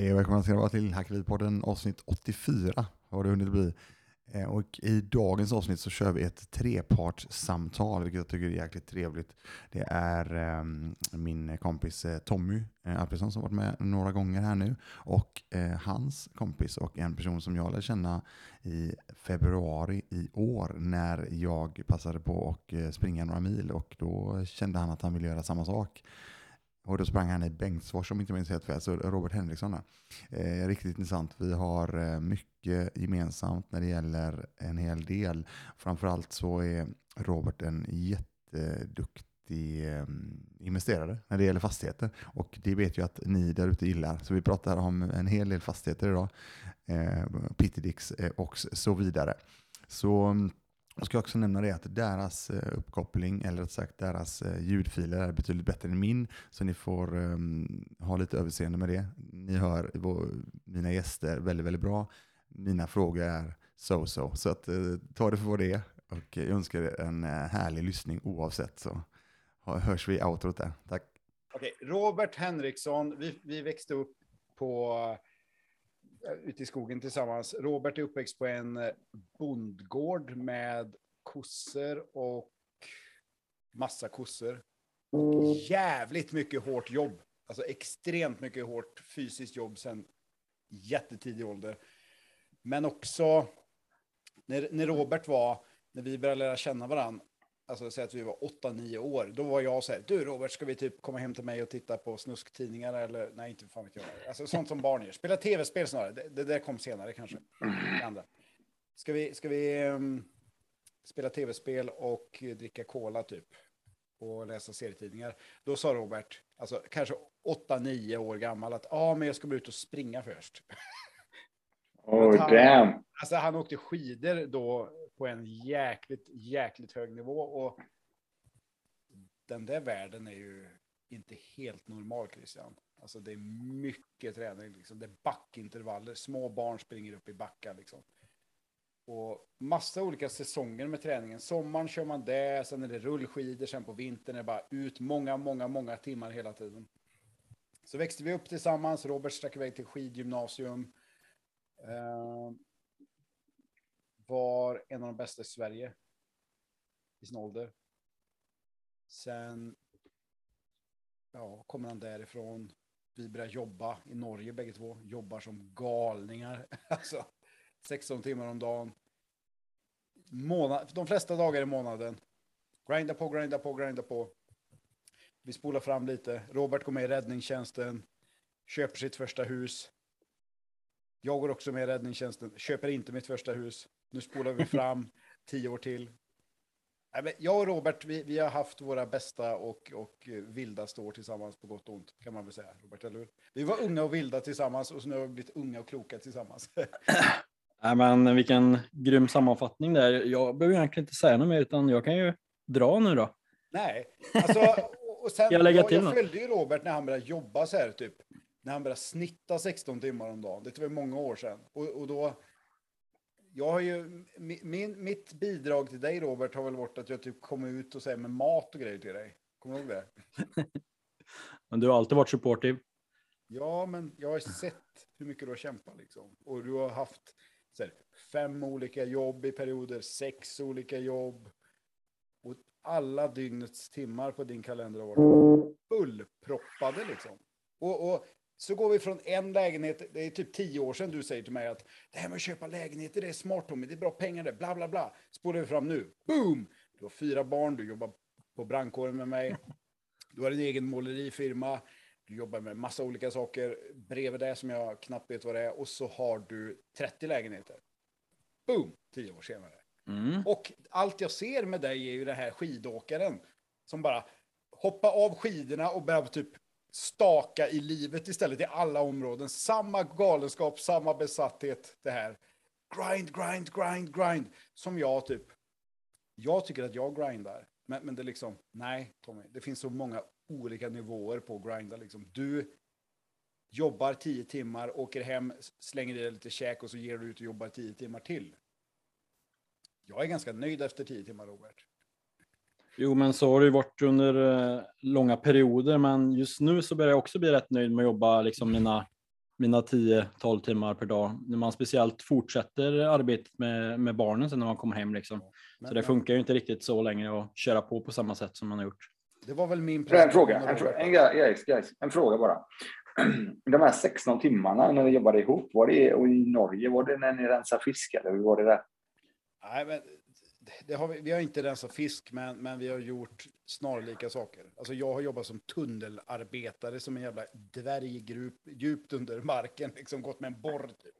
Hej och välkomna ska vara till Hackeripodden avsnitt 84 har det hunnit bli. Eh, och i dagens avsnitt så kör vi ett trepartssamtal, vilket jag tycker är jäkligt trevligt. Det är eh, min kompis eh, Tommy eh, Alfredsson som varit med några gånger här nu och eh, hans kompis och en person som jag lärde känna i februari i år när jag passade på att springa några mil och då kände han att han ville göra samma sak. Och då sprang han i Bengtsfors om inte minns helt fel, så Robert Henriksson där. Eh, riktigt intressant. Vi har eh, mycket gemensamt när det gäller en hel del. Framförallt så är Robert en jätteduktig eh, investerare när det gäller fastigheter. Och det vet ju att ni där ute gillar. Så vi pratar om en hel del fastigheter idag. Eh, Pittidix eh, och så vidare. Så mm, jag ska också nämna det att deras eh, uppkoppling, eller rätt sagt deras eh, ljudfiler är betydligt bättre än min. Så ni får um, ha lite överseende med det. Ni hör mina gäster väldigt, väldigt bra. Mina frågor är so-so. Så att, uh, ta det för vad det är. Och jag önskar er en uh, härlig lyssning oavsett. Så hörs vi i outrot där. Tack. Okej, Robert Henriksson, vi, vi växte upp på ute i skogen tillsammans. Robert är uppväxt på en eh, bondgård med kossor och massa kossor. Och jävligt mycket hårt jobb. Alltså extremt mycket hårt fysiskt jobb sen jättetidig ålder. Men också när, när Robert var, när vi började lära känna varandra, alltså säg att vi var 8-9 år, då var jag så här, du Robert, ska vi typ komma hem till mig och titta på snusktidningar eller, nej inte fan vet jag. Alltså sånt som barn gör. Spela tv-spel snarare, det, det där kom senare kanske. Andra. Ska vi, ska vi um, spela tv-spel och dricka cola typ? Och läsa serietidningar. Då sa Robert, alltså kanske 8-9 år gammal, att ja, ah, men jag ska bara ut och springa först. Oh han, damn. Alltså han åkte skidor då på en jäkligt, jäkligt hög nivå och den där världen är ju inte helt normal Christian. Alltså det är mycket träning liksom. Det är backintervaller. Små barn springer upp i backar liksom. Och massa olika säsonger med träningen. Sommaren kör man det, sen är det rullskidor, sen på vintern är det bara ut många, många, många timmar hela tiden. Så växte vi upp tillsammans. Robert stack iväg till skidgymnasium. Eh, var en av de bästa i Sverige i sin ålder. Sen ja, kommer han därifrån. Vi börjar jobba i Norge bägge två. Jobbar som galningar. Alltså 16 timmar om dagen. Månad, de flesta dagar i månaden. Grinda på, grinda på, grinda på. Vi spolar fram lite. Robert går med i räddningstjänsten. Köper sitt första hus. Jag går också med i räddningstjänsten. Köper inte mitt första hus. Nu spolar vi fram tio år till. Jag och Robert, vi, vi, har haft våra bästa och, och vildaste år tillsammans på gott och ont, kan man väl säga. Robert, eller hur? Vi var unga och vilda tillsammans och så nu har vi blivit unga och kloka tillsammans. Nej, men vilken grym sammanfattning där. Jag behöver egentligen inte säga något mer, utan jag kan ju dra nu då. Nej, alltså, och sen, jag, jag, jag följde ju Robert när han började jobba så här, typ. När han började snitta 16 timmar om dagen. Det var många år sedan. Och, och då jag har ju, min, mitt bidrag till dig Robert har väl varit att jag typ kommer ut och säger med mat och grejer till dig. Kommer du ihåg det? men du har alltid varit supportive. Ja, men jag har sett hur mycket du har kämpat liksom. Och du har haft här, fem olika jobb i perioder, sex olika jobb. Och alla dygnets timmar på din kalender har varit fullproppade liksom. Och, och så går vi från en lägenhet, det är typ tio år sedan du säger till mig att det här med att köpa lägenheter, det är smart Tommy, det är bra pengar det, bla bla bla. Spolar vi fram nu, boom! Du har fyra barn, du jobbar på brandkåren med mig, du har en egen målerifirma, du jobbar med massa olika saker bredvid det som jag knappt vet vad det är och så har du 30 lägenheter. Boom! Tio år senare. Mm. Och allt jag ser med dig är ju den här skidåkaren som bara hoppar av skidorna och börjar typ staka i livet istället i alla områden. Samma galenskap, samma besatthet. Det här. Grind, grind, grind, grind. Som jag typ. Jag tycker att jag grindar. Men, men det är liksom, nej Tommy, det finns så många olika nivåer på att grinda. Liksom. Du jobbar tio timmar, åker hem, slänger i dig lite käk och så ger du ut och jobbar tio timmar till. Jag är ganska nöjd efter tio timmar, Robert. Jo, men så har det ju varit under uh, långa perioder, men just nu så börjar jag också bli rätt nöjd med att jobba liksom mina mina 10-12 timmar per dag. När man speciellt fortsätter arbetet med, med barnen sen när man kommer hem. Liksom. Men- Så det funkar ju inte riktigt så länge att köra på på samma sätt som man har gjort. Det var väl min En fråga, en, fråga, en, guys, guys, en fråga bara. De här 16 timmarna när ni jobbade ihop, var det och i Norge, var det när ni rensade fisk eller hur var det där? Nej, men det har vi, vi har inte rensat fisk, men, men vi har gjort snarlika saker. Alltså jag har jobbat som tunnelarbetare som en jävla dvärggrupp djupt under marken, liksom gått med en borr typ.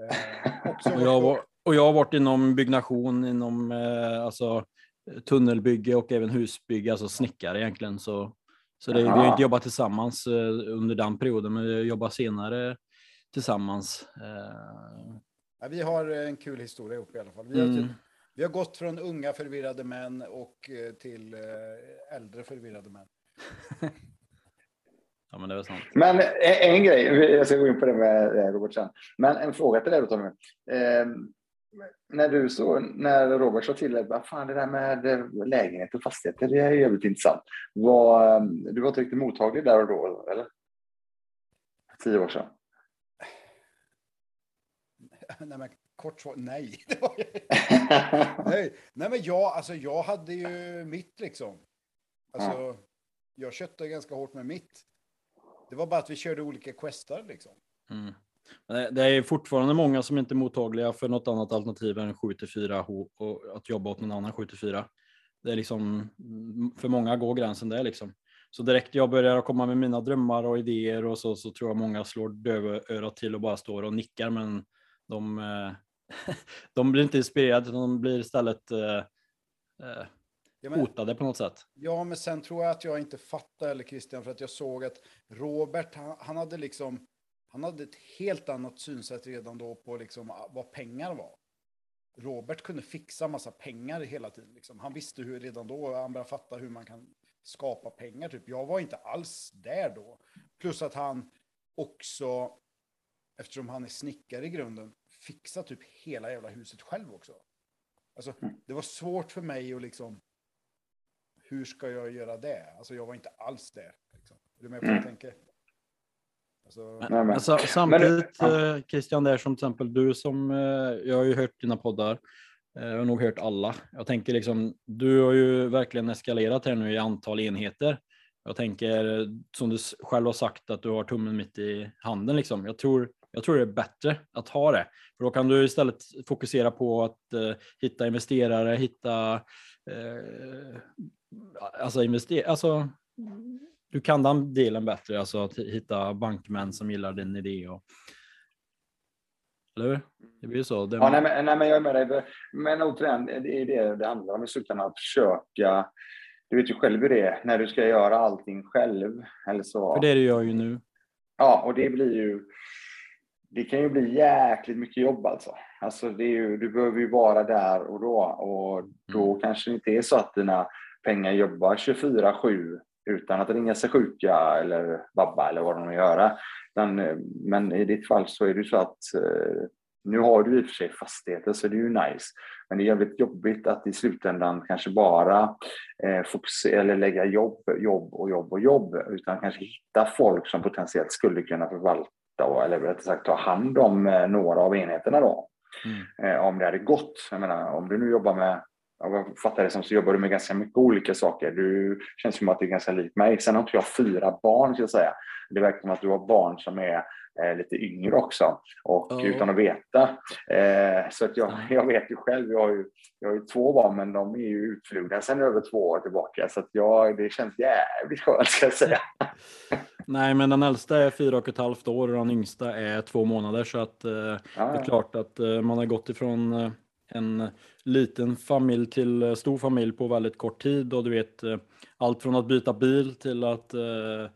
Eh, också Och jag, var, och jag har varit inom byggnation, inom eh, alltså, tunnelbygge och även husbygge, alltså snickare egentligen. Så, så det, vi har inte jobbat tillsammans eh, under den perioden, men vi har jobbat senare tillsammans. Eh, Ja, vi har en kul historia ihop i alla fall. Vi har, mm. Vi har gått från unga förvirrade män och eh, till eh, äldre förvirrade män. Ja, men det är sant. Men en, en grej, jag ska gå in på det med eh, Robert sen. Men en fråga till dig då Tommy. Eh, när du så, när Robert sa till dig, vad fan det där med eh, lägenhet och fastigheter, det är jävligt intressant. Var, eh, du var inte riktigt mottaglig där och då, eller? Tio år sedan. nej, men kort svar, nej. Nej. nej, men jag, alltså, jag hade ju mitt liksom. Alltså, jag köttade ganska hårt med mitt. Det var bara att vi körde olika questar liksom. Mm. Men det- är fortfarande många som inte är mottagliga för något annat alternativ än 7 till 4 och att jobba åt någon annan 7 till 4. Det är liksom, mm, för många går gränsen där liksom. Så direkt jag börjar komma med mina drömmar och idéer och så, så tror jag många slår dövörat till och bara står och nickar men de, eh, de blir inte inspirerade de blir istället eh, eh, Ja men, hotade på något sätt. ja, men sen tror jag att jag inte fattade, eller Christian, för att jag såg att Robert, han, han hade liksom, han hade ett helt annat synsätt redan då på liksom ah, vad pengar var. Robert kunde fixa massa pengar hela tiden. Liksom. Han visste hur redan då, han började fatta hur man kan skapa pengar. Typ. Jag var inte alls där då. Plus att han också, eftersom han är snickare i grunden, fixar typ hela jävla huset själv också. Alltså, det var svårt för mig att liksom, hur ska jag göra det? Alltså jag var inte alls där. Liksom. Är du med på vad jag tänker? Alltså, Men, men- alltså, samtidigt ja. eh, Christian, där som till exempel du som, eh, jag har ju hört dina poddar, eh, jag har nog hört alla. Jag tänker liksom, du har ju verkligen eskalerat här nu i antal enheter. Jag tänker, som du själv har sagt, att du har tummen mitt i handen liksom. Jag tror, jag tror det är bättre att ha det, för då kan du istället fokusera på att eh, hitta investerare, hitta eh, alltså investera, alltså du kan den delen bättre, alltså att hitta bankmän som gillar din idé. Och... Eller hur? Det blir ju så. Det... Ja, nej, men, nej, men jag är med dig. Men återigen, det är det det handlar om i slutändan, att försöka. Du vet ju själv hur det är när du ska göra allting själv. Eller så. För det är det jag ju nu. Ja, och det blir ju. Det kan ju bli jäkligt mycket jobb alltså. Alltså det är ju, du behöver ju vara där och då och då kanske det inte är så att dina pengar jobbar 24-7 utan att ringa sig sjuka eller babba eller vad de vill göra. Men, eh, men i ditt fall så är det så att eh, nu har du i och för sig fastigheter så det är ju nice. Men det är jävligt jobbigt att i slutändan kanske bara eh, fokusera eller lägga jobb, jobb och jobb och jobb utan kanske hitta folk som potentiellt skulle kunna förvalta och, eller rättare sagt ta hand om eh, några av enheterna då. Mm. Eh, om det hade gått. Jag menar, om du nu jobbar med jag fattar det som så jobbar du med ganska mycket olika saker. Du känns som att det är ganska likt mig. Sen har inte jag fyra barn, ska jag säga. Det verkar som att du har barn som är eh, lite yngre också, och Ja. utan att veta. Eh, så att jag, jag vet ju själv, jag har ju, jag har ju två barn, men de är ju utflugna sedan över två år tillbaka. Så att jag, det känns jävligt skönt, ska jag säga. Nej, men den äldsta är fyra och ett halvt år och den yngsta är två månader. Så att eh, det är Ja, klart att eh, man har gått ifrån eh, en liten familj till eh, stor familj på väldigt kort tid. Och du vet, eh, allt från att byta bil till att eh,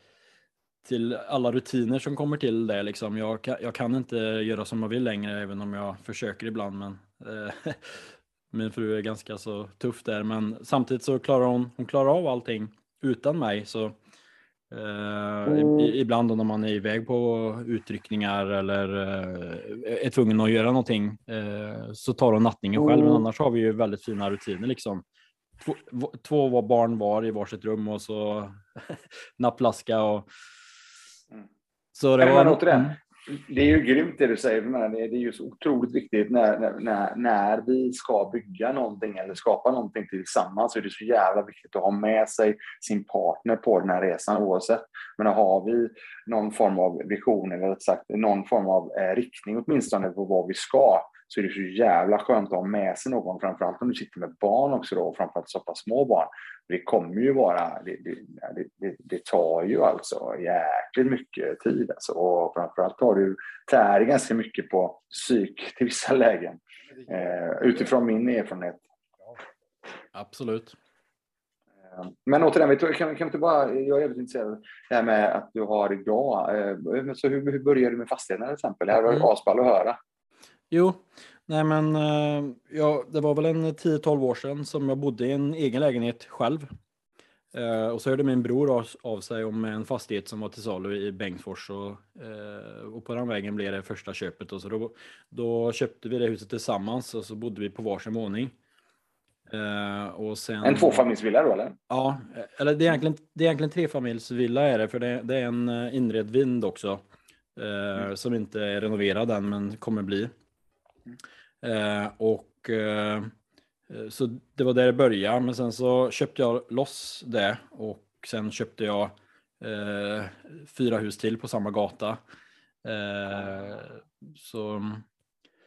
till alla rutiner som kommer till det. Liksom. Jag, kan, jag kan inte göra som jag vill längre, även om jag försöker ibland. Men, min fru är ganska så tuff där, men samtidigt så klarar hon, hon klarar av allting utan mig. Så eh, i, ibland då när man är iväg på utryckningar eller eh, är tvungen att göra någonting eh, så tar hon nattningen själv. Men annars har vi ju väldigt fina rutiner liksom. Två, två var barn var i varsitt rum och så nappflaska och Mm. så det var återigen, Mm det är ju grymt det du säger, det är ju så otroligt viktigt när, när, när vi ska bygga någonting eller skapa någonting tillsammans så är det så jävla viktigt att ha med sig sin partner på den här resan oavsett. Men har vi någon form av vision eller rätt sagt någon form av eh, riktning åtminstone på vad vi ska så är det så jävla skönt att ha med sig någon, framförallt om du sitter med barn också då, och framförallt så pass små barn. Det kommer ju vara, det, det, det, det, tar ju alltså jäkligt mycket tid alltså, och framförallt tar du tär ganska mycket på psyk till vissa lägen. Eh, utifrån min erfarenhet. Absolut. Eh, men återigen, vi kan, kan vi inte bara, jag är väldigt intresserad av det här med att du har idag. Eh, så hur, hur började du med fastigheterna till exempel? Det här var mm. asball att höra. Jo, nej men eh, ja, det var väl en 10-12 år sedan som jag bodde i en egen lägenhet själv. Eh, och så hörde min bror av, av sig om en fastighet som var till salu i Bengtsfors och, eh, och på den vägen blev det första köpet. Och så då, då köpte vi det huset tillsammans och så bodde vi på varsin våning. och sen, en tvåfamiljsvilla då eller? Ja, eller det är egentligen, det är egentligen trefamiljsvilla är det, för det, det är en inredd vind också. Mm. Som inte är renoverad än men kommer bli. Eh, och eh, så det var där det började, men sen så köpte jag loss det och sen köpte jag eh, fyra hus till på samma gata. Eh, så,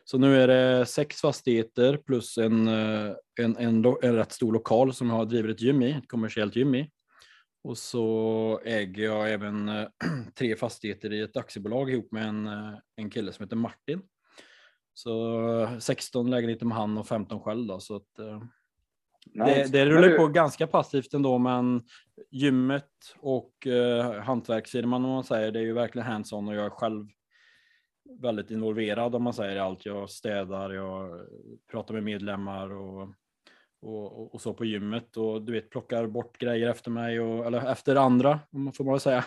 så nu är det sex fastigheter plus en, eh, en, en, en rätt stor lokal som jag har drivit ett gym i, ett kommersiellt gym i. Och så äger jag även eh, tre fastigheter i ett aktiebolag ihop med en, eh, en kille som heter Martin. Så 16 lägenheter med han och 15 själv då. Så att, eh, det, det rullar du... på ganska passivt ändå, men gymmet och eh, hantverksfirman om man säger, det är ju verkligen hands-on och jag är själv väldigt involverad om man säger allt. Jag städar, jag pratar med medlemmar och, och, och så på gymmet och du vet plockar bort grejer efter mig och, eller efter andra, om man får bara säga.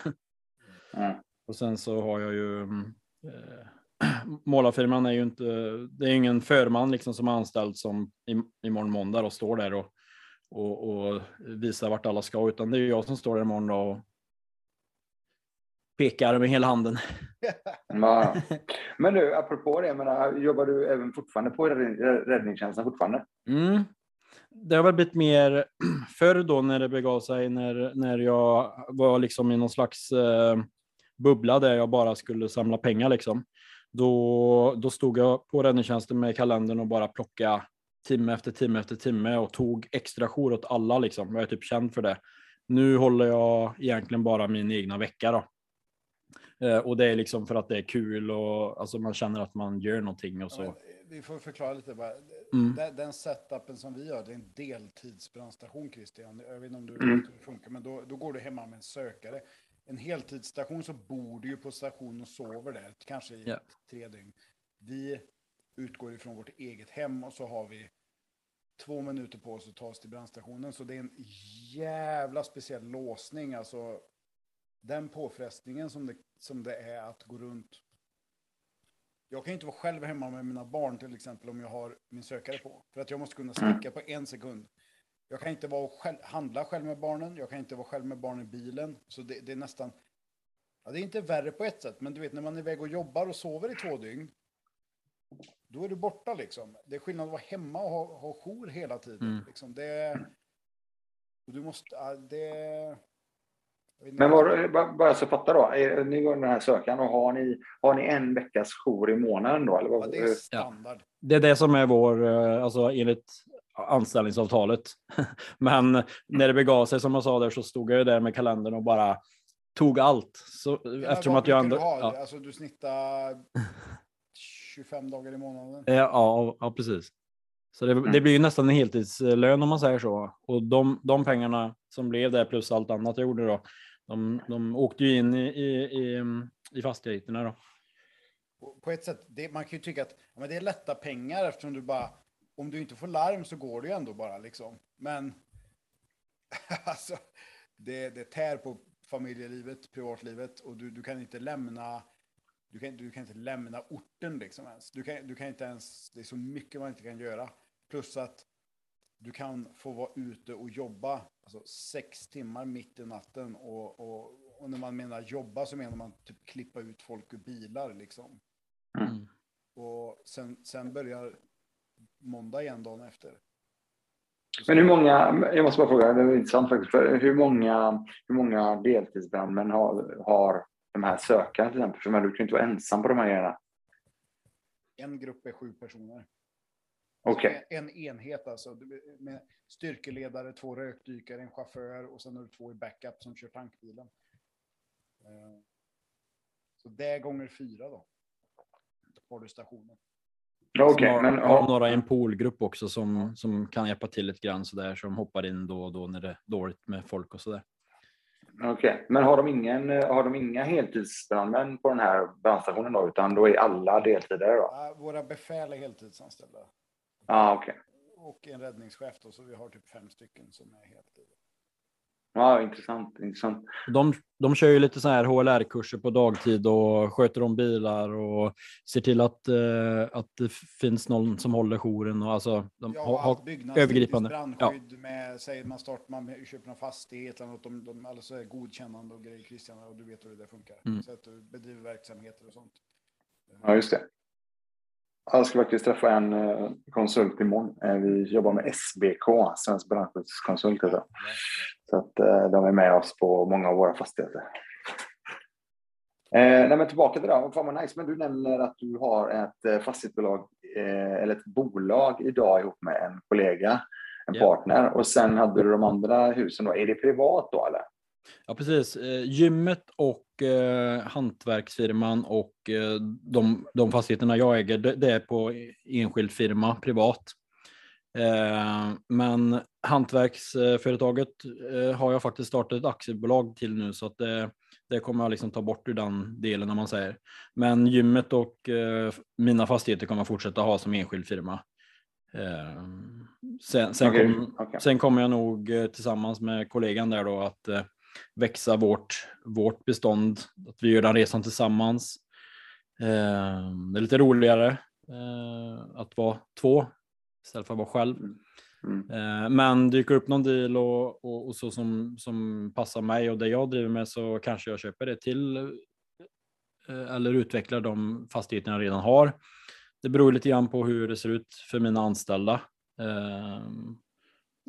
Mm. Och sen så har jag ju mm, eh, målarfirman är ju inte, det är ingen förman liksom som är anställd som imorgon måndag och står där och, och, och visar vart alla ska, utan det är jag som står där imorgon och pekar med hela handen. Ja. Men du, apropå det, menar, jobbar du även fortfarande på räddningstjänsten fortfarande? Mm. Det har väl blivit mer förr då när det begav sig, när, när jag var liksom i någon slags eh, bubbla där jag bara skulle samla pengar liksom. Då, då stod jag på räddningstjänsten med kalendern och bara plocka timme efter timme efter timme och tog extra jour åt alla liksom. Jag är typ känd för det. Nu håller jag egentligen bara min egna vecka då. Eh, och det är liksom för att det är kul och alltså man känner att man gör någonting och så. Ja, vi får förklara lite bara. Mm. Den, den setupen som vi gör, det är en deltidsbrandstation Christian. Jag vet inte om du mm. vet hur det funkar, men då, då går du hemma med en sökare en heltidsstation så bor du ju på station och sover där, kanske i yeah. tre dygn. Vi utgår ifrån vårt eget hem och så har vi två minuter på oss att ta oss till brandstationen. Så det är en jävla speciell låsning. Alltså den påfrestningen som det, som det är att gå runt. Jag kan inte vara själv hemma med mina barn till exempel om jag har min sökare på. För att jag måste kunna sticka på en sekund. Jag kan inte vara själv, handla själv med barnen, jag kan inte vara själv med barnen i bilen. Så det, det, är nästan, ja, det är inte värre på ett sätt, men du vet när man är iväg och jobbar och sover i två dygn, då är du borta liksom. Det är skillnad att vara hemma och ha, ha jour hela tiden. Mm. Liksom. Det, och du måste, det... Men var, bara så fatta då, är, ni går den här sökan och har ni, har ni en veckas jour i månaden då? Eller vad? Ja, det är standard. Ja. Det är det som är vår, eh, alltså enligt anställningsavtalet. Men när det begav sig som jag sa där så stod jag där med kalendern och bara tog allt. Så, ja, eftersom att jag ändå... Du, ja. alltså, du snittar 25 dagar i månaden? Ja, ja, ja precis. Så det, det, blir ju nästan en heltidslön om man säger så. Och de, de pengarna som blev där plus allt annat jag gjorde då, de, de åkte ju in i, i, i, i fastigheterna då. På ett sätt, det, man kan ju tycka att ja, men det är lätta pengar eftersom du bara om du inte får larm så går det ju ändå bara liksom. Men alltså, det, det tär på familjelivet, privatlivet och du, du kan inte lämna du kan, du kan inte lämna orten liksom ens. Du kan, du kan inte ens, det är så mycket man inte kan göra. Plus att du kan få vara ute och jobba alltså sex timmar mitt i natten och, och och när man menar jobba så menar man typ klippa ut folk ur bilar liksom. Mm. Och sen, sen börjar måndag igen dagen efter. Men hur många, jag måste bara fråga, det är intressant faktiskt, för hur många, hur många deltidsbrandmän har, har de här sökarna till exempel? För du kan ju inte vara ensam på de här grejerna. En grupp är sju personer. Okej, En, en enhet alltså. Med styrkeledare, två rökdykare, en chaufför och sen har du två i backup som kör tankbilen. Eh, Så det är gånger fyra då. Har du stationen. Sen har, men har några i en poolgrupp också som, som kan hjälpa till lite grann sådär, som hoppar in då och då när det är dåligt med folk och sådär. okej. men har de, ingen, har de inga heltidsbrandmän på den här brandstationen då, utan då är alla deltidare då? Våra befäl är heltidsanställda. Ja, ah, okej. Och en räddningschef då, så vi har typ fem stycken som är heltid. Ja, intressant, intressant. De, de kör ju lite så här HLR-kurser på dagtid och sköter om bilar och ser till att, eh, att det finns någon som håller jouren. Och alltså, de Ja, har, byggnadstekniskt övergripande. brandskydd med, säger man start, man köper någon fastighet eller något, de, de, alltså är godkännande och grejer Christian, och du vet hur det funkar. Mm. Så att du bedriver verksamheter och sånt. Ja, just det. Jag ska faktiskt träffa en eh, konsult imorgon. Eh, Vi jobbar med SBK, Svensk brandskyddskonsult. Så att eh, de är med oss på många av våra fastigheter. Eh, nej, men tillbaka till det. här. Fan vad nice. Men du nämner att du har ett eh, fastighetsbolag eh, eller ett bolag idag ihop med en kollega, en Ja. partner. Och sen hade du de andra husen. Då. Är det privat då eller? Ja, precis. Eh, gymmet och eh, hantverksfirman och eh, de, de fastigheterna jag äger, det, det är på enskild firma, privat. Eh, men hantverksföretaget eh, har jag faktiskt startat ett aktiebolag till nu så att det, det kommer jag liksom ta bort ur den delen om man säger. Men gymmet och eh, mina fastigheter kommer jag fortsätta ha som enskild firma. Sen, sen, Okej, kom, okej. sen kommer jag nog tillsammans med kollegan där då att växa vårt, vårt bestånd, att vi gör den resan tillsammans. Det är lite roligare att vara två istället för att vara själv. Mm. Eh, men dyker upp någon deal och, och, och så som, som passar mig och det jag driver med så kanske jag köper det till eh, eller utvecklar de fastigheterna jag redan har. Det beror lite grann på hur det ser ut för mina anställda. Eh,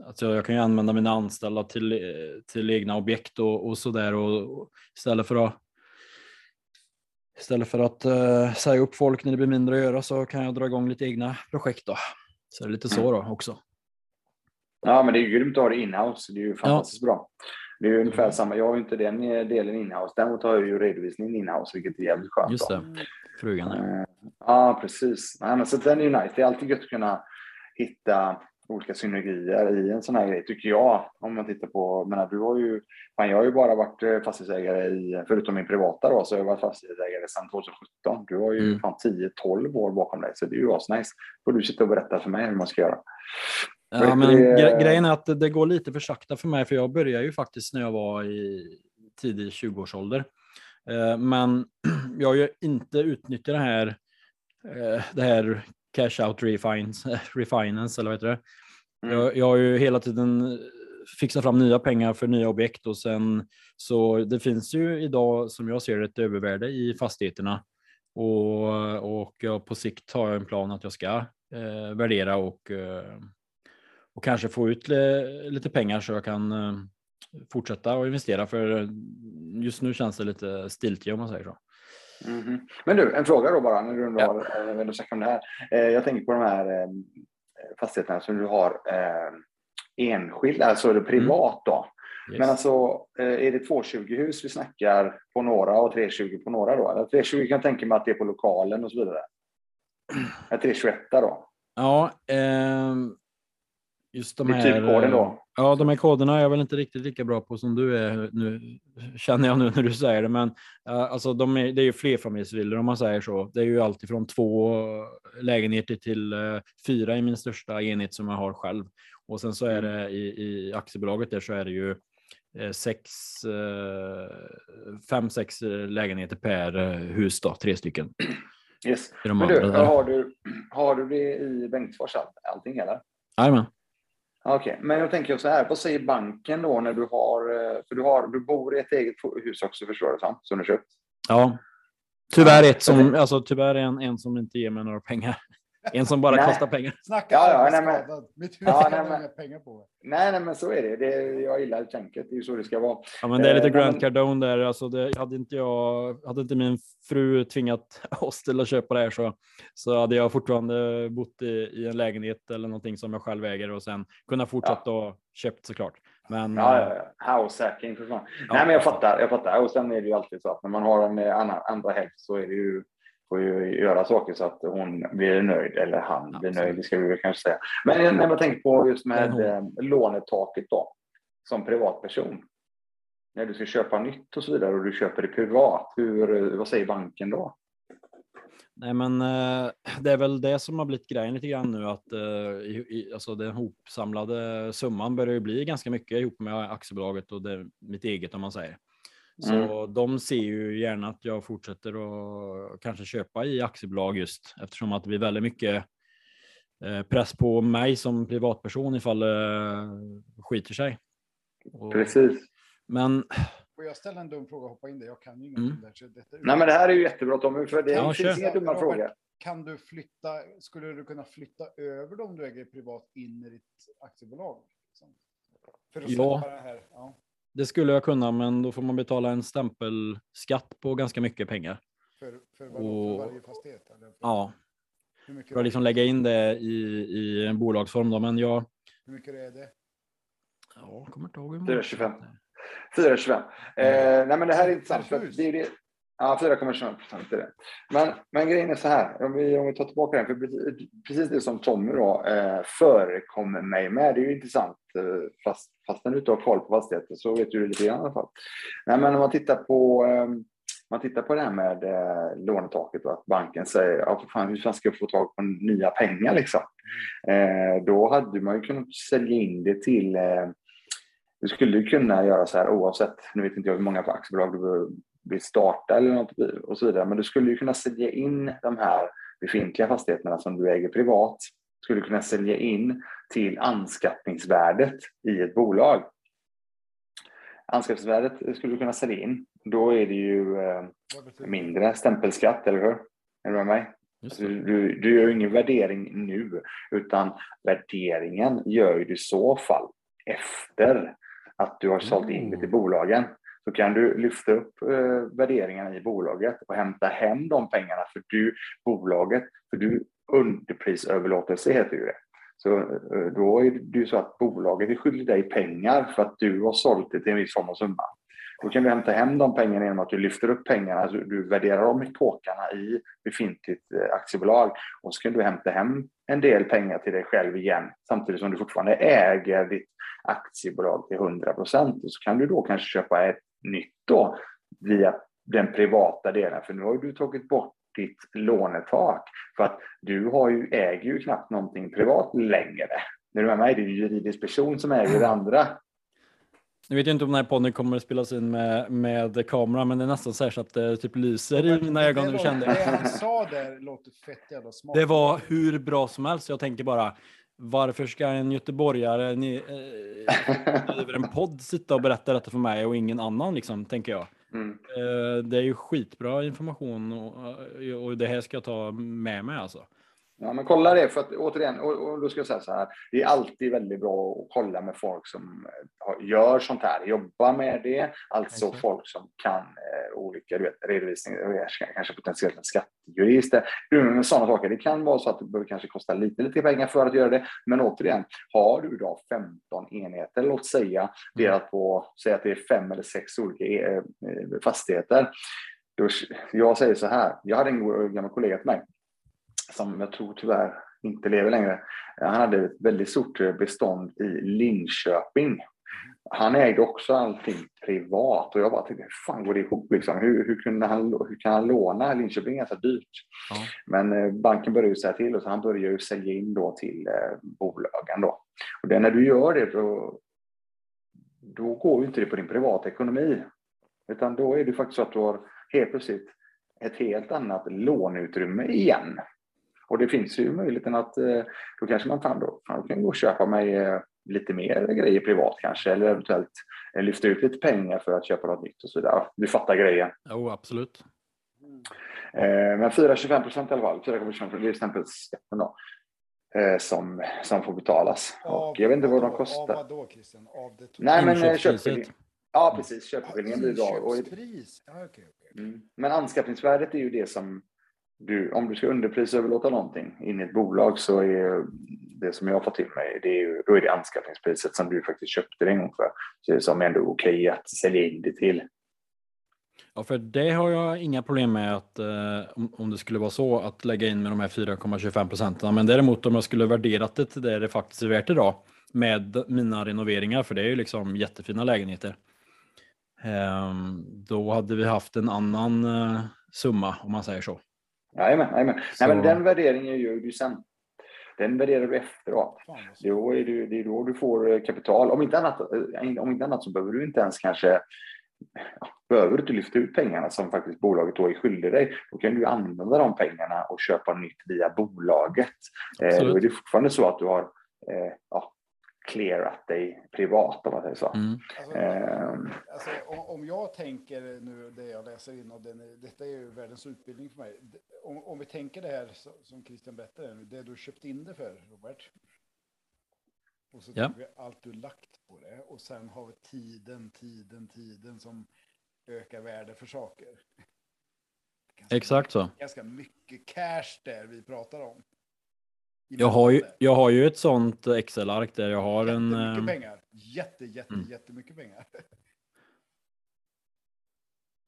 Alltså jag kan ju använda mina anställda till, till egna objekt och, och sådär och, och istället för att Istället för att uh, säga upp folk när det blir mindre att göra så kan jag dra igång lite egna projekt då. Så det är lite så då också. Ja, men det är ju grymt att ha det inhouse. Det är ju fantastiskt bra. Det är ju ungefär samma. Jag har ju inte den delen inhouse. Däremot har jag ju redovisningen inhouse, vilket är jävligt skönt. Just då. det, frugan. Ja. Eh, Ja, precis. Nej, men så den är ju nice. Det är alltid gött att kunna hitta olika synergier i en sån här grej, tycker jag. Om man tittar på, men du har ju, fan, jag har ju bara varit eh, fastighetsägare i, förutom min privata då, så har jag varit fastighetsägare sedan 2017. Du har ju Mm. fan 10-12 år bakom dig, så det är ju asnice. får du sitta och berätta för mig hur man ska göra. Ja, men gre- eh, grejen är att det, det går lite för sakta för mig, för jag började ju faktiskt när jag var i tidig 20-årsålder. Eh, Men jag har ju inte utnyttjat det här, det här cash out refinance, refinance eller vad heter det? Mm. Jag, jag har ju hela tiden fixat fram nya pengar för nya objekt och sen så det finns ju idag som jag ser ett övervärde i fastigheterna och, och jag, på sikt har jag en plan att jag ska eh, värdera och, eh, och kanske få ut li, lite pengar så jag kan eh, fortsätta och investera för just nu känns det lite stiltje om man säger så. Mhm. Men du, en fråga då bara när du ändå Ja. har eh, om det här. Eh, Jag tänker på de här eh, fastigheterna som du har enskilt, alltså är det privat då. Yes. Men alltså, är det 220-hus vi snackar på några och 320 på några då? Eller 320 kan jag tänka mig att det är på lokalen och så vidare. Ja, 321 då? Ja, ehm, just de är här. typkoden då? Ja, de här koderna är jag väl inte riktigt lika bra på som du är nu, känner jag nu när du säger det. Men eh, alltså, de är, det är ju flerfamiljsvillor om man säger så. Det är ju alltid från två lägenheter till eh, fyra i min största enhet som jag har själv. Och sen så är det i, i aktiebolaget där så är det ju eh, sex, eh, fem, sex eh, lägenheter per eh, hus då, tre stycken. Yes. Men du, har du, har du det i Bengtsfors all- allting eller? Jajamän. Okej, men jag tänker så här, vad säger banken då när du har, eh, för du, har, du bor i ett eget hus också förstår jag det som, som du köpt? Ja. Tyvärr ett som, alltså tyvärr en, en som inte ger mig några pengar. En som bara Nej. kostar pengar. Snacka Ja, ja, nej, arbetsskadad. Mitt hus Ja, har nej, men- pengar på. Nej, nej, men så är det. det jag gillar tänket, det är ju så det ska vara. Ja, men det är lite Eh, men- Grant Cardone där. Alltså det, hade, inte jag, hade inte min fru tvingat oss till att köpa det här så, så hade jag fortfarande bott i, i en lägenhet eller någonting som jag själv äger och sen kunnat fortsätta och köpt såklart. Men Ja, eh, ja, ja. house hacking för fan. Ja. Nej, men jag fattar, jag fattar. Och sen är det ju alltid så att när man har en eh, annan, andra hälft så är det ju får ju göra saker så att hon blir nöjd eller han blir Absolut. nöjd, det ska vi väl kanske säga. Men när man tänker på just med Men eh, lånetaket då, som privatperson. När du ska köpa nytt och så vidare och du köper det privat, hur, eh, vad säger banken då? Nej, men eh, det är väl det som har blivit grejen lite grann nu att alltså den hopsamlade summan börjar ju bli ganska mycket ihop med aktiebolaget och det, mitt eget om man säger. Så Mm. de ser ju gärna att jag fortsätter att kanske köpa i aktiebolag just eftersom att det blir väldigt mycket eh, press på mig som privatperson ifall det skiter sig. Och, Precis. men Får jag ställa en dum fråga och hoppa in där? Jag kan ju ingenting Mm. där. Så detta Nej, men det här är ju jättebra Tommy, för det Ja, finns inga dumma frågor. Kan du flytta, skulle du kunna flytta över dem du äger privat in i ditt aktiebolag? Liksom? För att Ja. det här. Ja. Det skulle jag kunna, men då får man betala en stämpelskatt på ganska mycket pengar. För, för, vadå, Och- för varje fastighet? Eller Ja, hur, mycket för att liksom lägga in det i, i en bolagsform då, men jag hur mycket är det? Ja, kommer inte ihåg hur 4,25. 4,25. Eh, nej, men det här är intressant. För det är det. Ja, 4,25 procent är det. Men, men grejen är så här, om vi, om vi tar tillbaka den, för precis, precis det som Tommy då eh, förekommer mig med, det är ju intressant, eh, fast, fast när du inte har koll på fastigheter så vet du det lite grann i alla fall. Nej, men om man tittar på, eh, man tittar på det här med eh, lånetaket och att banken säger, ja, för fan, hur fan ska jag få tag på nya pengar liksom? Eh, då hade man ju kunnat sälja in det till eh, du skulle kunna göra så här oavsett, nu vet inte jag hur många aktiebolag du vill starta eller något och så vidare, men du skulle ju kunna sälja in de här befintliga fastigheterna som du äger privat, skulle du kunna sälja in till anskaffningsvärdet i ett bolag. Anskaffningsvärdet skulle du kunna sälja in, då är det ju eh, mindre stämpelskatt, eller hur? Är du med mig? Just Du, du, du gör ju ingen värdering nu, utan värderingen gör ju du i så fall efter att du har sålt in det till bolagen. Så kan du lyfta upp eh, värderingarna i bolaget och hämta hem de pengarna för du, bolaget, för du underprisöverlåtelse heter ju det. Så eh, då är det ju så att bolaget är skyldigt dig pengar för att du har sålt det till en viss form av summa. Då kan du hämta hem de pengarna genom att du lyfter upp pengarna, alltså du värderar om i i befintligt eh, aktiebolag och så kan du hämta hem en del pengar till dig själv igen samtidigt som du fortfarande äger ditt aktiebolag till 100 procent. Och så kan du då kanske köpa ett nytt då via den privata delen, för nu har du tagit bort ditt lånetak för att du har ju, äger ju knappt någonting privat längre. Är du med mig? Det är ju juridisk person som äger det andra. Nu vet jag inte om den här podden kommer att spelas in med, med kamera, men det är nästan så, här så att det typ lyser i mina ögon det nu var- kände Det jag. han sa där låter fett jävla smart. Det var hur bra som helst. Jag tänker bara, varför ska en göteborgare ni, eh, över en podd sitta och berätta detta för mig och ingen annan, liksom, tänker jag. Mm. Eh, det är ju skitbra information och, och det här ska jag ta med mig alltså. Ja, men kolla det, för att återigen, och, och då ska jag säga så här, det är alltid väldigt bra att kolla med folk som eh, gör sånt här, jobbar med det, alltså Exakt. folk som kan eh, olika du vet, redovisningar, är kanske potentiellt en skattejurist, eh, sådana saker. Det kan vara så att det behöver kanske kosta lite, lite pengar för att göra det, men återigen, har du då 15 enheter, låt säga, delat på, säg att det är fem eller sex olika eh, eh, fastigheter, då, jag säger så här, jag hade en gammal kollega till mig som jag tror tyvärr inte lever längre. Han hade ett väldigt stort bestånd i Linköping. Han ägde också allting privat och jag bara tänkte, hur fan går det ihop? Liksom? Hur, hur, kunde han, hur kan han låna? Linköping är ganska dyrt. Ja. Men eh, banken började ju säga till och så han började ju sälja in då till eh, bolagen. Då. Och det, när du gör det då, då går ju inte det på din privata ekonomi. Utan då är det faktiskt så att du har helt plötsligt ett helt annat låneutrymme igen. Och det finns ju möjligheten att eh, då kanske man fan då, fan, kan jag gå och köpa mig eh, lite mer grejer privat kanske, eller eventuellt eh, lyfta ut lite pengar för att köpa något nytt och så vidare. Du fattar grejen. Jo, absolut. Men 4,25 procent i alla fall, 4,25 procent, det är stämpelskatten då, som, som får betalas. Och jag vet inte vad de Av kostar. vad då Christian? Av det Nej, men eh, Inköpspriset. köpeskilling. Ja, precis. Köpeskillingen blir då. Och, mm. Men anskaffningsvärdet är ju det som du, om du ska underprisöverlåta någonting in i ett bolag så är det som jag har fått till mig, det är ju, då är det anskaffningspriset som du faktiskt köpte det en gång för. Så det är som ändå okej att sälja in det till. Ja, för det har jag inga problem med att eh, om, om det skulle vara så att lägga in med de här 4,25 procenten. Men däremot om jag skulle värderat det till det det faktiskt är värt idag med mina renoveringar, för det är ju liksom jättefina lägenheter. Eh, då hade vi haft en annan eh, summa om man säger så. Jajamän, jajamän. Så- Nej, men den värderingen gör du sen. Den värderar du efteråt. Då är det, det är då du får eh, kapital. Om inte annat, eh, om inte annat så behöver du inte ens kanske behöver du inte lyfta ut pengarna som faktiskt bolaget då är skyldig dig. Då kan du använda de pengarna och köpa nytt via bolaget. Eh, då Absolut. är det fortfarande så att du har eh, ja, clearat dig privat om man säger så. Mm. Alltså, Ehm. alltså, om, om jag tänker nu det jag läser in och den, detta är ju världens utbildning för mig. Om, om vi tänker det här som Christian berättade, nu, det du köpt in det för, Robert. Och så Ja. tog vi allt du lagt på det och sen har vi tiden, tiden, tiden som ökar värde för saker. Ganska, Exakt så. Ganska mycket cash där vi pratar om. Jag har, ju, jag har ju ett sånt Excel-ark där jag har en... Jättemycket ehm, pengar. Jätte, jätte, Mm. jättemycket pengar.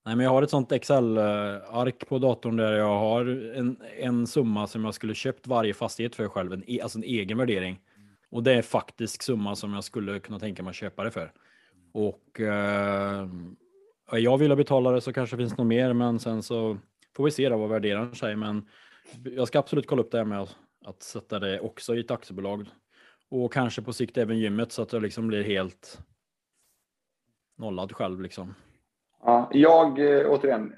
Nej, men jag har ett sånt Excel-ark på datorn där jag har en, en summa som jag skulle köpt varje fastighet för själv, en, e- alltså en egen värdering. Och det är faktisk summa som jag skulle kunna tänka mig att köpa det för. Och eh, ja, jag vill betala det så kanske det finns något mer, men sen så får vi se då vad värderaren säger. Men jag ska absolut kolla upp det här med att, sätta det också i ett aktiebolag. Och kanske på sikt även gymmet så att jag liksom blir helt nollad själv liksom. Ja, jag, eh, återigen,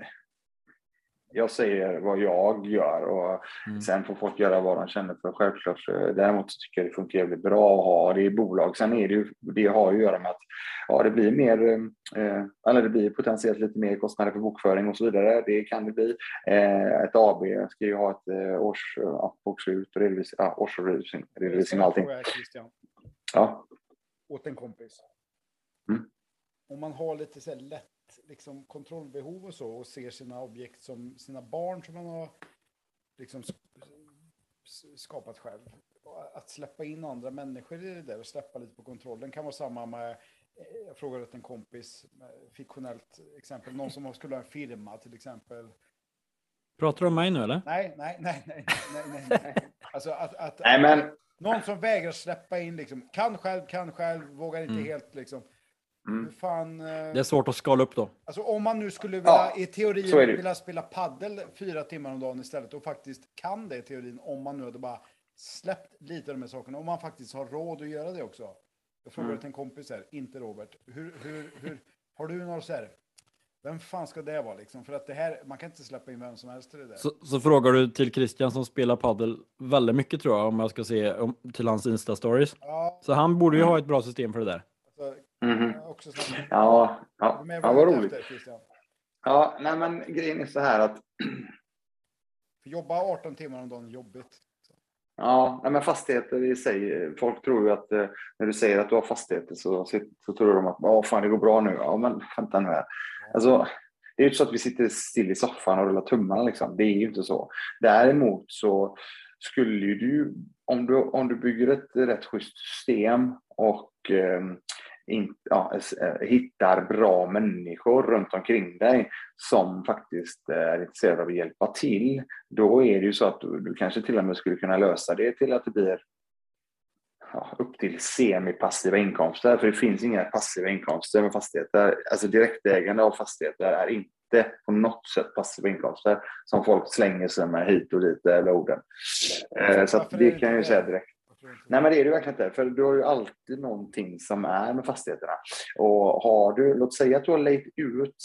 jag säger vad jag gör och Mm. sen får folk göra vad de känner för. Självklart. Däremot så tycker jag det funkar jävligt bra att ha det i bolag. Sen är det ju, det har ju att göra med att ja, det blir mer, eh, eller det blir potentiellt lite mer kostnader för bokföring och så vidare. Det kan det bli. Eh, ett AB ska ju ha ett eh, års, ja, bokslut och redovisning, ja, årsredovisning redovisning och allting. Ja. åt en kompis. Mm. Om man har lite så här liksom, kontrollbehov och så och ser sina objekt som sina barn som man har liksom skapat själv. Att släppa in andra människor i det där och släppa lite på kontrollen kan vara samma med, eh, jag frågade åt en kompis, fiktionellt exempel, någon som skulle ha en firma till exempel. Pratar du om mig nu eller? Nej, nej, nej, nej, nej, nej, nej. Alltså att, att, Nej, men någon som vägrar släppa in, liksom, kan själv, kan själv, vågar inte Mm. helt liksom. Mm. Fan... eh, Det är svårt att skala upp då. Alltså om man nu skulle vilja, Ja, i teorin, vilja spela paddel fyra timmar om dagen istället och faktiskt kan det i teorin om man nu hade bara släppt lite av de här sakerna. Om man faktiskt har råd att göra det också. Jag frågade Mm. till en kompis här, inte Robert. Hur, hur, hur, har du några så här, vem fan ska det vara liksom? För att det här, man kan inte släppa in vem som helst till det där. Så, så frågar du till Christian som spelar paddel väldigt mycket tror jag, om jag ska se om, till hans Insta-stories. Ja, Så han borde ju ha ett bra system för det där. Är också. Ja, ja, ja vad roligt. efter? Ja, nej men grejen är så här att För jobba 18 timmar om dagen är jobbigt. Ja, nej, men fastigheter i sig. Folk tror ju att eh, när du säger att du har fastigheter så, så, tror de att fan, det går bra nu. Ja, men vänta nu här. Alltså, det är ju inte så att vi sitter still i soffan och rullar tummarna. Liksom. Det är ju inte så. Däremot så skulle ju du, om du, om du bygger ett rätt schysst system och eh, in, ja, eh, hittar bra människor runt omkring dig som faktiskt är intresserade av att hjälpa till, då är det ju så att du, du kanske till och med skulle kunna lösa det till att det blir ja, upp till semipassiva inkomster, för det finns inga passiva inkomster med fastigheter. Alltså direktägande av fastigheter är inte på något sätt passiva inkomster som folk slänger sig med hit och dit, jävla orden. Eh, Så det kan jag ju säga direkt. Nej, men det är det verkligen inte. För du har ju alltid någonting som är med fastigheterna. Och har du, låt säga att du har lejt ut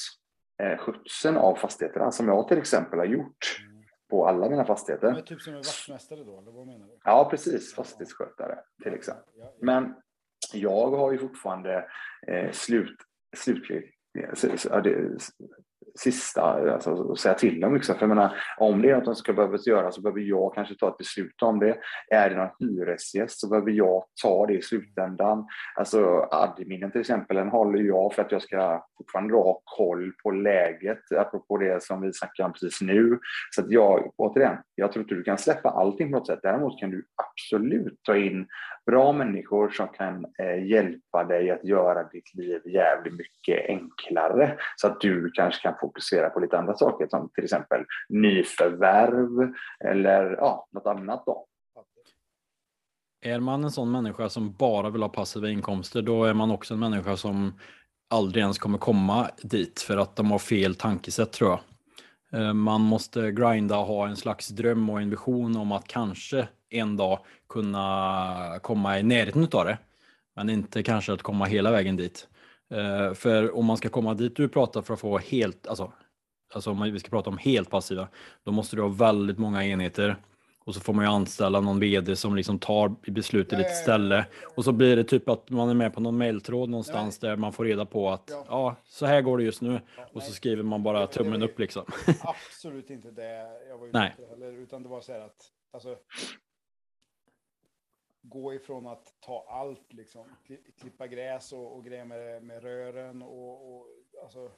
eh, skötseln av fastigheterna, som jag till exempel har gjort på alla mina Men fastigheter. typ som en vaktmästare då, eller vad menar du? Ja, precis. Fastighetsskötare till exempel. Men jag har ju fortfarande eh, slut, det, sista alltså, och säga till om. Liksom. För jag menar, om det är något som ska behöva göras så behöver jag kanske ta ett beslut om det. Är det någon hyresgäst så behöver jag ta det i slutändan. Alltså adminen till exempel, den håller jag för att jag ska fortfarande ha koll på läget, apropå det som vi snackar om precis nu. Så att jag, återigen, jag tror inte du kan släppa allting på något sätt. Däremot kan du absolut ta in bra människor som kan eh, hjälpa dig att göra ditt liv jävligt mycket enklare så att du kanske kan fokusera på lite andra saker som till exempel nyförvärv eller ja, något annat. Då. Är man en sån människa som bara vill ha passiva inkomster, då är man också en människa som aldrig ens kommer komma dit för att de har fel tankesätt tror jag. Eh, man måste grinda och ha en slags dröm och en vision om att kanske en dag kunna komma i närheten av det. Men inte kanske att komma hela vägen dit. Uh, för om man ska komma dit du pratar för att få helt, alltså, alltså om vi ska prata om helt passiva, då måste du ha väldigt många enheter. Och så får man ju anställa någon vd som liksom tar beslut i ditt ställe. Och så blir det typ att man är med på någon mailtråd någonstans nej. där man får reda på att ja. ja, så här går det just nu. Ja, och så skriver man bara tummen upp liksom. Absolut inte det jag var ute nej. Heller, utan det var så här att alltså, gå ifrån att ta allt, liksom, klippa gräs och, och grejer med, med rören och, och alltså,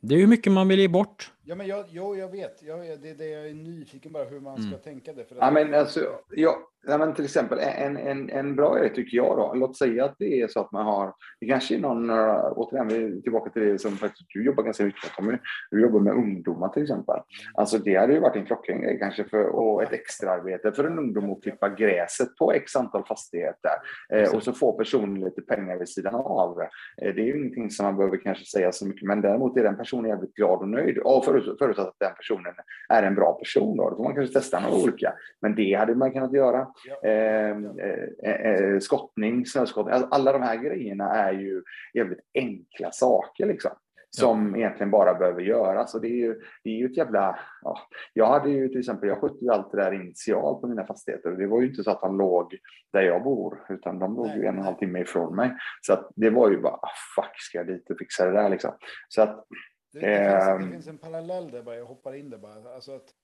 det är ju mycket man vill ge bort. Ja, men jag, jo, jag vet. Jag, det är det jag är nyfiken bara hur man ska mm. tänka det. För ja, men alltså, ja, ja, men till exempel en, en, en bra grej tycker jag då. Låt säga att det är så att man har, det kanske är någon, uh, återigen, vi är tillbaka till det som faktiskt du jobbar ganska mycket med Tommy. Du jobbar med ungdomar till exempel. Alltså det hade ju varit en klockren grej kanske för, och ett extraarbete för en ungdom att klippa gräset på x antal fastigheter. Eh, och så får personen lite pengar vid sidan av. Eh, det är ju ingenting som man behöver kanske säga så mycket, men däremot är den personen jävligt glad och nöjd. Och förut, förutsatt att den personen är en bra person då. Då får man kanske testa några olika. Men det hade man kunnat göra. Ehm, eh, eh, skottning, snöskottning, alltså alla de här grejerna är ju jävligt enkla saker liksom som ja. egentligen bara behöver göras. Och det är ju, det är ju ett jävla... Ja, jag hade ju till exempel, jag skötte ju allt det där initialt på mina fastigheter. Det var ju inte så att de låg där jag bor, utan de låg ju en och en halv timme ifrån mig. Så att det var ju bara, ah, fuck, ska jag dit och fixa det där liksom. Så att det, det, finns, det, ehm. finns, en parallell där, bara, jag hoppar in där bara. Alltså att,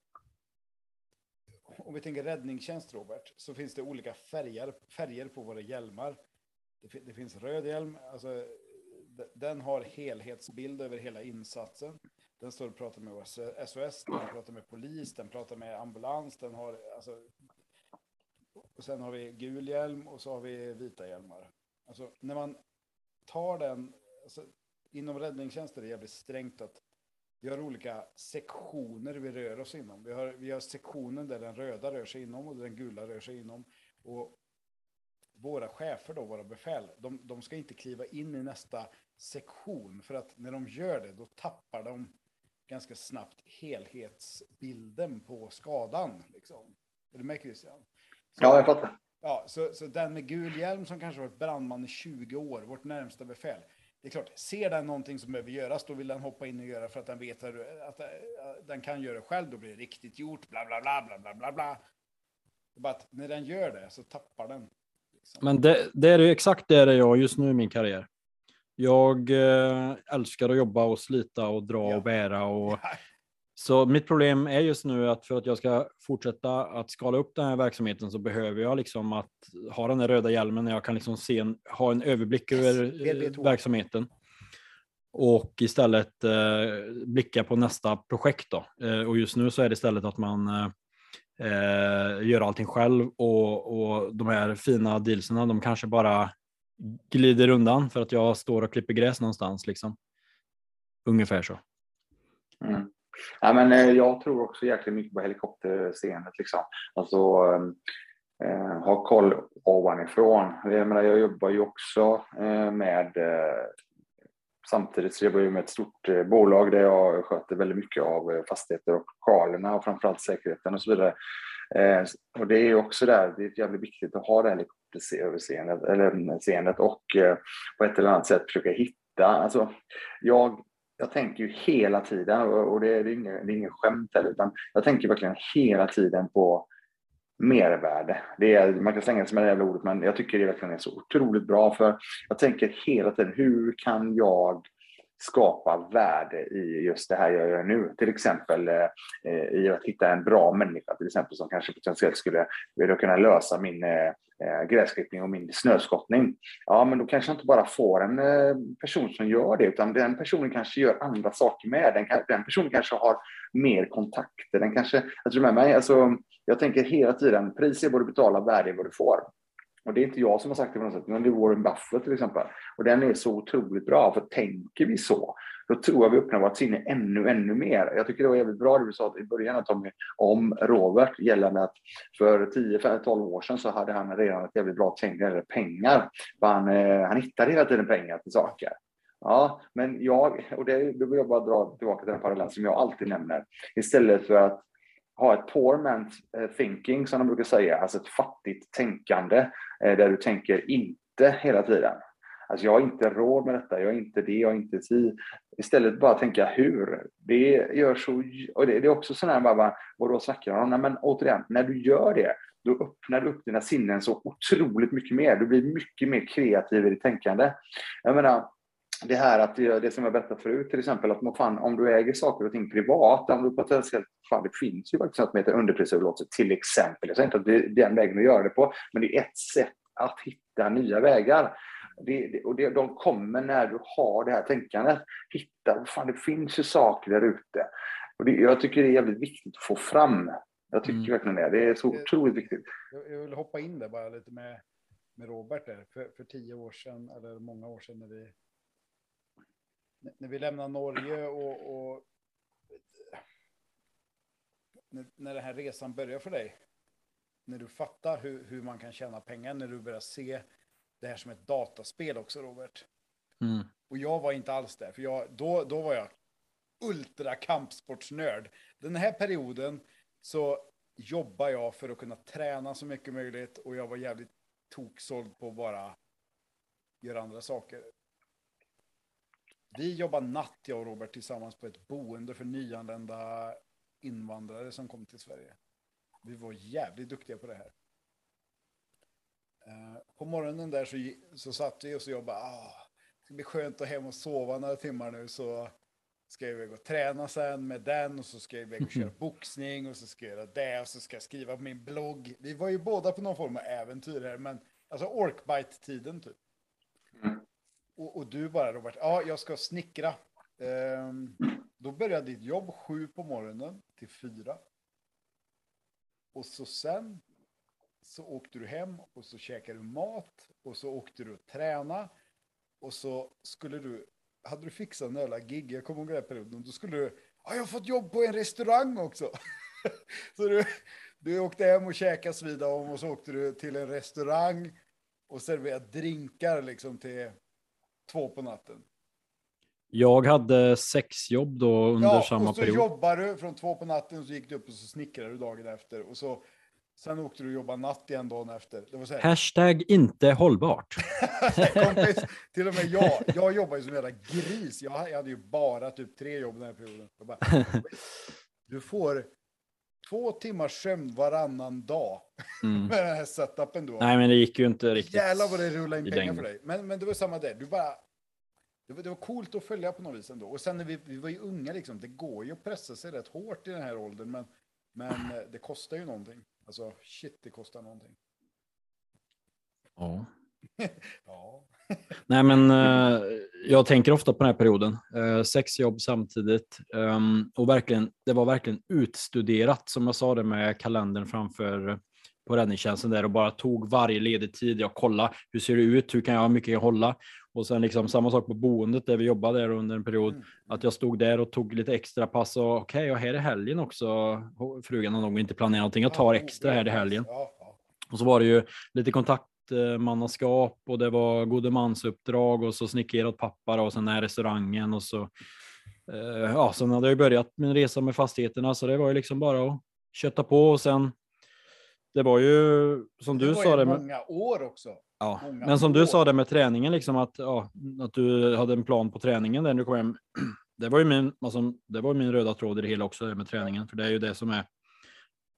om vi tänker räddningstjänst, Robert, så finns det olika färger, färger på våra hjälmar. Det, det finns röd hjälm, alltså, den har helhetsbild över hela insatsen. Den står och pratar med SOS, den pratar med polis, den pratar med ambulans, den har alltså, och sen har vi gul hjälm och så har vi vita hjälmar. Alltså när man tar den, alltså, inom räddningstjänst är det jävligt strängt att vi har olika sektioner vi rör oss inom. Vi har, vi har sektionen där den röda rör sig inom och den gula rör sig inom. Och våra chefer då, våra befäl, de, de ska inte kliva in i nästa sektion. För att när de gör det, då tappar de ganska snabbt helhetsbilden på skadan. Liksom. Är du med Christian? Så, ja, jag fattar. Ja, så, så den med gul hjälm som kanske varit brandman i 20 år, vårt närmsta befäl, det är klart, ser den någonting som behöver göras, då vill den hoppa in och göra för att den vet att, den kan göra det själv, då blir det riktigt gjort, bla bla bla bla bla bla bla. Bara att när den gör det så tappar den. Liksom. Men det, det är ju exakt det är jag just nu i min karriär. Jag eh, älskar att jobba och slita och dra ja. och bära och Så mitt problem är just nu att för att jag ska fortsätta att skala upp den här verksamheten så behöver jag liksom att ha den här röda hjälmen när jag kan liksom se en, ha en överblick över verksamheten. Och istället eh, blicka på nästa projekt då. Eh, och just nu så är det istället att man eh, eh gör allting själv och, och de här fina dealserna de kanske bara glider undan för att jag står och klipper gräs någonstans liksom. Ungefär så. Mm. Ja, men, eh, jag tror också jäkligt mycket på helikopterscenet. Liksom. Alltså, eh, eh, ha koll ovanifrån. Jag, menar, jag jobbar ju också eh, med eh, Samtidigt så jobbar jag med ett stort eh, bolag där jag sköter väldigt mycket av fastigheter och lokalerna och framförallt säkerheten och så vidare. och det är också där, det är jävligt viktigt att ha det helikopterseendet eller, mm, seendet och på ett eller annat sätt försöka hitta. Alltså, jag jag tänker ju hela tiden, och det är, inget, det är ingen skämt heller, utan jag tänker verkligen hela tiden på mervärde. Det är, man kan slänga sig med det jävla ordet, men jag tycker det verkligen är så otroligt bra. För jag tänker hela tiden, hur kan jag skapa värde i just det här jag gör nu. Till exempel eh, i att hitta en bra människa till exempel som kanske potentiellt skulle vilja kunna lösa min eh, eh, gräsklippning och min snöskottning. Ja, men då kanske jag inte bara får en eh, person som gör det, utan den personen kanske gör andra saker med. Den, den personen kanske har mer kontakter. Den kanske, jag tror med mig, alltså, jag tänker hela tiden, pris är vad du betalar, värde är vad du får. Och det är inte jag som har sagt det på något sätt, men det är Warren Buffett till exempel. Och den är så otroligt bra, för tänker vi så, då tror jag vi öppnar vårt sinne ännu, ännu mer. Jag tycker det var jävligt bra det du sa i början Tommy, om Robert gällande att för 10-12 år sedan så hade han redan ett jävligt bra tänk när det pengar. Han, eh, han hittade hela tiden pengar till saker. Ja, men jag, och det, då vill jag bara dra tillbaka till den parallell som jag alltid nämner. Istället för att ha ett poor man eh, thinking, som de brukar säga, alltså ett fattigt tänkande, eh, där du tänker inte hela tiden. Alltså jag har inte råd med detta, jag är inte det, jag är inte si. Istället bara tänka hur. Det gör så, och det, det är också sådär bara, vad då snackar om? Nej, men återigen, när du gör det, då öppnar du upp dina sinnen så otroligt mycket mer. Du blir mycket mer kreativ i ditt tänkande. Jag menar, det här att det som jag berättade förut, till exempel att fan, om du äger saker och ting privat, om du potentiellt, fan, det finns ju faktiskt något som heter underprisöverlåtelse till exempel. Jag säger inte att det är den vägen att göra det på, men det är ett sätt att hitta nya vägar. Det, det, och det, de kommer när du har det här tänkandet. Hitta, fan, det finns ju saker där ute. Och det, jag tycker det är jävligt viktigt att få fram. Jag tycker mm. verkligen det. Det är så otroligt viktigt. Jag vill hoppa in där bara lite med, med Robert där. För, för tio år sedan, eller många år sedan när vi när vi lämnar Norge och, och när, den här resan börjar för dig, när du fattar hur, hur man kan tjäna pengar, när du börjar se det här som ett dataspel också, Robert. Mm. Och jag var inte alls där, för jag, då, då var jag ultra kampsportsnörd. Den här perioden så jobbar jag för att kunna träna så mycket möjligt och jag var jävligt toksåld på att bara göra andra saker. Vi jobbar natt, jag och Robert, tillsammans på ett boende för nyanlända invandrare som kom till Sverige. Vi var jävligt duktiga på det här. Uh, på morgonen där så, så satt vi och så jobbade. Ah, det ska bli skönt att hem och sova några timmar nu så ska jag iväg och träna sen med den och så ska jag iväg och köra boxning och så ska jag göra det och så ska jag skriva på min blogg. Vi var ju båda på någon form av äventyr här, men alltså orkbite-tiden typ. Och, och, du bara Robert, ja jag ska snickra. Ehm, då började ditt jobb sju på morgonen till fyra. Och så sen så åkte du hem och så käkade du mat och så åkte du och träna. Och så skulle du, hade du fixat en jävla gig, jag kommer ihåg den här perioden, då skulle du, ja jag har fått jobb på en restaurang också. så du, du åkte hem och käkade svida om och så åkte du till en restaurang och serverade drinkar liksom till två på natten. Jag hade sex jobb då under ja, samma och så period. jobbade du från två på natten och så gick du upp och så snickrade du dagen efter. Och så, sen åkte du och jobbade natt igen dagen efter. Det var så här. Hashtag inte hållbart. Kompis, till och med jag, jag jobbade ju som en jävla gris. Jag hade ju bara typ tre jobb den här perioden. Bara, du får två timmars sömn varannan dag mm. med den här setupen då. Nej, men det gick ju inte riktigt. Jävlar vad det rullade in pengar för dig. Men, men det var samma där. Du bara... Det var, det var coolt att följa på något vis ändå. Och sen när vi, vi var ju unga liksom, det går ju att pressa sig rätt hårt i den här åldern, men, men eh, det kostar ju någonting. Alltså shit, det kostar någonting. Ja. ja. Nej, men uh, jag tänker ofta på den här perioden. Uh, sex jobb samtidigt um, och verkligen, det var verkligen utstuderat som jag sa det med kalendern framför på räddningstjänsten där och bara tog varje ledig tid. Jag kollade hur ser det ut? Hur kan jag ha mycket jag hålla? Och sen liksom samma sak på boendet där vi jobbade där under en period. Mm. Att jag stod där och tog lite extra pass och okej, okay, och här är helgen också. Frugan har nog inte planerat någonting. Jag tar extra här i helgen. Och så var det ju lite kontakt mannaskap och det var gode mansuppdrag och så snickare åt pappa och sen är restaurangen och så. Eh, ja, sen hade jag börjat min resa med fastigheterna så det var ju liksom bara att kötta på och sen. Det var ju som det du sa det. Med, många år också. Ja, många men som år. du sa det med träningen liksom att ja, att du hade en plan på träningen där du kom hem. Det var ju min, alltså, det var min röda tråd i det hela också med träningen, för det är ju det som är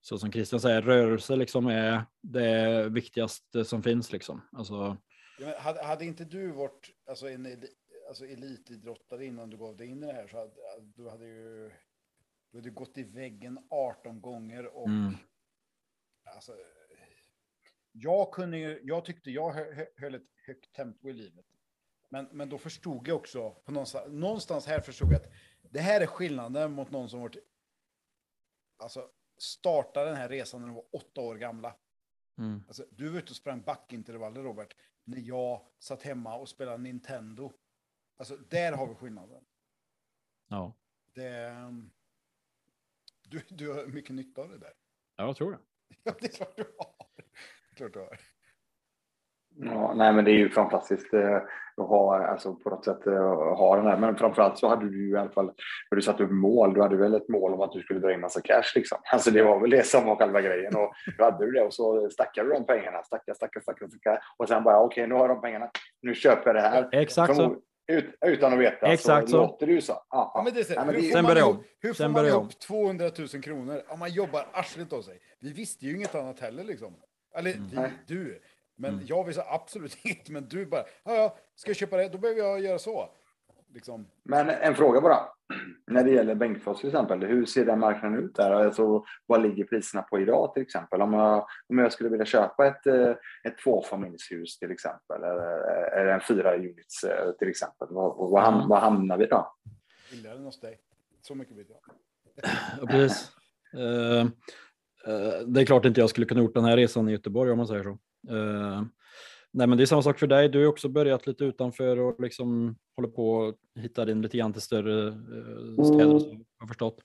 så som Christian säger, rörelse liksom är det viktigaste som finns liksom. Alltså, Ja, hade, hade inte du varit alltså, en alltså, elitidrottare innan du gav dig in i det här så hade du hade ju du hade gått i väggen 18 gånger och mm, alltså, jag kunde ju, jag tyckte jag hö- hö- höll ett högt tempo i livet. Men, men då förstod jag också, på någonstans, någonstans här förstod jag att det här är skillnaden mot någon som varit, alltså startade den här resan när de var åtta år gamla. mm, Alltså, du var ute och sprang backintervaller, Robert, när jag satt hemma och spelade Nintendo. Alltså, där har vi skillnaden. ja, Det, ehm, du, du har mycket nytta av det där. jag tror det. Ja, det är klart du har. Klart du har. Ja, nej, men det är ju fantastiskt eh, att ha, alltså på något sätt eh, ha den här. Men framförallt så hade du ju i alla fall, när du satte upp mål, du hade väl ett mål om att du skulle dra in massa cash liksom. Alltså det var väl det som var själva grejen och då hade du det och så stackade du de pengarna, stacka, stacka, stacka, stacka och sen bara okej, nu har jag de pengarna, nu köper jag det här. Exakt så. Ut, utan att veta Exakt så, så. låter det ju så. Ja, Ja, ja. men det är så, Ja, men hur får Sen man börjar ihop, om. hur får Sen man ihop 200 000 kronor? Ja, man jobbar arslet av sig. Vi visste ju inget annat heller liksom. Eller vi, Nej. du. Men Mm. jag visste absolut inget. Men du bara, ja, ja, ska jag köpa det? Då behöver jag göra så. Liksom. Men en fråga bara. När det gäller Bengtsfors till exempel, hur ser den marknaden ut där? Alltså, vad ligger priserna på idag till exempel? Om jag, om jag skulle vilja köpa ett, eh, ett tvåfamiljshus till exempel, eller, eller en fyra units eh, till exempel, vad, vad, ham, Mm. vad hamnar vi då? Billigare än hos dig. Så mycket vet jag. Ja, precis. Eh, eh, det är klart inte jag skulle kunna gjort den här resan i Göteborg om man säger så. Eh, nej, men det är samma sak för dig. Du har också börjat lite utanför och liksom håller på att hitta din lite grann till större eh, städer så, har jag förstått.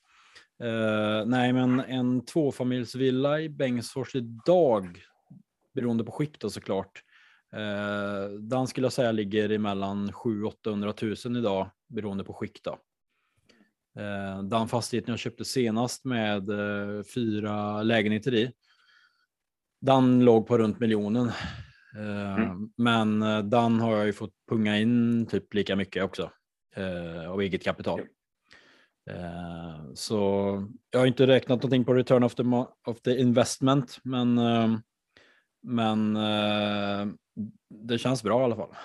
Eh, nej, men en tvåfamiljsvilla i Bengtsfors idag, beroende på skick då såklart, eh, den skulle jag säga ligger emellan 700 000 000 idag, beroende på skick då. Eh, den fastigheten jag köpte senast med eh, fyra lägenheter i, den låg på runt miljonen. Eh, Mm. Men eh, den har jag ju fått punga in typ lika mycket också eh, av eget kapital. Eh, så jag har inte räknat någonting på return of the, of the investment, men, men det känns bra i alla fall.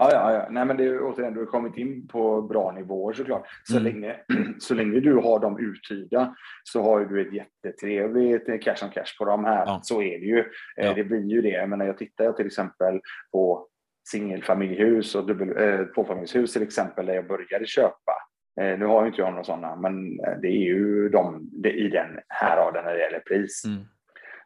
Ja, ja, ja. Nej, men det är återigen, du har kommit in på bra nivåer såklart. Så, Mm. länge, så länge du har dem uthyrda så har du ett jättetrevligt cash on cash på de här. Ja. Så är det ju. Eh, Ja. Det blir ju det. Jag menar, jag tittar till exempel på singelfamiljhus och dubbel, eh, tvåfamiljshus till exempel där jag började köpa. Eh, nu har ju inte jag några sådana, men eh, det är ju de det, i den här raden när det gäller pris. Mm.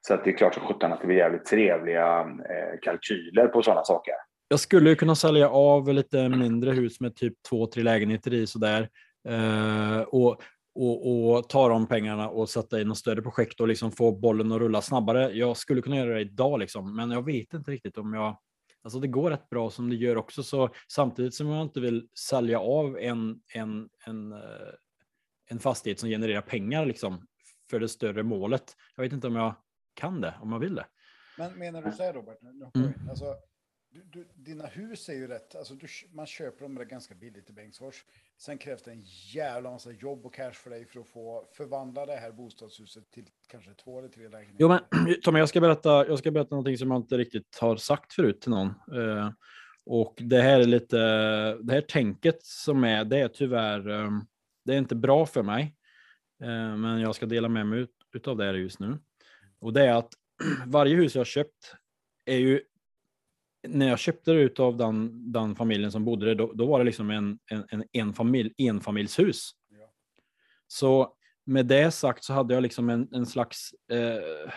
Så att det är klart som sjutton att det blir jävligt trevliga eh, kalkyler på sådana saker. Jag skulle ju kunna sälja av lite mindre hus med typ två, tre lägenheter i sådär. Eh, och, och, och ta de pengarna och sätta i något större projekt och liksom få bollen att rulla snabbare. Jag skulle kunna göra det idag liksom, men jag vet inte riktigt om jag... Alltså det går rätt bra som det gör också, så samtidigt som jag inte vill sälja av en, en, en, eh, en fastighet som genererar pengar liksom för det större målet. Jag vet inte om jag kan det, om jag vill det. Men menar du så här Robert? Nu, nu, Mm. alltså, du, du, dina hus är ju rätt, alltså du, man köper dem där ganska billigt i Bengtsfors. Sen krävs det en jävla massa jobb och cash för dig för att få förvandla det här bostadshuset till kanske två eller tre lägenheter. Jo, men Tommy, jag ska berätta, jag ska berätta någonting som jag inte riktigt har sagt förut till någon. Eh, och det här är lite, det här tänket som är, det är tyvärr, eh, det är inte bra för mig. Eh, men jag ska dela med mig ut, utav det här just nu. Och det är att varje hus jag har köpt är ju, när jag köpte det utav den, den familjen som bodde där, då, då var det liksom en, en, en, en familj, enfamiljshus. Ja. Så med det sagt så hade jag liksom en, en slags, eh,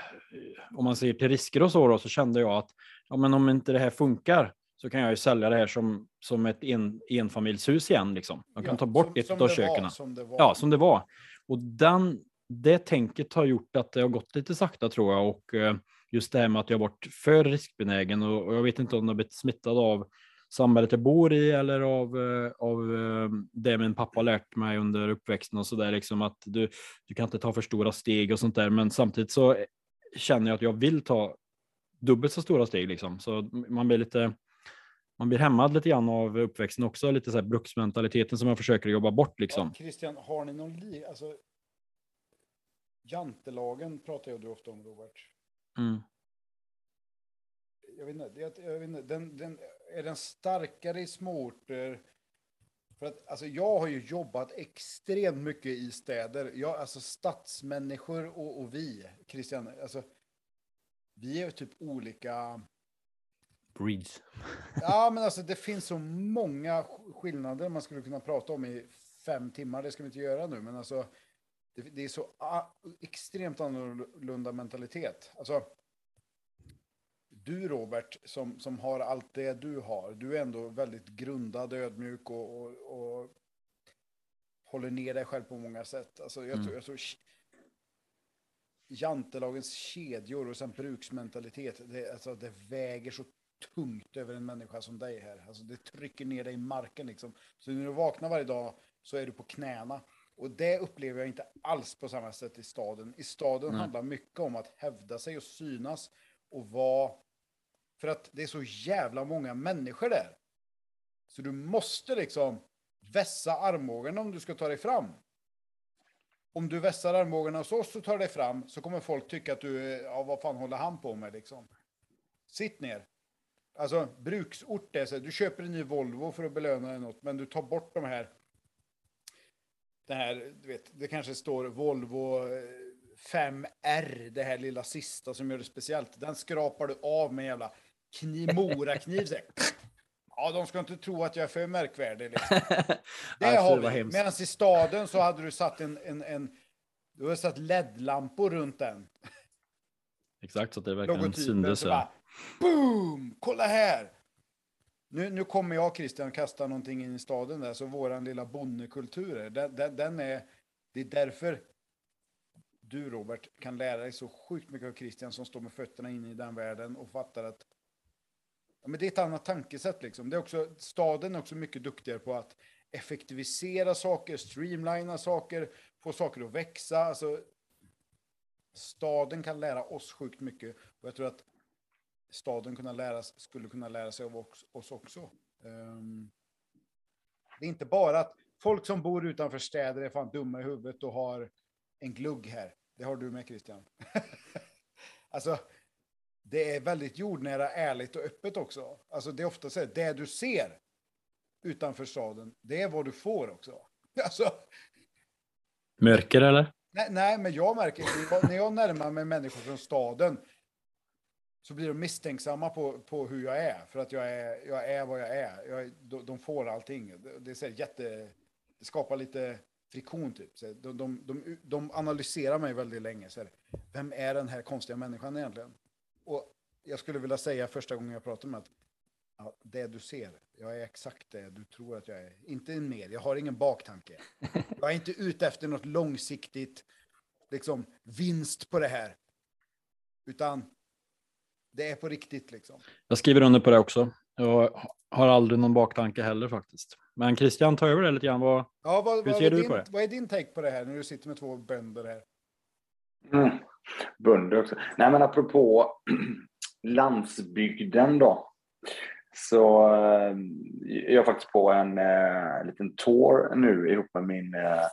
om man ser till risker och så då, så kände jag att ja, men om inte det här funkar så kan jag ju sälja det här som, som ett en, enfamiljshus igen. Liksom. Jag kan Ja, ta bort som- ett som av köken. Ja, som det var. Och den, det tänket har gjort att det har gått lite sakta tror jag. Och eh, just det här med att jag varit för riskbenägen och, och jag vet inte om jag har blivit smittad av samhället jag bor i eller av, eh, av eh, det min pappa lärt mig under uppväxten och så där liksom att du, du kan inte ta för stora steg och sånt där. Men samtidigt så känner jag att jag vill ta dubbelt så stora steg liksom. Så man blir lite man blir hämmad lite grann av uppväxten också, lite så här bruksmentaliteten som jag försöker jobba bort liksom. Ja, Christian, har ni någon li... Alltså, Jantelagen pratar jag du ofta om, Robert. Mm. Jag vet inte, jag, jag vet inte den, den, är den starkare i småorter? För att, alltså, jag har ju jobbat extremt mycket i städer. Jag, alltså stadsmänniskor och, och vi, Christian, alltså, vi är typ olika. Breeds. Ja, men alltså det finns så många skillnader man skulle kunna prata om i fem timmar. Det ska vi inte göra nu, men alltså det, det är så extremt annorlunda mentalitet. Alltså, du Robert, som, som har allt det du har, du är ändå väldigt grundad, ödmjuk och, och, och håller ner dig själv på många sätt. Alltså, jag, Mm. tror, jag tror jantelagens kedjor och sen bruksmentalitet, det, alltså, det väger så tungt över en människa som dig här. Alltså, det trycker ner dig i marken liksom. Så när du vaknar varje dag så är du på knäna. Och det upplever jag inte alls på samma sätt i staden. I staden Nej. handlar mycket om att hävda sig och synas och vara... För att det är så jävla många människor där. Så du måste liksom vässa armbågarna om du ska ta dig fram. Om du vässar armbågarna hos oss och tar dig fram så kommer folk tycka att du, ja vad fan håller han på med liksom. Sitt ner. Alltså bruksort är så här, du köper en ny Volvo för att belöna dig något, men du tar bort de här. Det här, du vet, det kanske står Volvo eh, 5R, det här lilla sista som gör det speciellt. Den skrapar du av med en jävla kniv, morakniv. Ja, de ska inte tro att jag är för märkvärdig. Liksom. Det har vi. Medan i staden så hade du satt en, en, en du har satt LED-lampor runt den. Exakt, så att det verkligen bara, boom! Kolla här! Nu, nu kommer jag Christian kasta någonting in i staden där, så våran lilla bondekultur den, den, den är, det är därför du Robert kan lära dig så sjukt mycket av Christian som står med fötterna inne i den världen och fattar att ja, men det är ett annat tankesätt liksom. Det är också, staden är också mycket duktigare på att effektivisera saker, streamlina saker, få saker att växa. Alltså, staden kan lära oss sjukt mycket och jag tror att staden kunna lära, skulle kunna lära sig av oss, också. Ehm, det är inte bara att folk som bor utanför städer är fan dumma i huvudet och har en glugg här. Det har du med Christian. alltså, det är väldigt jordnära, ärligt och öppet också. Alltså det är ofta så här, det du ser utanför staden, det är vad du får också. Alltså, Mörker eller? Nej, nej, men jag märker när jag närmar mig människor från staden så blir de misstänksamma på, på hur jag är. För att jag är, jag är vad jag är. Jag, de, de får allting. Det, är så jätte, det skapar lite friktion typ. Så de, de, de, de analyserar mig väldigt länge. Så vem är den här konstiga människan egentligen? Och jag skulle vilja säga första gången jag pratar med att ja, det du ser, jag är exakt det du tror att jag är. Inte mer, jag har ingen baktanke. Jag är inte ute efter något långsiktigt liksom, vinst på det här. Utan det är på riktigt liksom. Jag skriver under på det också. Jag har aldrig någon baktanke heller faktiskt. Men Christian, ta över det lite grann. Vad... Ja, vad, Hur vad, ser är du din, på det? vad är din take på det här när du sitter med två bönder här? Mm. Bönder också. Nej, men apropå landsbygden då. Så eh, jag är faktiskt på en eh, liten tour nu ihop med min eh,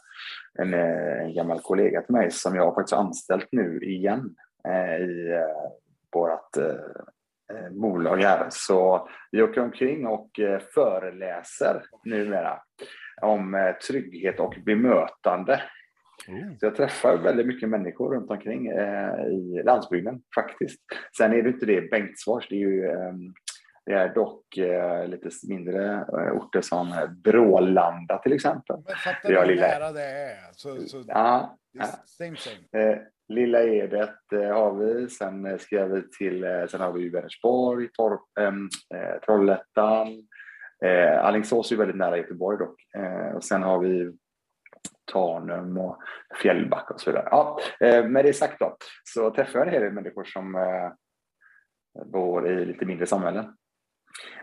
en, eh, en gammal kollega till mig som jag har faktiskt anställt nu igen eh, i eh, vårt eh, eh, bolag här. Så vi åker omkring och eh, föreläser numera om eh, trygghet och bemötande. Så jag träffar väldigt mycket människor runt omkring eh, i landsbygden faktiskt. Sen är det inte det Bengtsfors, det är ju eh, det är dock eh, lite mindre eh, orter som Brålanda till exempel. Men fattar Ja, du hur lilla- nära det är? Så, så Ja, det är same same. eh, Lilla Edet eh, har vi, sen eh, ska vi till, eh, sen har vi ju Vänersborg, Torp, ehm, eh, Trollhättan, eh, Alingsås är ju väldigt nära Göteborg dock. Eh, och sen har vi Tanum och Fjällbacka och så vidare. Ja, eh, med det sagt då, så träffar jag en hel del människor som eh, bor i lite mindre samhällen.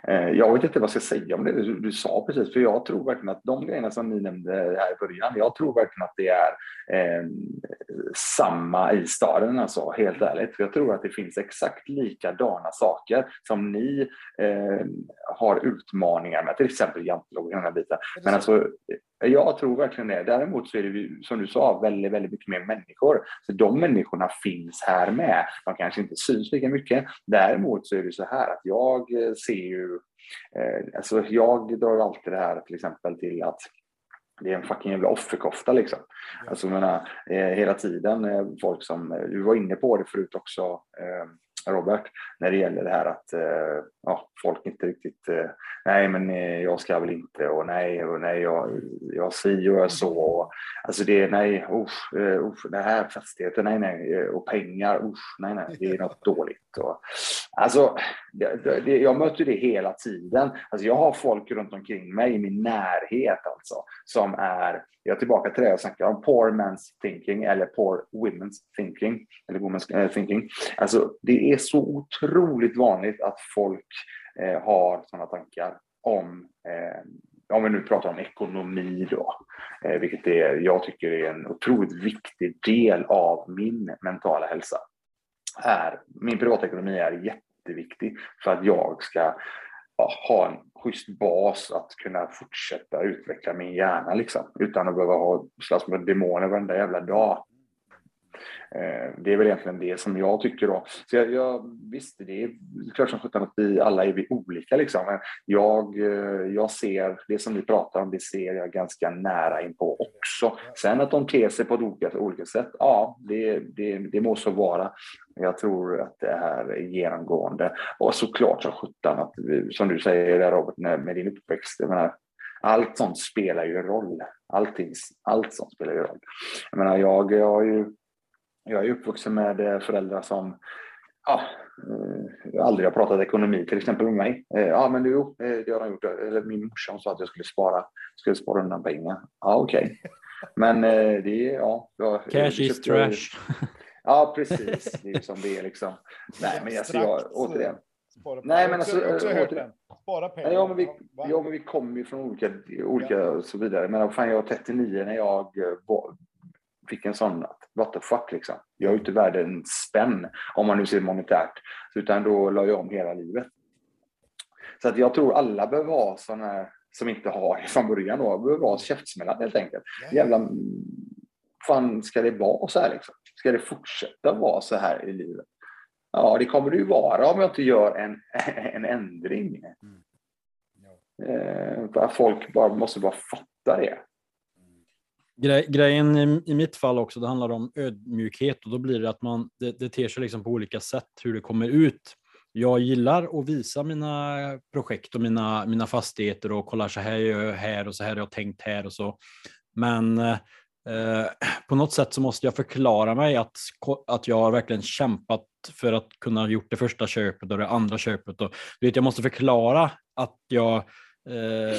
Eh, Jag vet inte vad jag ska säga om det du, du sa precis, för jag tror verkligen att de grejerna som ni nämnde här i början, jag tror verkligen att det är eh, samma i staden, alltså, helt ärligt. För jag tror att det finns exakt likadana saker som ni eh, har utmaningar med, till exempel jantelag och den biten. Men alltså, Jag tror verkligen det. Däremot så är det som du sa väldigt, väldigt mycket mer människor. Så de människorna finns här med. De kanske inte syns lika mycket. Däremot så är det så här att jag eh, ser ju, eh, alltså jag drar alltid det här till exempel till att det är en fucking jävla offerkofta liksom. Alltså jag menar, eh, hela tiden eh, folk som, eh, du var inne på det förut också, eh, Robert, när det gäller det här att eh, ja, folk inte riktigt, eh, nej men eh, jag ska väl inte och nej och nej, jag, jag si och jag så. Och, alltså det är nej, usch, eh, usch, det här fastigheten, nej nej, eh, och pengar, usch, nej nej, det är något dåligt. Och, alltså, det, det, jag möter det hela tiden. Alltså jag har folk runt omkring mig i min närhet alltså, som är jag är tillbaka till det jag snackade om, poor man's thinking eller poor women's thinking. Eller women's eh, thinking. Alltså, det är så otroligt vanligt att folk eh, har sådana tankar om, eh, om vi nu pratar om ekonomi då, eh, vilket är, jag tycker är en otroligt viktig del av min mentala hälsa. Är, min privatekonomi är jätteviktig för att jag ska ha en schysst bas att kunna fortsätta utveckla min hjärna liksom, utan att behöva ha slåss med demoner varenda jävla dag. Eh, det är väl egentligen det som jag tycker då. Så jag, jag visst, det är klart som sjutton att vi alla är vi olika liksom. Men jag, eh, jag ser det som vi pratar om, det ser jag ganska nära in på också. Sen att de ter sig på ett olika, olika sätt, ja, det, det, det må så vara. Jag tror att det här är genomgående. Och såklart som sjutton att, som du säger där Robert, med din uppväxt, jag menar, allt sånt spelar ju roll. Allting, allt sånt spelar ju roll. Jag menar, jag, jag har ju jag är uppvuxen med eh, föräldrar som ja, eh, aldrig har pratat ekonomi till exempel med mig. Eh, ja, men du, det har de gjort. Eller min morsa sa att jag skulle spara, skulle spara undan pengar. Ja, okej. Okay. Men det är, ja. Jag, Cash is trash. Ja, precis. Det är som det är liksom. Nej, men alltså jag, återigen. Nej, men alltså, återigen. Spara pengar. Ja, men vi, ja, men vi kommer ju från olika, olika ja. och så vidare. Men fan, jag var 39 när jag fick en sån, what the fuck liksom. Jag är inte värd en spänn om man nu ser monetärt. Utan då la jag om hela livet. Så att jag tror alla behöver ha sådana här, som inte har det från början då, behöver ha käftsmällar helt enkelt. Jävla, fan ska det vara så här liksom? Ska det fortsätta vara så här i livet? Ja, det kommer det ju vara om jag inte gör en, en ändring. Mm. Ja. Eh, folk bara, måste bara fatta det. Grejen i, i, mitt fall också, det handlar om ödmjukhet och då blir det att man, det, det ter sig liksom på olika sätt hur det kommer ut. Jag gillar att visa mina projekt och mina, mina fastigheter och kolla så här gör jag här och så här har jag tänkt här och så. Men eh, på något sätt så måste jag förklara mig att, att jag har verkligen kämpat för att kunna gjort det första köpet och det andra köpet. Och, du vet, jag måste förklara att jag eh,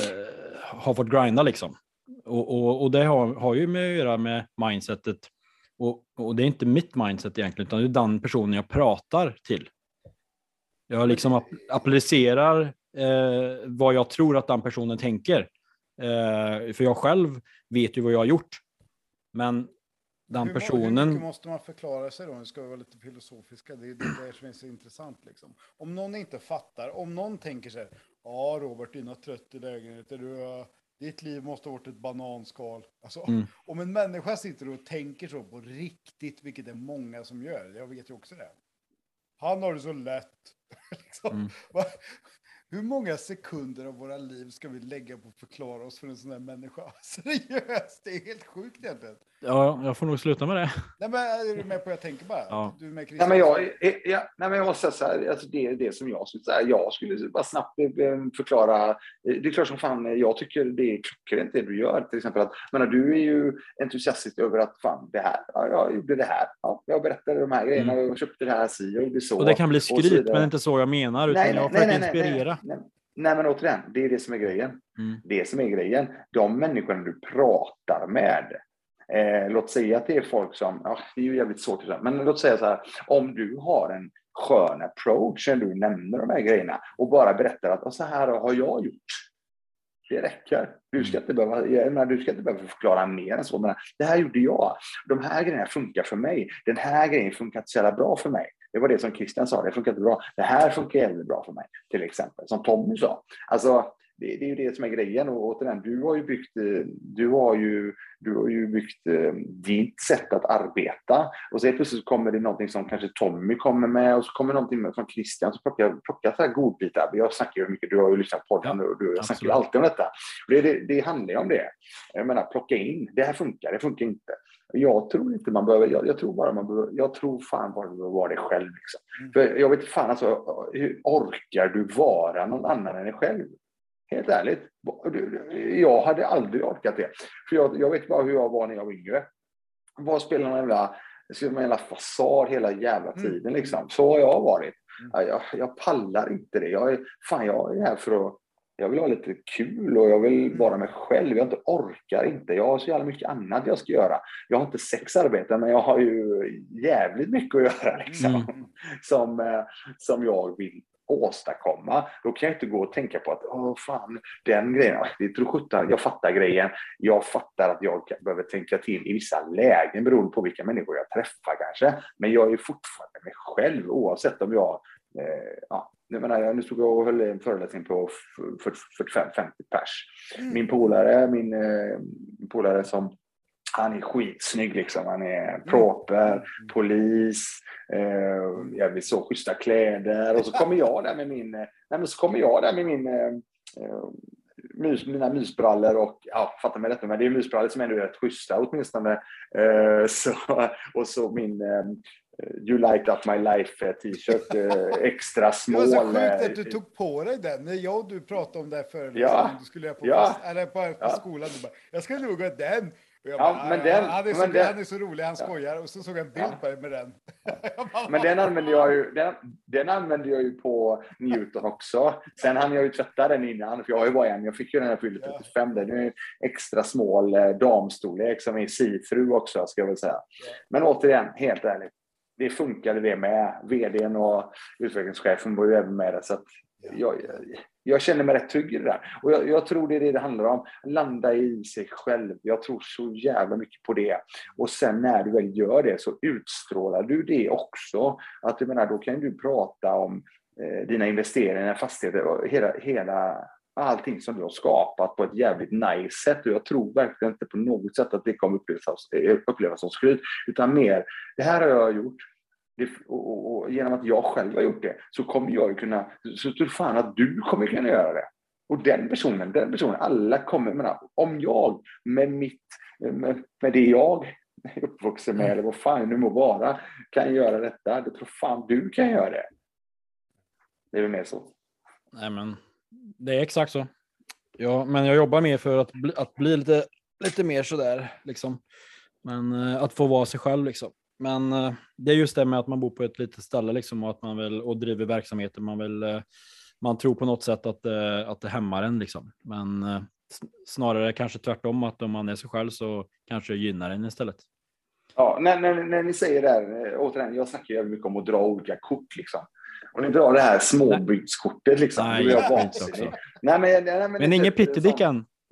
har fått grinda liksom. Och, och, och det har, har ju med att göra med mindsetet. Och, och det är inte mitt mindset egentligen, utan det är den personen jag pratar till. Jag liksom applicerar eh, vad jag tror att den personen tänker. Eh, för jag själv vet ju vad jag har gjort. Men den hur, personen... Hur mycket måste man förklara sig då? Nu ska vi vara lite filosofiska. Det är det, det som är så intressant. Liksom. Om någon inte fattar, om någon tänker sig, ja Robert, dina 30 lägenheter, du har ditt liv måste ha varit ett bananskal. Alltså, mm. Om en människa sitter och tänker så på riktigt, vilket det är många som gör, jag vet ju också det. Han har det så lätt. liksom. mm. Hur många sekunder av våra liv ska vi lägga på att förklara oss för en sån här människa? Seriöst, det är helt sjukt egentligen. Ja, jag får nog sluta med det. Nej, men är du med på vad jag tänker bara? Ja. Du med nej, men jag, ja, nej, men jag måste säga så här, alltså det är det som jag skulle säga. Jag skulle bara snabbt eh, förklara. Det är klart som fan, jag tycker det är klockrent det du gör. Till exempel att, menar, du är ju entusiastisk över att fan, det här, ja, jag gjorde det här. Ja, jag berättade de här grejerna, mm. jag köpte det här, si, jag gjorde så. Och det kan bli skryt, men inte så jag menar, utan nej, jag försöker inspirera. Nej, nej, men återigen, det är det som är grejen. Mm. Det som är grejen. De människorna du pratar med, Eh, låt säga att det är folk som, ja, det är ju jävligt svårt, men låt säga så här, om du har en skön approach när du nämner de här grejerna och bara berättar att så här har jag gjort. Det räcker. Du ska inte behöva, menar, du ska inte behöva förklara mer än så. Men det här gjorde jag. De här grejerna funkar för mig. Den här grejen funkar inte så jävla bra för mig. Det var det som Christian sa, det funkar inte bra. Det här funkar jävligt bra för mig, till exempel. Som Tommy sa. Alltså, det, det, är ju det som är grejen. Och återigen, du har ju byggt, eh, du har ju, du har ju byggt eh, ditt sätt att arbeta. Och så plötsligt kommer det någonting som kanske Tommy kommer med och så kommer någonting från Christian som plockar, plockar så här godbitar. Jag snackar ju mycket, du har ju lyssnat på podden och du jag snackar ju alltid om detta. Det, det, det handlar ju om det. Jag menar, plocka in. Det här funkar, det funkar inte. Jag tror inte man behöver, jag, jag, tror bara man behöver, jag tror fan bara du behöver vara dig själv. Liksom. Mm. För jag vet fan alltså, hur orkar du vara någon annan än dig själv? Helt ärligt. Jag hade aldrig orkat det. För jag, jag vet bara hur jag var när jag var yngre. Vad spelar någon jävla, fasad hela jävla mm. tiden liksom. Så har jag varit. Mm. Jag, jag pallar inte det. Jag är, fan, jag är här för att jag vill ha lite kul och jag vill mm. vara mig själv. Jag inte orkar inte. Jag har så jävla mycket annat jag ska göra. Jag har inte sex arbeten, men jag har ju jävligt mycket att göra liksom, mm. som, eh, som jag vill åstadkomma. Då kan jag inte gå och tänka på att åh fan, den grejen, det tror sjutton, jag fattar grejen. Jag fattar att jag behöver tänka till i vissa lägen beroende på vilka människor jag träffar kanske. Men jag är fortfarande mig själv oavsett om jag eh, ja, nu, menar jag, nu stod jag och höll en föreläsning på 45-50 pers. Mm. Min polare, min eh, polare som han är skitsnygg liksom. Han är mm. proper, mm. polis, eh, jävligt så schyssta kläder. Och så kommer jag där med min, eh, nej men så kommer jag där med min eh, eh mys, mina mysbrallor och, ja, fatta mig rätt men det är mysbrallor som ändå är rätt schyssta åtminstone. Eh, så, och så min eh, You light up my life eh, t-shirt, extra smål. Det var så sjukt att du tog på dig den. När jag och du pratade om det förr, ja. du skulle göra på, ja. fast, eller på, på ja. skolan. Du bara, jag ska nog ha den. Ja, bara, men den, han, är så, men den, han är så rolig, han skojar. Och så såg jag en bild på dig med den. men den använde jag ju, den, den använde jag ju på Newton också. Sen hann jag ju tvätta den innan, för jag har ju bara en. Jag fick ju den här fylld 35. Den är extra smål eh, damstorlek som är see-through också, ska jag väl säga. Men återigen, helt ärligt det funkade det med. Vdn och utvecklingschefen var ju även med det. Så jag, jag, känner mig rätt trygg i det där. Och jag, jag, tror det är det det handlar om. Landa i sig själv. Jag tror så jävla mycket på det. Och sen när du väl gör det så utstrålar du det också. Att jag menar, då kan du prata om eh, dina investeringar i fastigheter och hela, hela allting som du har skapat på ett jävligt nice sätt. Och jag tror verkligen inte på något sätt att det kommer upplevas, eh, upplevas som skryt, utan mer, det här har jag gjort, det, och, och, och, genom att jag själv har gjort det så kommer jag kunna, så tror fan att du kommer kunna göra det. Och den personen, den personen, alla kommer, menar, om jag med mitt, med, med det jag är uppvuxen med, eller vad fan det må vara, kan göra detta, då tror fan du kan göra det. Det är väl mer så. Nej men, det är exakt så. Ja, men jag jobbar mer för att bli, att bli lite, lite mer sådär, liksom. Men uh, att få vara sig själv, liksom. Men uh, det är just det med att man bor på ett litet ställe, liksom, och att man vill, och driver verksamheten. Man vill, uh, man tror på något sätt att, att det hämmar en, liksom. Men snarare kanske tvärtom, att om man är sig själv så kanske det gynnar en istället. Ja, när, när, när ni säger det här, återigen, jag snackar ju mycket om att dra olika kort, liksom. Och ni drar det här småbygdskortet liksom. Nej, jag nej, men, nej, men, men ingen Pittedick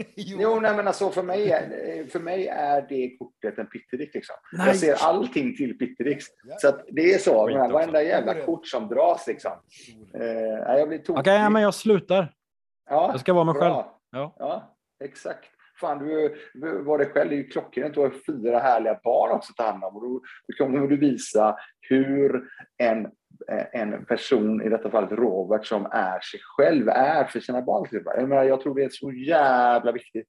än? Jo, nej, men alltså för mig, är, för mig är det kortet en Pittedick. Liksom. Jag ser allting till Pittedicks. Så att det är så. Men varenda jävla kort som dras liksom. Eh, jag blir Okej, okay, ja, men jag slutar. Ja, jag ska vara mig själv. Ja. ja, exakt. Fan, du, var det själv. Det är ju klockrent. Du har fyra härliga barn också att ta hand om. Och då, då kommer du visa hur en en person, i detta fallet Robert, som är sig själv, är för sina barn. Jag, menar, jag tror det är så jävla viktigt.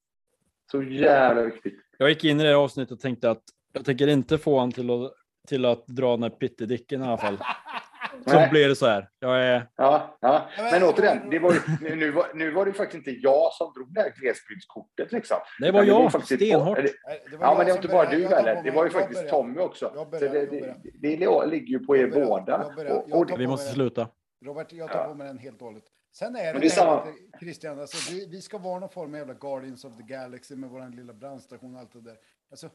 Så jävla viktigt. Jag gick in i det avsnittet och tänkte att jag tänker inte få honom till att, till att dra den här pittedicken i alla fall. Så Nej. blir det så här. Jag är... ja, ja. Men återigen, det var, nu, var, nu var det faktiskt inte jag som drog det här glesbygdskortet. Liksom. Det var jag, det stenhårt. Det, ja, men det var inte bara du heller. Det var ju faktiskt Tommy också. så det, det, det, ligger ju på er båda. Och, och, vi måste sluta. Robert, jag tar på mig den helt dåligt. Sen är det, det är samma... Christian, alltså, vi, vi, ska vara någon form av jävla Guardians of the Galaxy med vår lilla brandstation och allt det där. Alltså,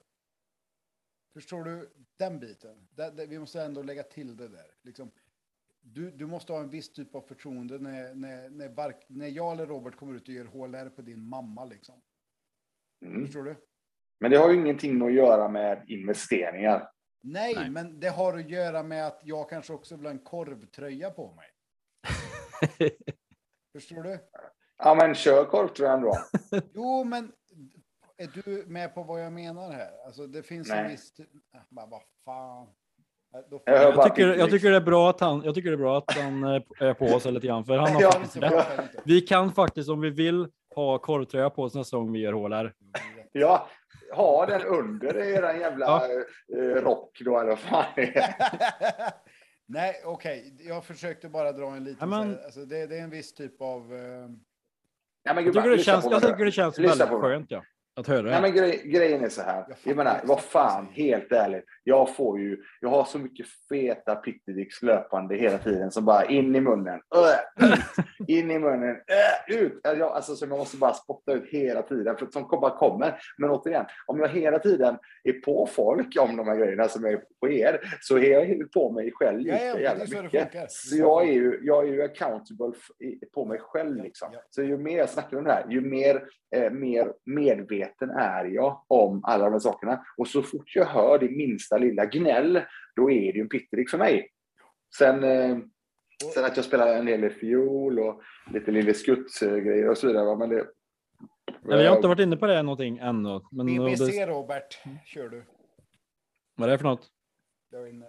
förstår du den biten? Det, det, vi måste ändå lägga till det där. Liksom, du, du måste ha en viss typ av förtroende när, när, när, bark, när jag eller Robert kommer ut och gör HLR på din mamma. Liksom. Mm. Förstår du? Men det har ju ingenting att göra med investeringar. Nej, Nej, men det har att göra med att jag kanske också vill ha en korvtröja på mig. Förstår du? Ja, men kör korvtröjan då. Jo, men är du med på vad jag menar här? Alltså, det finns en Nej. viss... Ah, Men vad fan. Jag tycker, jag tycker det är bra att han, jag tycker det är bra att han eh, är på oss lite grann, för han har Ja. faktiskt rätt. Vi kan faktiskt, om vi vill, ha korvtröja på oss nästa gång vi gör HLR. Ja, ha den under er jävla Ja. eh, rock då, eller vad fan. Nej, okej. Jag försökte bara dra en liten... Ja, men- så här- Alltså, det, det är en viss typ av... eh, Nej, men Jag tycker det känns, jag tycker det känns väldigt skönt ja, att höra Nej, men grej, grejen är så här. Jag Jag menar, vad fan, helt ärligt. Jag får ju, jag har så mycket feta pittidicks löpande hela tiden som bara in i munnen, äh, ut, in i munnen, äh, ut. Jag, alltså, som jag måste bara spotta ut hela tiden, för som bara kommer. Men återigen, om jag hela tiden är på folk om de här grejerna som är på er, så är jag ju på mig själv Ja, ja, lika det är jävla så mycket. funkar. Så jag är ju, jag är ju accountable på mig själv. Ja, Liksom. ja. Så ju mer jag snackar om det här, ju mer, eh, mer medveten är jag om alla de här sakerna. Och så fort jag hör det minsta lilla gnäll, då är det ju en pitterick för mig. Sen, eh, sen att jag spelar en del fiol och lite lille skutt-grejer och så vidare. Men det, Nej, vi har inte varit inne på det någonting ännu. Men BBC det, Robert, kör du. vad är det för något? Jag är inne.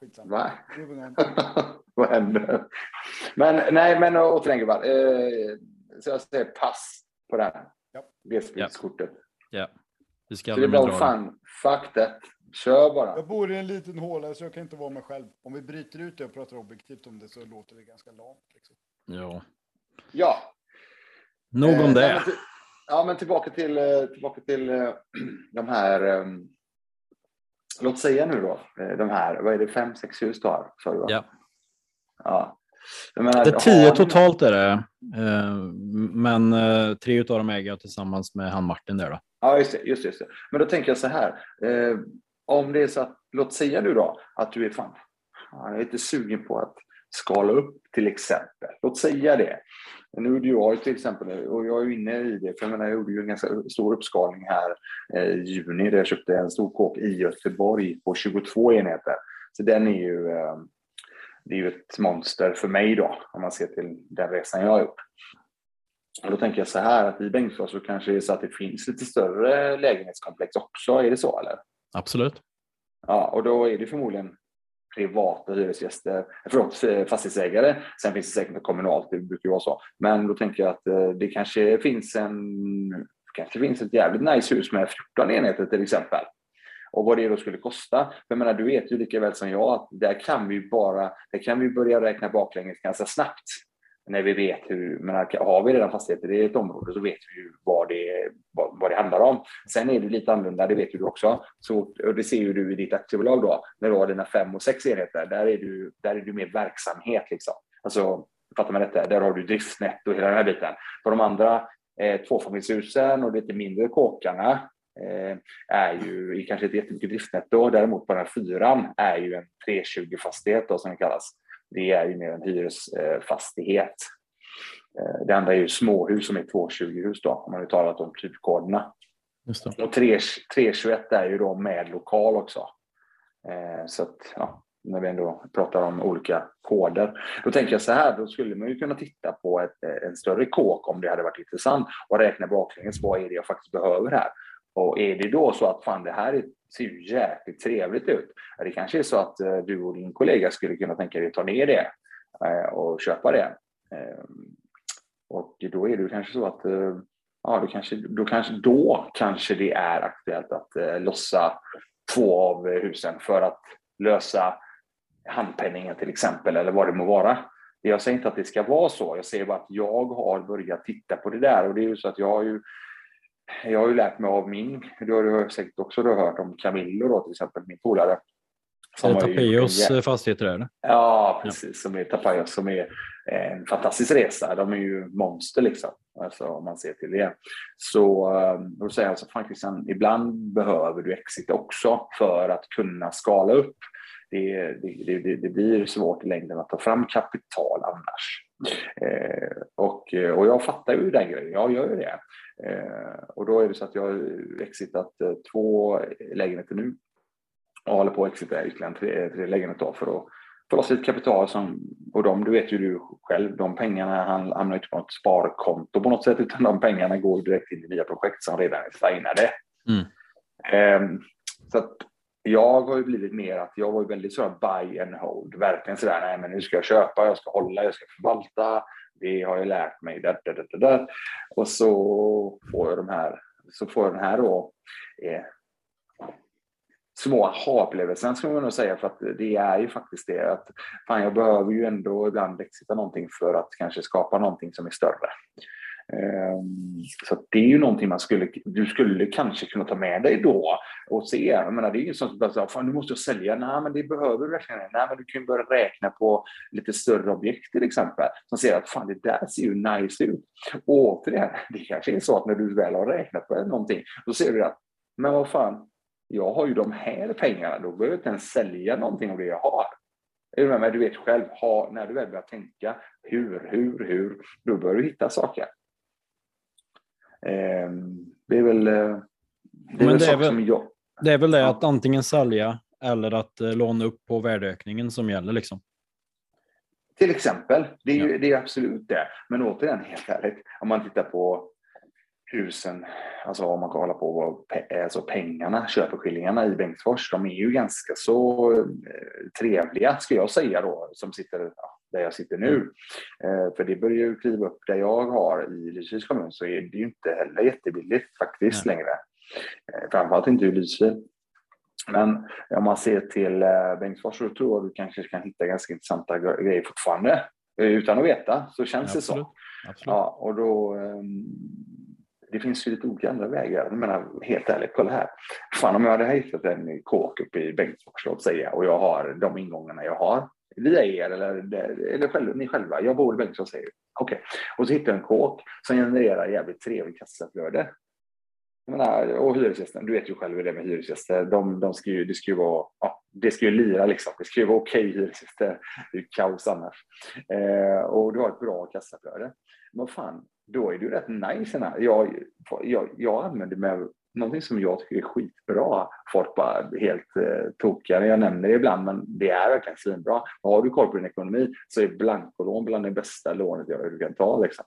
Skitsamma. Va? Vad händer? Men nej, men återigen gubbar. Eh, så jag säger pass på det här. Ja. Glesbygdskortet. Ja. Vi ska Så det dra det. fan, fuck that. Kör bara. Jag bor i en liten håla så jag kan inte vara mig själv. Om vi bryter ut det och pratar objektivt om det så låter det ganska lamt. Liksom. Ja. Ja. Nog Eh, om nej, det. men Ja, men tillbaka till, eh, tillbaka till eh, de här. ehm, Låt säga nu då, eh, de här, vad är det, fem, sex hus du har? Sa du, va? Ja. ja. Menar, Det är har tio ni- totalt är det. Eh, Men eh, tre utav dem äger jag tillsammans med han Martin där då. Ja, just det, just det, just det. Men då tänker jag så här. Eh, om det är så att, låt säga du då att du är fan, jag är lite sugen på att skala upp till exempel. Låt säga det. Nu gjorde jag till exempel, och jag är ju inne i det, för jag menar, jag gjorde ju en ganska stor uppskalning här i juni där jag köpte en stor kåk i Göteborg på 22 enheter. Så den är ju, det är ju ett monster för mig då, om man ser till den resan jag har gjort. Och då tänker jag så här att i Bengtsfors så kanske det är så att det finns lite större lägenhetskomplex också. Är det så eller? Absolut. Ja, och då är det förmodligen privata hyresgäster, förlåt, fastighetsägare. Sen finns det säkert något kommunalt, det brukar ju vara så. Men då tänker jag att eh, det kanske finns en, kanske finns ett jävligt nice hus med 14 enheter till exempel. Och vad det då skulle kosta. För jag menar, du vet ju lika väl som jag att där kan vi bara, där kan vi börja räkna baklänges ganska snabbt. När vi vet hur, men har vi redan fastigheter i ett område så vet vi ju vad det, vad, vad det handlar om. Sen är det lite annorlunda, det vet ju du också. Så, och det ser ju du i ditt aktiebolag då, när du har dina fem och sex enheter. Där är du, där är du mer verksamhet liksom. Alltså, fattar man detta? Där har du driftsnetto och hela den här biten. På de andra eh, tvåfamiljshusen och lite mindre kåkarna är ju i kanske inte jättemycket driftnetto. Däremot på den här fyran är ju en 320-fastighet då, som det kallas. Det är ju mer en hyresfastighet. Eh, Det andra är ju småhus som är 220-hus då, om man nu talat om typkoderna. Och 3, 321 är ju då med lokal också. Eh, så att, ja, när vi ändå pratar om olika koder. Då tänker jag så här, då skulle man ju kunna titta på ett, eh, en större kåk om det hade varit intressant och räkna baklänges, vad är det jag faktiskt behöver här? Och är det då så att fan det här ser ju jäkligt trevligt ut. Det kanske är så att eh, du och din kollega skulle kunna tänka dig att ta ner det eh, och köpa det. Ehm, och då är det kanske så att eh, ja, då, kanske, då, kanske, då kanske det är aktuellt att lossa två av husen för att lösa handpenningen till exempel, eller vad det må vara. Jag säger inte att det ska vara så, jag säger bara att jag har börjat titta på det där och det är ju så att jag har ju jag har ju lärt mig av min, det har du säkert också du har hört om Camillo då till exempel, min polare. Är Som det ju en Tapeos jä- eh, fastigheter är det? Ja, precis. Som är Tapajos som är en fantastisk resa. De är ju monster liksom. Alltså om man ser till det. Så eh, då säger jag alltså, Christian, ibland behöver du exit också för att kunna skala upp. Det, det, det, det blir svårt i längden att ta fram kapital annars. Eh, och, och jag fattar ju den grejen, jag gör ju det. Eh, och då är det så att jag har exitat eh, två lägenheter nu och håller på att exita ytterligare tre, tre lägenheter för att förlossligt kapital som, och de, du vet ju du själv, de pengarna hamnar inte på något sparkonto på något sätt, utan de pengarna går direkt in i nya projekt som redan är signade. Mm. Um, så att jag har ju blivit mer att jag var ju väldigt sådär buy and hold, verkligen sådär, nej men nu ska jag köpa, jag ska hålla, jag ska förvalta, det har jag lärt mig, där, där, där, där. och så får jag de här, så får jag den här då, eh, små aha-upplevelsen skulle man nog säga, för att det är ju faktiskt det att fan, jag behöver ju ändå ibland exita någonting för att kanske skapa någonting som är större. Ehm, så det är ju någonting man skulle, du skulle kanske kunna ta med dig då och se. Jag menar, det är ju sånt som bara säger, fan nu måste jag sälja. Nej, men det behöver du verkligen Nej, men du kan ju börja räkna på lite större objekt till exempel, som ser att fan det där ser ju nice ut. Och återigen, det kanske är så att när du väl har räknat på någonting, då ser du att, men vad fan, jag har ju de här pengarna, då behöver jag inte ens sälja någonting av det jag har. Men du vet själv, ha, när du väl börjar tänka hur, hur, hur, då börjar du hitta saker. Eh, det är väl, eh, det är väl det är väl, jag... Det är väl det att antingen sälja eller att eh, låna upp på värdeökningen som gäller liksom. Till exempel, det är, ju, det är absolut det. Men återigen, helt ärligt, om man tittar på husen, alltså om man kollar på vad pe- alltså pengarna, köpeskillingarna i Bengtsfors, de är ju ganska så eh, trevliga, ska jag säga då, som sitter ja, där jag sitter nu. Eh, för det börjar ju kliva upp där jag har i Lysekils kommun, så är det ju inte heller jättebilligt faktiskt längre. Eh, framförallt inte i Lysekil. Men om man ser till eh, Bengtsfors så tror jag du kanske kan hitta ganska intressanta gre- grejer fortfarande. Utan att veta så känns det Absolut. så. Absolut. Ja, och då, ehm, det finns ju lite olika andra vägar. Jag menar, helt ärligt, kolla här. Fan, om jag hade hittat en kåk uppe i Bengtsfors, låt säga, och jag har de ingångarna jag har via er eller, eller själv, ni själva. Jag bor i Bengtsfors, säger vi. Okej, och så hittar jag en kåk som genererar jävligt trevligt kassaflöde. Jag menar, och hyresgästen, du vet ju själv hur det är med hyresgäster. De, de ska ju, det ska ju vara, ja, det ska ju lira liksom. Det ska ju vara okej hyresgäster. Det är ju kaos annars. Eh, och du har ett bra kassaflöde. Men vad fan, då är det ju rätt nice. Jag, jag, jag använder mig av någonting som jag tycker är skitbra. Folk bara helt eh, tokiga. Jag nämner det ibland, men det är verkligen svinbra. Har du koll på din ekonomi så är blankolån bland det bästa lånet jag du kan ta. Liksom.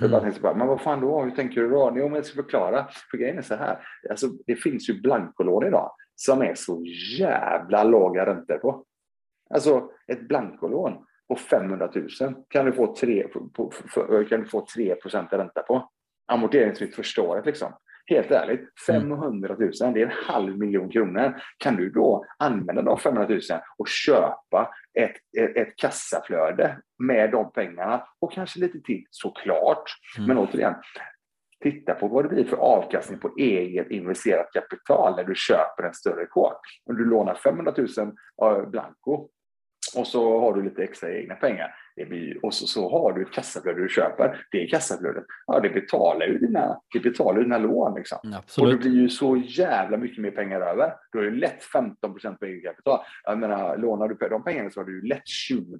Jag bara Mm. tänkte bara, men vad fan då? Hur tänker du då? Jo, men jag ska förklara. För grejen är så här. Alltså, det finns ju blankolån idag som är så jävla låga räntor på. Alltså ett blankolån på 500 000 kan du få 3, på, på, för, kan du få 3 ränta på. Amorteringsfritt första året liksom. Helt ärligt, 500 000, det är en halv miljon kronor. Kan du då använda de 500 000 och köpa ett, ett, ett kassaflöde med de pengarna och kanske lite till såklart. Mm. Men återigen, titta på vad det blir för avkastning på eget investerat kapital när du köper en större kåk. Om du lånar 500 000 av blanco och så har du lite extra egna pengar. Det blir, och så, så har du ett kassaflöde du köper. Det är kassaflödet. Ja, det betalar ju dina, det betalar dina lån. Liksom. Och det blir ju så jävla mycket mer pengar över. Du har ju lätt 15 procent på eget kapital. Jag menar, lånar du de pengarna så har du ju lätt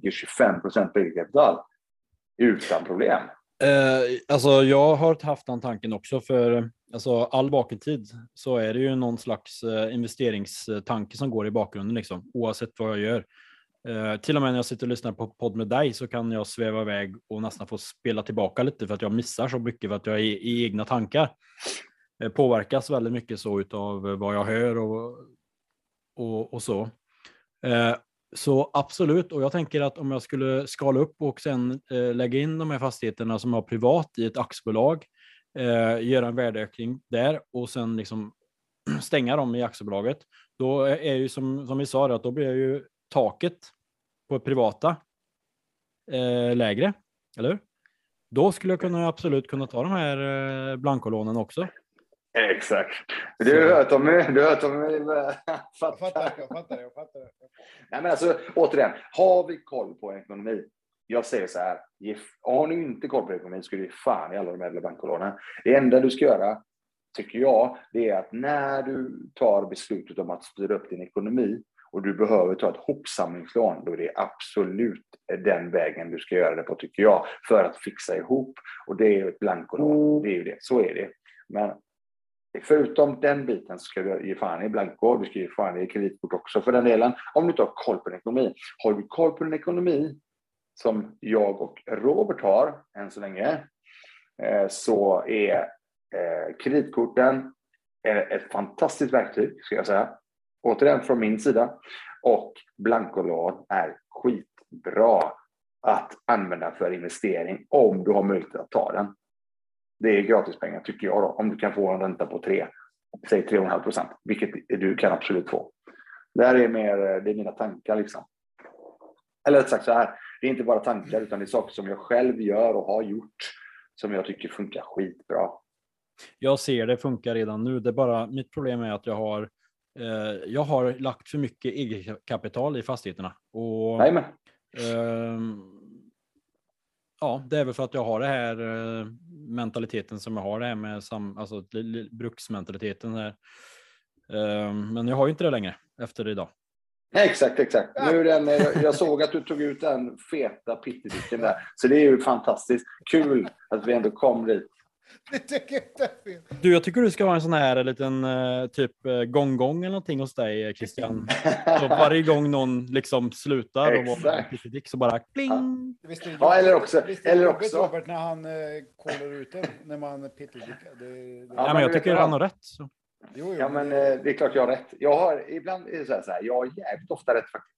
20-25 procent på eget kapital. Utan problem. Eh, alltså jag har haft den tanken också för alltså, all bakåt tid så är det ju någon slags eh, investeringstanke som går i bakgrunden liksom, oavsett vad jag gör. Eh, till och med när jag sitter och lyssnar på podd med dig så kan jag sväva iväg och nästan få spela tillbaka lite för att jag missar så mycket för att jag är i, i egna tankar. Eh, påverkas väldigt mycket så utav vad jag hör och, och, och så. Eh, så absolut, och jag tänker att om jag skulle skala upp och sen eh, lägga in de här fastigheterna som jag har privat i ett aktiebolag, göra en värdeökning där och sen liksom stänga dem i aktiebolaget, då är ju som, som vi sa, att då blir ju taket på privata eh, lägre, eller hur? Då skulle jag kunna absolut kunna ta de här eh, blankolånen också. Exakt. Du har hört om mig. Du hört om mig. Jag fattar, jag fattar, jag fattar. Nej, men alltså, återigen, har vi koll på ekonomi? Jag säger så här, har ni inte koll på ekonomi ska du fan i alla de här banklånen. Det enda du ska göra, tycker jag, det är att när du tar beslutet om att styra upp din ekonomi och du behöver ta ett hopsamlingslån, då är det absolut den vägen du ska göra det på, tycker jag, för att fixa ihop. Och det är ju ett blankolån. Det är ju det, så är det. Men förutom den biten ska du ge fan i blanko, du ska ge fan i kreditkort också för den delen. Om du inte har koll på din ekonomi. Har du koll på din ekonomi, som jag och Robert har än så länge, eh, så är eh, kreditkorten ett fantastiskt verktyg, ska jag säga. Återigen från min sida. Och blankolån är skitbra att använda för investering om du har möjlighet att ta den. Det är gratispengar tycker jag då, om du kan få en ränta på 3, säg 3,5 procent, vilket du kan absolut få. Det här är mer, eh, det är mina tankar liksom. Eller rätt sagt så här, det är inte bara tankar utan det är saker som jag själv gör och har gjort som jag tycker funkar skitbra. Jag ser det funkar redan nu. Det är bara mitt problem är att jag har jag har lagt för mycket egenkapital i fastigheterna. Och, Nej, men. eh, ja, det är väl för att jag har det här eh, mentaliteten som jag har det här med sam, alltså, bruksmentaliteten. Här. Eh, men jag har ju inte det längre efter idag. Nej, exakt, exakt. Nu den, jag, såg att du tog ut den feta pittidicken där, så det är ju fantastiskt. Kul att vi ändå kom dit. Det tycker jag inte är fel. Du, jag tycker du ska ha en sån här liten uh, typ uh, gång-gång eller någonting hos dig, Christian. Så varje gång någon liksom slutar och vara pittidick så bara kling. Ja, ja eller också. eller också. Robert när han kollar ut den när man pittidickar. Det, det... Ja, men jag tycker han har rätt. Så. Jo, jo, ja, men det... det är klart jag har rätt. Jag har ibland är det så här, så här, jag har jävligt ofta rätt faktiskt.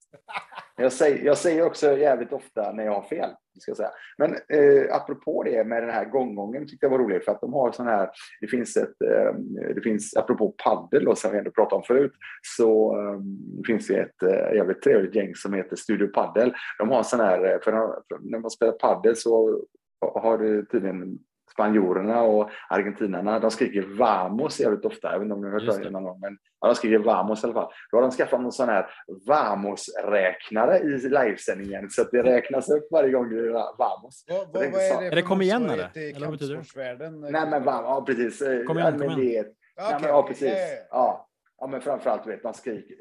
Jag säger, jag säger också jävligt ofta när jag har fel. Ska jag säga. Men eh, apropå det med den här gånggången tyckte jag var roligt för att de har sån här. Det finns ett. Eh, det finns apropå paddel och som vi ändå pratade om förut så eh, finns det ett eh, jävligt trevligt gäng som heter Studio Paddel. De har sån här eh, för när, för när man spelar paddel så har det tydligen spanjorerna och argentinarna, de skriker vamos jävligt ofta. Jag vet inte om ni har hört det någon gång, men ja, de skriker vamos i alla fall. Då har de skaffat någon sån här vamos-räknare i livesändningen så att det räknas upp varje gång det är vamos. Vad, vad, vad är det? Är det kom igen eller? eller vad betyder det? Nej men vamos, ja precis. Kom igen, kom igen. Okay, nej, men, ja, precis. Yeah. Ja. Ja, men framförallt vet man skriker,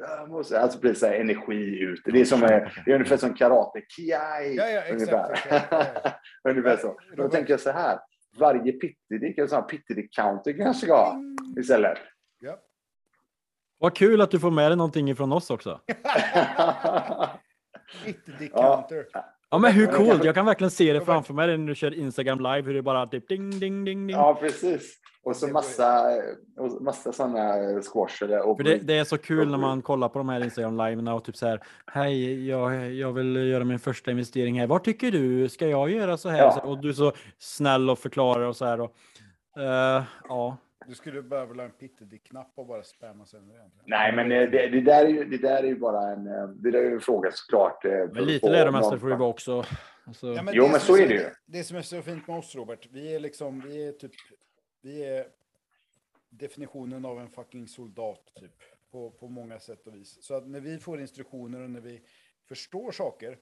alltså blir så energi ut. Det är, som, det är ungefär som karate, kiai. Ja, ja, ungefär. ungefär så. Då tänker jag så här, varje pittidick, en sån pittidick counter kanske ska ha istället. Ja. Vad kul att du får med dig någonting ifrån oss också. pittidick counter. Ja. Ja men hur coolt, jag kan verkligen se det framför mig när du kör Instagram live, hur det bara typ ding ding ding ding. Ja precis. Och så massa, och massa sådana squash. Eller, För det, det, är så kul när man kollar på de här Instagram live och typ så här, hej, jag, jag vill göra min första investering här. Vad tycker du? Ska jag göra så här? Ja. Och du är så snäll och förklarar och så här. Och, uh, ja. Du skulle vilja ha en pittedick-knapp och bara spamma sönder den. Nej, men det, det, där är ju, det där är ju bara en, eh, det där är en fråga såklart. Eh, men lite läromästare får du vara också. Alltså... Ja, men jo, men så är det ju. Det som är så fint med oss, Robert, vi är liksom, vi är typ, vi är definitionen av en fucking soldat, typ. På, på många sätt och vis. Så att när vi får instruktioner och när vi förstår saker,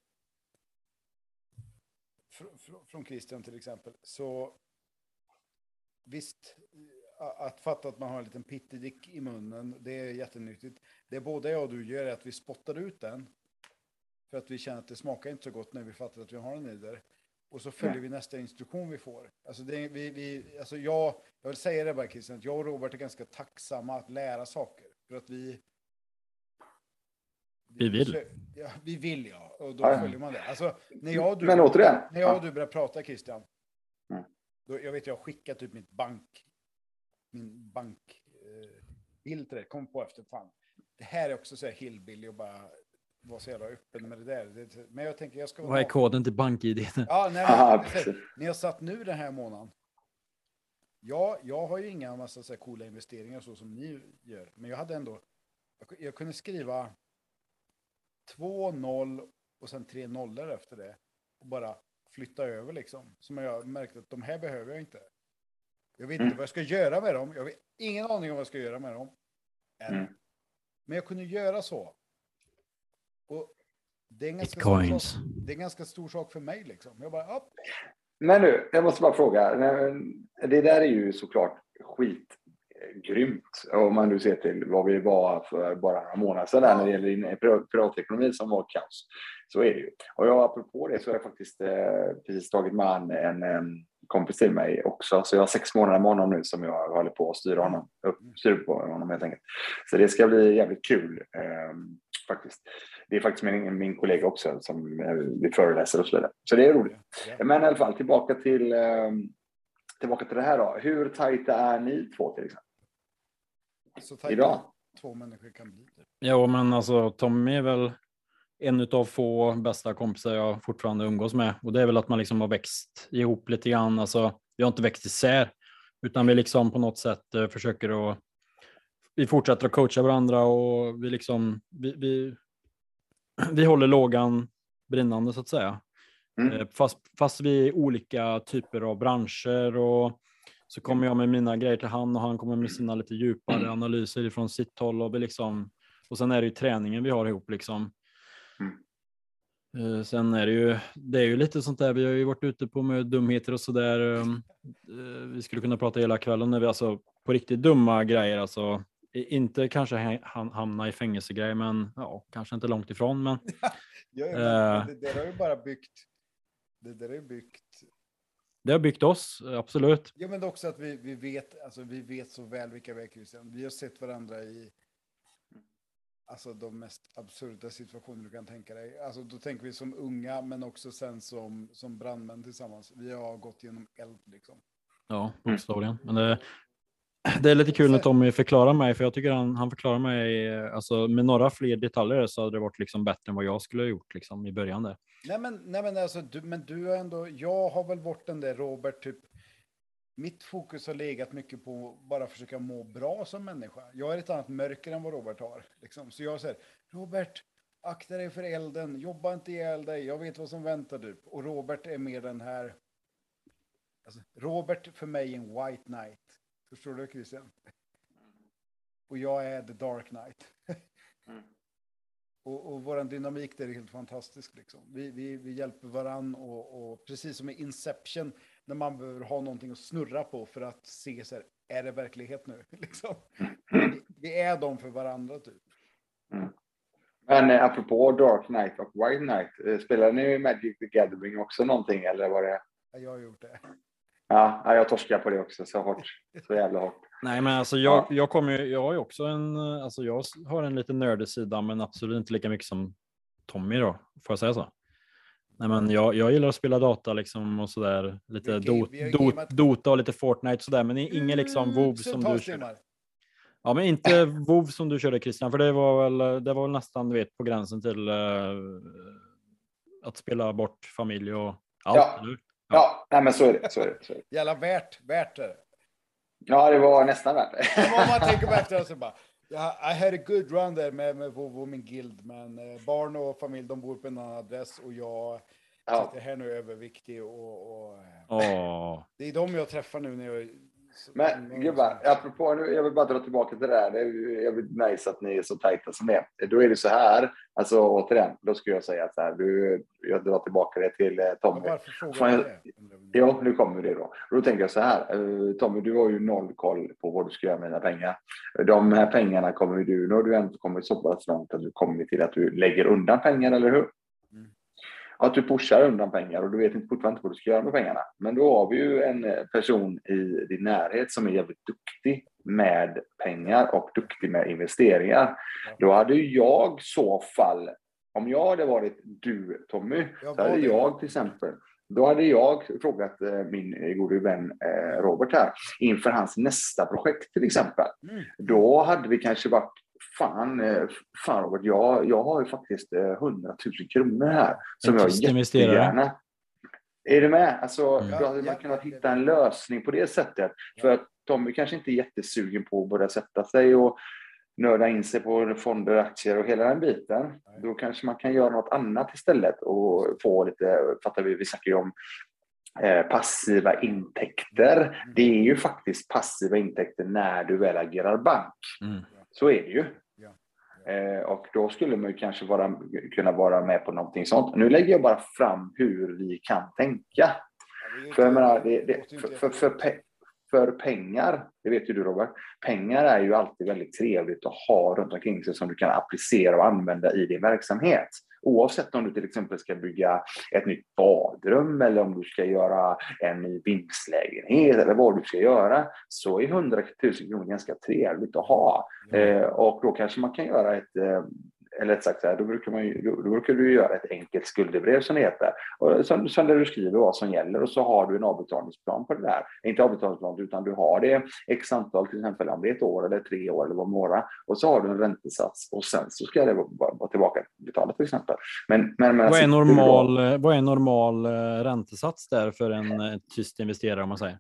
fr, fr, från Christian till exempel, så visst, eh, att fatta att man har en liten pittedick i munnen, det är jättenyttigt. Det både jag och du gör är att vi spottar ut den. För att vi känner att det smakar inte så gott när vi fattar att vi har den i där. Och så följer vi nästa instruktion vi får. Alltså, det, vi, vi, alltså jag, jag vill säga det bara Christian, att jag och Robert är ganska tacksamma att lära saker. För att vi... Vi vill. Ja, vi vill ja, och då ja. följer man det. Alltså, när jag och du, Men återigen. När jag och du börjar prata Christian, mm. då, jag vet jag skickar typ mitt bank min bankbild eh, till det. Kom på efter, fan. Det här är också så här hillbilly och bara vara så jävla öppen med det där. Men jag tänker jag ska... Vad är koden till BankID? Ja, nej, Aha, ni har satt nu den här månaden. Ja, jag har ju inga massa så här coola investeringar så som ni gör. Men jag hade ändå... Jag, jag kunde skriva 2-0 och sen tre nollor efter det. Och bara flytta över liksom. Som jag märkte att de här behöver jag inte. Jag vet inte mm. vad jag ska göra med dem. Jag har ingen aning om vad jag ska göra med dem. Än. Mm. Men jag kunde göra så. Och det är, en ganska stor sak, det är en ganska stor sak för mig. Liksom. Jag bara, upp. Men nu, jag måste bara fråga. Det där är ju såklart skitgrymt. Om man nu ser till vad vi var för bara några månader sedan när det gäller privatekonomi som var kaos. Så är det ju. Och jag, apropå det så har jag faktiskt eh, precis tagit mig an en, en kompis till mig också. Så jag har sex månader med honom nu som jag håller på att styra honom upp, styr på honom helt enkelt. Så det ska bli jävligt kul eh, faktiskt. Det är faktiskt min, min kollega också som eh, vi föreläser och så vidare. Så det är roligt. Men i alla fall tillbaka till, eh, tillbaka till det här då. Hur tajta är ni två till exempel? Så tajta Idag? två människor kan bli. typ. Ja, men alltså Tommy är väl en av få bästa kompisar jag fortfarande umgås med. Och det är väl att man liksom har växt ihop lite grann. Alltså, vi har inte växt isär, utan vi liksom på något sätt eh, försöker att vi fortsätter att coacha varandra och vi liksom vi, vi, vi håller lågan brinnande så att säga. Mm. Eh, Fast, fast vi är olika typer av branscher och så kommer jag med mina grejer till han och han kommer med sina lite djupare analyser ifrån sitt håll och vi liksom och sen är det ju träningen vi har ihop liksom. Eh, Sen är det ju, det är ju lite sånt där, vi har ju varit ute på med dumheter och sådär. um, eh, Vi skulle kunna prata hela kvällen när vi alltså på riktigt dumma grejer, alltså inte kanske ha- ham- hamna i fängelsegrejer, men ja, kanske inte långt ifrån. Men Ja, ja, Eh. men det där har ju bara byggt. Det där är byggt. det har byggt oss, absolut. Ja, men också att vi, vi vet, alltså vi vet så väl vilka vi är Christian. Vi har sett varandra i alltså de mest absurda situationer du kan tänka dig. Alltså då tänker vi som unga, men också sen som, som brandmän tillsammans. Vi har gått genom eld liksom. Ja, bokstavligen. Men det, det är lite kul när Tommy förklarar mig, för jag tycker han, han förklarar mig, alltså med några fler detaljer så hade det varit liksom bättre än vad jag skulle ha gjort liksom i början där. Nej, men, nej, men alltså, du, men du har ändå, jag har väl varit den där Robert, typ. Mitt fokus har legat mycket på bara försöka må bra som människa. Jag är ett annat mörker än vad Robert har. Liksom. Så jag säger, Robert, akta dig för elden, jobba inte ihjäl dig, jag vet vad som väntar du. Och Robert är mer den här, alltså, Robert för mig är en white knight. Förstår du Christian? Och jag är the dark knight. Och, och vår dynamik där är helt fantastisk. Liksom. Vi, vi, vi hjälper varann och, och precis som i Inception när man behöver ha någonting att snurra på för att se så här, är det verklighet nu? Liksom. Vi, är de för varandra typ. Men eh, apropå Dark Knight och White Knight, eh, spelar ni Magic the Gathering också någonting eller var det? Ja, Jag har gjort det. Ja, ja, jag torskar på det också så hårt. Så jävla hårt. Nej, men alltså jag, Ja. jag kommer ju, jag har ju också en, eh, alltså jag har en lite nördig sida, men absolut inte lika mycket som Tommy då, får jag säga så? Nej, men jag, jag gillar att spela data liksom och sådär, lite har dot, gameat- Dota och lite Fortnite sådär, men i- ingen liksom WoW som du timmar. Ja, men inte WoW som du körde Christian, för det var väl, det var väl nästan, du vet, på gränsen till eh, att spela bort familj och allt, Ja. eller hur? Ja, nej, men så är det. Så är det, så är det. Jävla värt, värt är det. Ja, det var nästan värt det. Om man tänker på efter så bara, ja, I had a good run där med, med Vovo och min guild, men eh, barn och familj, de bor på en annan adress och jag Ja. sitter här nu överviktig och, och Åh. det är de jag träffar nu när jag... Men gubbar, apropå nu, jag vill bara dra tillbaka till det där. Det är vill nice att ni är så tajta som det är. Då är det så här, alltså återigen, då skulle jag säga så här, du, jag drar tillbaka det till eh, Tommy. Varför frågar du det? Ja, nu kommer det då. Då tänker jag så här, eh, Tommy, du har ju noll koll på vad du ska göra med dina pengar. De här pengarna kommer du, nu har du ändå kommit så pass långt att du kommer till att du lägger undan pengar, eller hur? Att du pushar undan pengar och du vet inte fortfarande inte vad du ska göra med pengarna. Men då har vi ju en eh, person i din närhet som är jävligt duktig med pengar och duktig med investeringar. Då hade jag så fall, om jag hade varit du Tommy, Jag så hade jag till exempel då hade jag frågat eh, min gode vän eh, Robert här inför hans nästa projekt till exempel. Mm. Då hade vi kanske varit fan, eh, fan Robert, jag, jag har ju faktiskt eh, 100 000 kronor här som jag investerare. jättegärna... Är du med? Alltså, Mm. Då hade man kunnat hitta en lösning på det sättet. För att Tommy kanske inte är jättesugen på att börja sätta sig och nörda in sig på fonder, aktier och hela den biten. Nej. Då kanske man kan göra något annat istället och få lite, fattar vi, vi snackar ju om eh, passiva intäkter. Mm. Det är ju faktiskt passiva intäkter när du väl agerar bank. Mm. Så är det ju. Ja. Eh, och då skulle man kanske vara, kunna vara med på någonting sånt. Nu lägger jag bara fram hur vi kan tänka. Ja, För jag inte- menar, det, låter det, ju för, inte för, för, pe- för pengar, det vet ju du Robert, pengar är ju alltid väldigt trevligt att ha runt omkring sig som du kan applicera och använda i din verksamhet. Oavsett om du till exempel ska bygga ett nytt badrum eller om du ska göra en ny vindslägenhet eller vad du ska göra, så är 100 000 kronor ganska trevligt att ha. Eh, och då kanske man kan göra ett eh, eller rätt sagt, så här, då, brukar man ju, då, då, brukar du göra ett enkelt skuldebrev som det heter. Och som, som där du skriver vad som gäller och så har du en avbetalningsplan på det där. Inte avbetalningsplan, utan du har det x antal, till exempel om det är ett år eller tre år eller vad det Och så har du en räntesats och sen så ska det vara, vara tillbaka betalat till exempel. Men, men, men vad, är normal, vad är normal eh, räntesats där för en tyst investerare om man säger?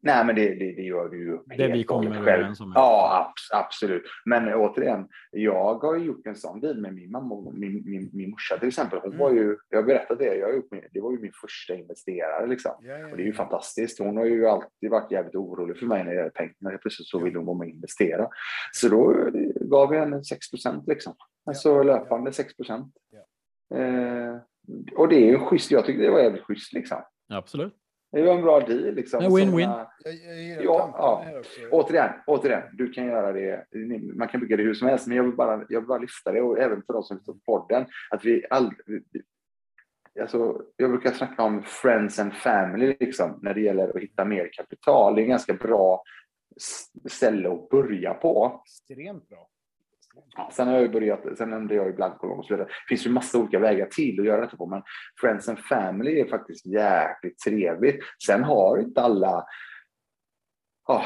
Nej, men det, det, det gör du ju Det vi kommer överens om. Ja, absolut. Men återigen, jag har gjort en sån deal med min mamma min, min, min morsa till exempel. Hon mm. var ju, jag har berättat det, jag gjort, det var ju min första investerare liksom. Ja, ja, och det är ju fantastiskt. Hon har ju alltid varit jävligt orolig för mig när det gäller pengar. Plötsligt så vill hon vara med och investera. Så då gav jag henne 6 procent liksom. Alltså löpande 6 procent. Eh, och det är ju schysst. Jag tycker det var jävligt schysst liksom. Absolut. Det var en bra deal. Liksom. Win-win. Ja, ja. Återigen, återigen, du kan göra det. Man kan bygga det hur som helst, men jag vill bara, jag vill bara lyfta det och även för de som lyssnar på podden. Att vi aldrig, alltså, jag brukar snacka om friends and family liksom, när det gäller att hitta mer kapital. Det är en ganska bra ställe att börja på. Extremt bra. Ja, sen har jag ju börjat, sen nämnde jag ju blankolån och så vidare. Det finns ju massa olika vägar till att göra detta på, men Friends and Family är faktiskt jäkligt trevligt. Sen har inte alla, oh,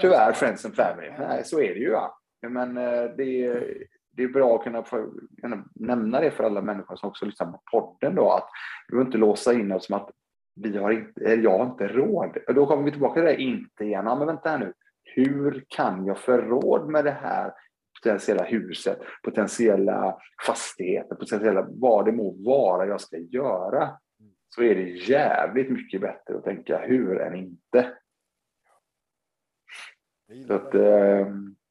tyvärr Friends and Family, nej så är det ju. Ja. Men eh, det är, det är bra att kunna, få, kunna nämna det för alla människor som också lyssnar på podden då, att vi behöver inte låsa in oss som att vi har inte, jag har inte råd. Då kommer vi tillbaka till det inte igen. Ja, men vänta här nu. Hur kan jag få råd med det här potentiella huset, potentiella fastigheter, potentiella vad det må vara jag ska göra, så är det jävligt mycket bättre att tänka hur än inte. Så att, äh,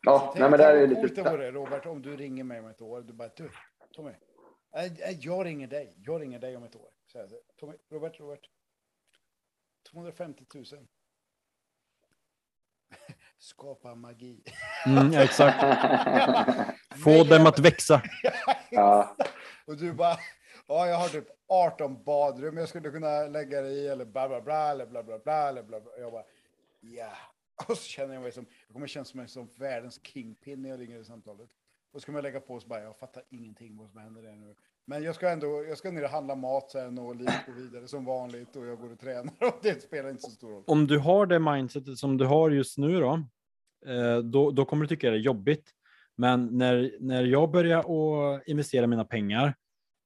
ja, nej, men det är lite... Det vore, Robert, om du ringer mig om ett år, du bara, du, Tommy, jag ringer dig, jag ringer dig om ett år. Så här, Tommy, Robert, Robert, 250 000 skapa magi. Mm, exakt. Få dem att växa. ja. Och du bara, ja, jag har typ 18 badrum jag skulle kunna lägga det i, eller bla bla bla, eller bla bla bla, eller bla bla. Jag bara, ja. Och så känner jag mig som, jag kommer känna mig som världens kingpin när jag ringer i samtalet. Och så kommer jag lägga på så bara, jag fattar ingenting vad som händer där nu. Men jag ska ändå, jag ska ner och handla mat sen och livet går vidare som vanligt och jag går och tränar och det spelar inte så stor roll. Om du har det mindsetet som du har just nu då, eh, då, då kommer du tycka det är jobbigt. Men när, när jag började att investera mina pengar,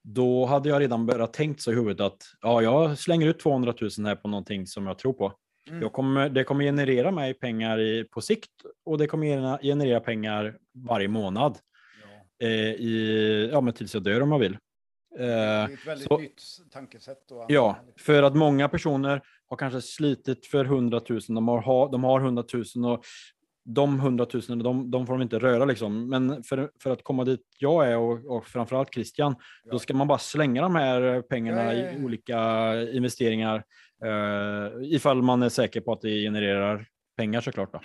då hade jag redan börjat tänkt så i huvudet att ja, jag slänger ut 200 000 här på någonting som jag tror på. Mm. Kommer, det kommer generera mig pengar i, på sikt och det kommer generera pengar varje månad. Ja. Eh, i, ja, men tills jag dör om jag vill. Det är ett väldigt så, nytt tankesätt. ja, för att många personer har kanske slitit för 100 000, de har, de har 100 000 och de 100 000 de, de får de inte röra liksom. Men för, för att komma dit jag är och, och framförallt Christian, ja. då ska man bara slänga de här pengarna ja, i olika investeringar uh, ifall man är säker på att det genererar pengar såklart. Då.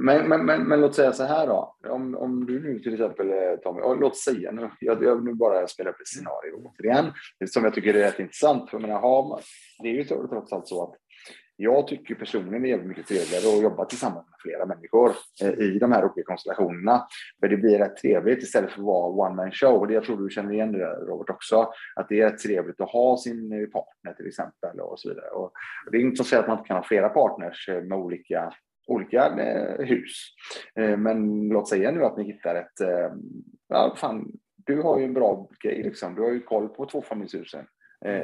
Men, men, men, men låt säga så här då. Om, om du nu till exempel eh, Tommy, låt säga nu, jag, jag nu bara spela upp ett scenario återigen, som jag tycker är rätt intressant. För menar, ha, det är ju trots allt så att jag tycker personligen det är mycket trevligare att jobba tillsammans med flera människor eh, i de här olika konstellationerna. För det blir rätt trevligt istället för att vara one man show. Och det jag tror du känner igen det Robert också. Att det är rätt trevligt att ha sin eh, partner till exempel och så vidare. Och det är inte så att man inte kan ha flera partners med olika olika eh, hus. Eh, men låt säga nu att ni hittar ett, eh, ja fan, du har ju en bra grej liksom. Du har ju koll på tvåfamiljshusen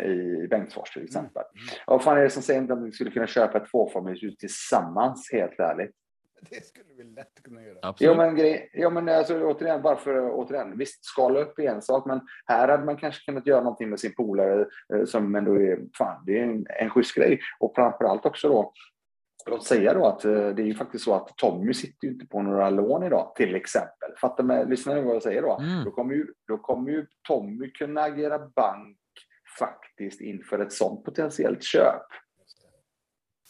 i Bengtsfors till exempel. Mm. mm. Vad fan är det som säger att ni skulle kunna köpa ett tvåfamiljshus tillsammans, helt ärligt? Det skulle vi lätt kunna göra. Absolut. Jo, men, grej, jo, men alltså, återigen, bara för återigen, visst, skala upp är en sak, men här hade man kanske kunnat göra någonting med sin polare som ändå är, fan, det är en, en schysst grej. Och framförallt också då, låt säga då att eh, det är ju faktiskt så att Tommy sitter ju inte på några lån idag, till exempel. Fattar med, lyssna nu vad jag säger då. Mm. Då, kommer ju, då kommer ju Tommy kunna agera bank faktiskt inför ett sådant potentiellt köp.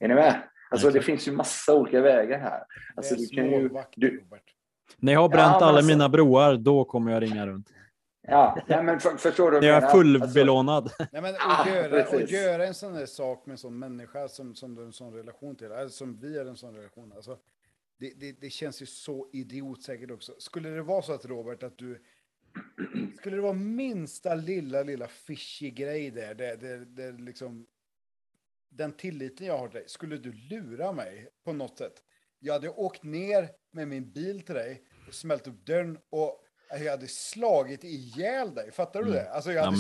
Är ni med? Alltså det finns ju massa olika vägar här. Alltså, du kan ju, du, När jag har bränt ja, alla alltså, mina broar, då kommer jag ringa runt. Ja, nej, men för, förstår du? jag är? Alltså, fullbelånad. Nej, men Ah, att, göra, att göra en sån här sak med en sån människa som, som du har en sån relation till, alltså, som vi har en sån relation, alltså, det, det, det känns ju så idiotsäkert också. Skulle det vara så att Robert, att du, skulle det vara minsta lilla, lilla fishy grej där, där, där, där liksom, den tilliten jag har till dig, skulle du lura mig på något sätt? Jag hade åkt ner med min bil till dig, och smält upp dörren och jag hade slagit ihjäl dig. Fattar du det? Alltså jag Ja, hade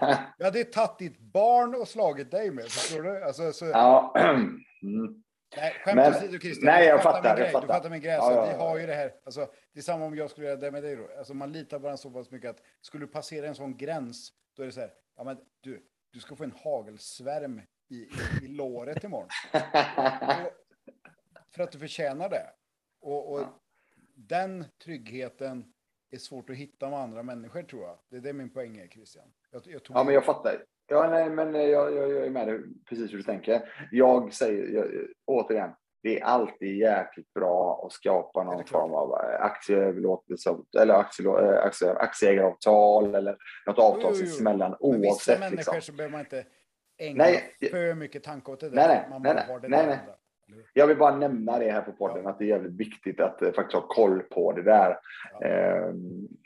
slagit jag hade tagit ditt barn och slagit dig med, förstår du? Alltså, så, Ja, mm. nej, skämt men- åsido Christian. nej, Du jag fattar jag grej, fattar. Du fattar min grej. Ja, Alltså, ja, vi ja. har ju det här, alltså, det är samma om jag skulle göra det med dig då. Alltså, man litar på varandra så pass mycket att skulle du passera en sån gräns, då är det så här, ja men du, du ska få en hagelsvärm i, i, i låret imorgon. Och, för att du förtjänar det. Och, och Ja. den tryggheten är svårt att hitta med andra människor tror jag. Det är det min poäng är Christian. Jag, jag Ja, men jag fattar. Ja, nej, men jag, jag, jag är med dig precis hur du tänker. Jag säger jag, återigen, det är alltid jäkligt bra att skapa någon form av eh, aktieöverlåtelse eller aktie, eh, aktie, aktieägaravtal eller något avtal sinsemellan Men vissa oavsett. människor Liksom. så behöver man inte ägna Nej, för mycket tanke åt det där. Nej, nej, man nej, nej, nej. Jag vill bara nämna det här på podden, att det är jävligt viktigt att eh, faktiskt ha koll på det där. Ja. Eh,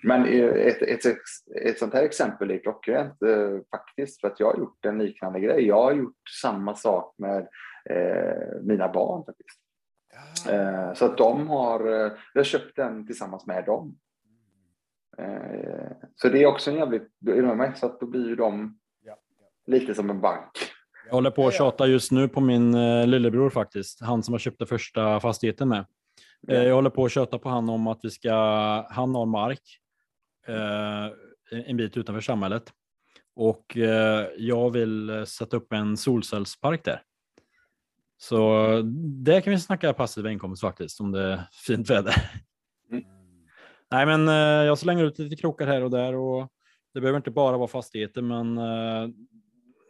men eh, ett, ett, ett sånt här exempel är klockrent eh, faktiskt, för att jag har gjort en liknande grej. Jag har gjort samma sak med mina barn faktiskt. Ja. Eh, så att de har, jag har köpt den tillsammans med dem. Eh, så det är också en jävligt, är du med mig? Så att då blir ju de lite som en bank. Jag håller på att Ja, ja. tjata just nu på min eh, lillebror faktiskt. Han som har köpt den första fastigheten med. Eh, Jag håller på att köta på han om att vi ska, han har mark eh, en bit utanför samhället. Och jag vill sätta upp en solcellspark där. Så det kan vi snacka passiv inkomst faktiskt, om det är fint väder. Mm. Nej, men jag slänger ut lite krokar här och där och det behöver inte bara vara fastigheter, men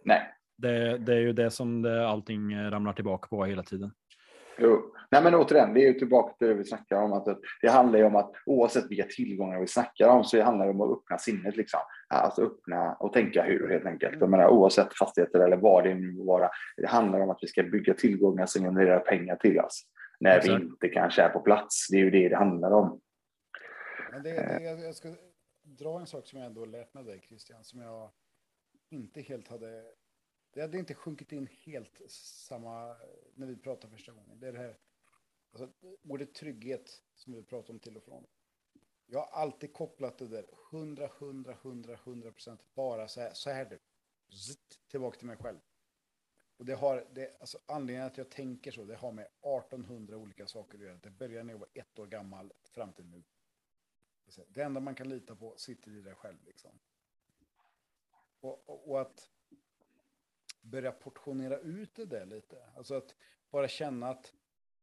Nej, det, det är ju det som det, allting eh, ramlar tillbaka på hela tiden. Jo. Nej, men återigen, det är ju tillbaka till det vi snackar om. Att det- det handlar ju om att oavsett vilka tillgångar vi snackar om så handlar det om att öppna sinnet. Liksom. Alltså öppna och tänka hur helt enkelt. Jag menar, oavsett fastigheter eller vad det nu må vara. Det handlar om att vi ska bygga tillgångar som genererar pengar till oss. När vi Exakt. inte kanske är på plats. Det är ju det det handlar om. Men det, det, jag, jag ska dra en sak som jag ändå mig av dig Christian, som jag inte helt hade, det hade inte sjunkit in helt samma, när vi pratade första gången. Det är det här, alltså, ordet trygghet som vi pratar om till och från. Jag har alltid kopplat det där 100, 100, 100, 100 procent bara så här, så här du. Zitt, tillbaka till mig själv. Och det har, det, alltså anledningen att jag tänker så, det har med 1800 olika saker att göra. Det börjar när jag var ett år gammal fram till nu. Det enda man kan lita på sitter i dig själv. Liksom. Och, och, och att börja portionera ut det där lite. Alltså att bara känna att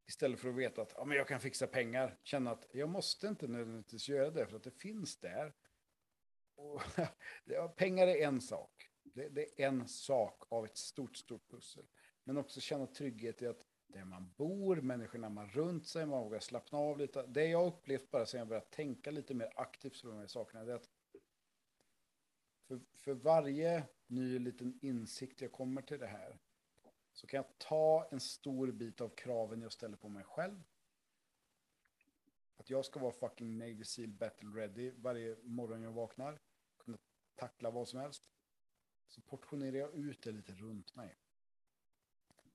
istället för att veta att ja, men jag kan fixa pengar, känna att jag måste inte nödvändigtvis göra det för att det finns där. Och, ja, pengar är en sak. Det, det är en sak av ett stort, stort pussel. Men också känna trygghet i att där man bor, människorna man runt sig, man vågar slappna av lite. Det jag upplevt bara sen jag börjat tänka lite mer aktivt på de här sakerna, det är att för, för varje ny liten insikt jag kommer till det här så kan jag ta en stor bit av kraven jag ställer på mig själv. Att jag ska vara fucking Navy Seal battle ready varje morgon jag vaknar. Kunna tackla vad som helst. Så portionerar jag ut det lite runt mig.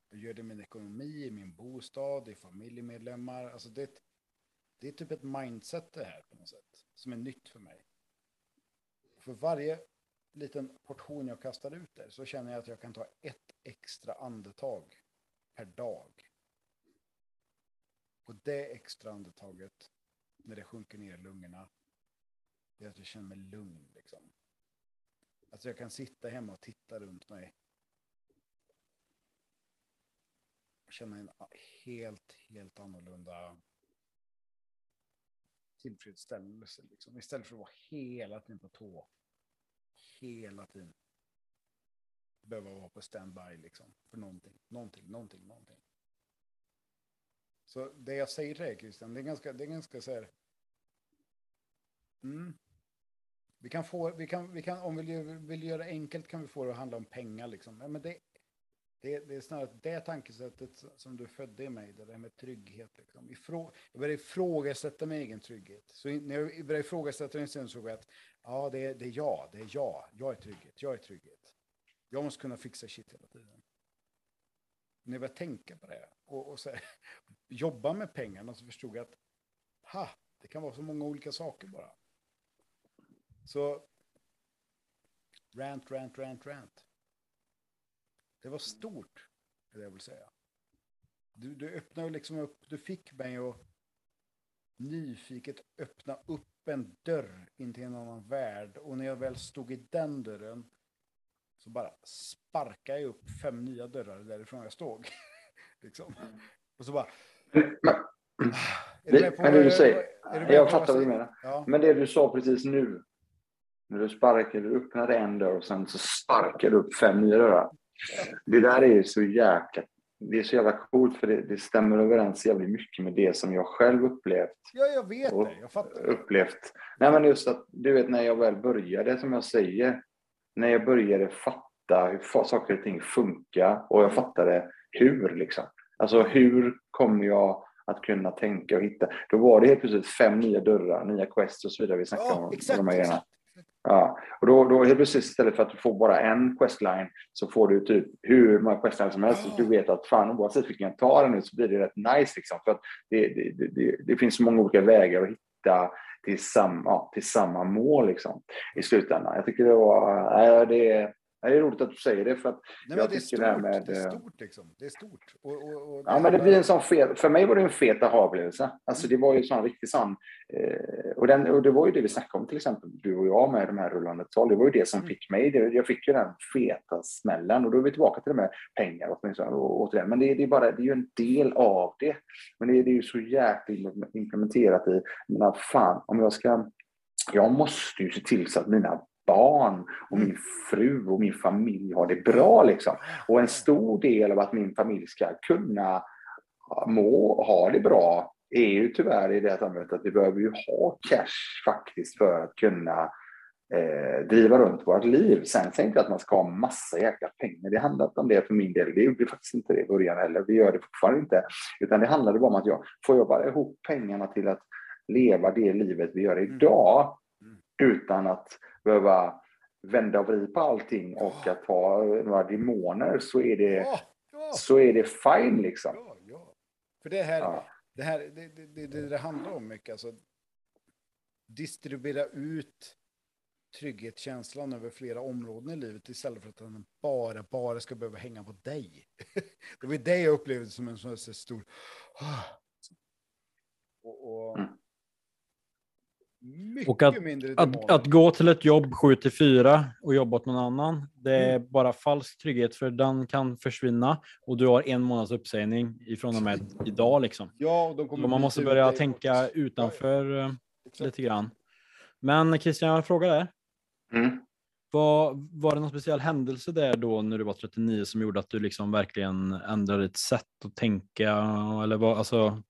Jag gör det i min ekonomi, i min bostad, i familjemedlemmar. Alltså det, är ett- det är typ ett mindset det här på något sätt. Som är nytt för mig. För varje liten portion jag kastar ut där så känner jag att jag kan ta ett extra andetag per dag. Och det extra andetaget, när det sjunker ner i lungorna, det är att jag känner mig lugn liksom. Alltså jag kan sitta hemma och titta runt mig. Och känna en helt, helt annorlunda tillfredsställelse. Liksom. Istället för att vara hela tiden på tå. Hela tiden. Behöva vara på standby liksom. För någonting, någonting, någonting, någonting. Så det jag säger till dig Christian, det är ganska, det är ganska så här. Mm. Vi kan få, vi kan, vi kan, om vi vill, göra enkelt kan vi få det att handla om pengar liksom. Men det, det, det är snarare det tankesättet som du födde i mig, det där med trygghet. Liksom. Ifrå, jag började ifrågasätta min egen trygghet. Så när jag började ifrågasätta den sen såg jag att ja, det är, det är jag, det är jag, jag är trygghet, jag är trygghet. Jag måste kunna fixa shit hela tiden. När jag började tänka på det och, och så här, jobba med pengarna så förstod jag att ha, det kan vara så många olika saker bara. Så rant, rant, rant, rant. Det var stort, är det jag vill säga. Du, du öppnade liksom upp, du fick mig att nyfiket öppna upp en dörr in till en annan värld. Och när jag väl stod i den dörren så bara sparkade jag upp fem nya dörrar därifrån jag stod. liksom. Och så bara... Men, det, men det du säger, jag fattar vad du menar. Ja. Men det du sa precis nu, när du sparkade, du öppnade en dörr och sen så sparkade du upp fem nya dörrar. Det där är så jäkla, det är så jävla coolt för det, det stämmer överens jävligt mycket med det som jag själv upplevt. Ja, jag vet det. Jag fattar. Upplevt. Nej, men just att du vet när jag väl började, som jag säger, när jag började fatta hur saker och ting funkar och jag fattade hur liksom. Alltså hur kommer jag att kunna tänka och hitta. Då var det helt plötsligt fem nya dörrar, nya quests och så vidare vi snackade ja, om. Exakt, de här exakt. Ja, och då, då helt plötsligt istället för att du får bara en questline så får du typ hur många questlines som helst. Oh. Du vet att fan oavsett vilken jag tar nu så blir det rätt nice liksom. För att det, det, det, det finns så många olika vägar att hitta till samma, till samma mål liksom, i slutändan. Jag tycker det var, äh, det, det är roligt att du säger det för att Nej, jag det tycker stort, det här med... Det är eh, stort liksom. Det är stort. Och, och, och ja, men det blir en sån fet... För mig var det en fet aha-upplevelse. Alltså det var ju en sån riktig sån... Eh, och, den, och det var ju det vi snackade om till exempel, du och jag med de här rullande tal. Det var ju det som mm. fick mig. Det, jag fick ju den feta smällen och då är vi tillbaka till det med pengar åtminstone. Och, återigen. Men det, det, är bara, det är ju en del av det. Men det, det är ju så jäkla implementerat i, men fan, om jag ska jag måste ju se till så att mina barn och min fru och min familj har det bra. Liksom. Och en stor del av att min familj ska kunna må, ha det bra är ju tyvärr i det samhället att vi behöver ju ha cash faktiskt för att kunna eh, driva runt vårt liv. Sen säger inte att man ska ha massa jäkla pengar. Det handlar inte om det för min del. Det gjorde faktiskt inte det i början heller. Vi gör det fortfarande inte. Utan det handlade bara om att jag får jag bara ihop pengarna till att leva det livet vi gör idag mm utan att behöva vända och vrida på allting och att ha några demoner så är det, ja, ja. Så är det fine liksom. Ja, ja. För det här, det, här det, det, det, det handlar om mycket, alltså distribuera ut trygghetskänslan över flera områden i livet istället för att den bara, bara ska behöva hänga på dig. det var det jag upplevde som en sån här stor... Och, och, mm. Mycket och att, mindre att, att, gå till ett jobb 7 till 4 och jobba åt någon annan, det är mm. bara falsk trygghet för den kan försvinna och du har en månads uppsägning ifrån och med idag. Liksom. Ja, och man måste börja tänka utanför ja, ja. Eh, lite grann. Men Christian, jag frågar dig. Mm. Var, var det någon speciell händelse där då när du var 39 som gjorde att du liksom verkligen ändrade ditt sätt att tänka? Eller vad, alltså,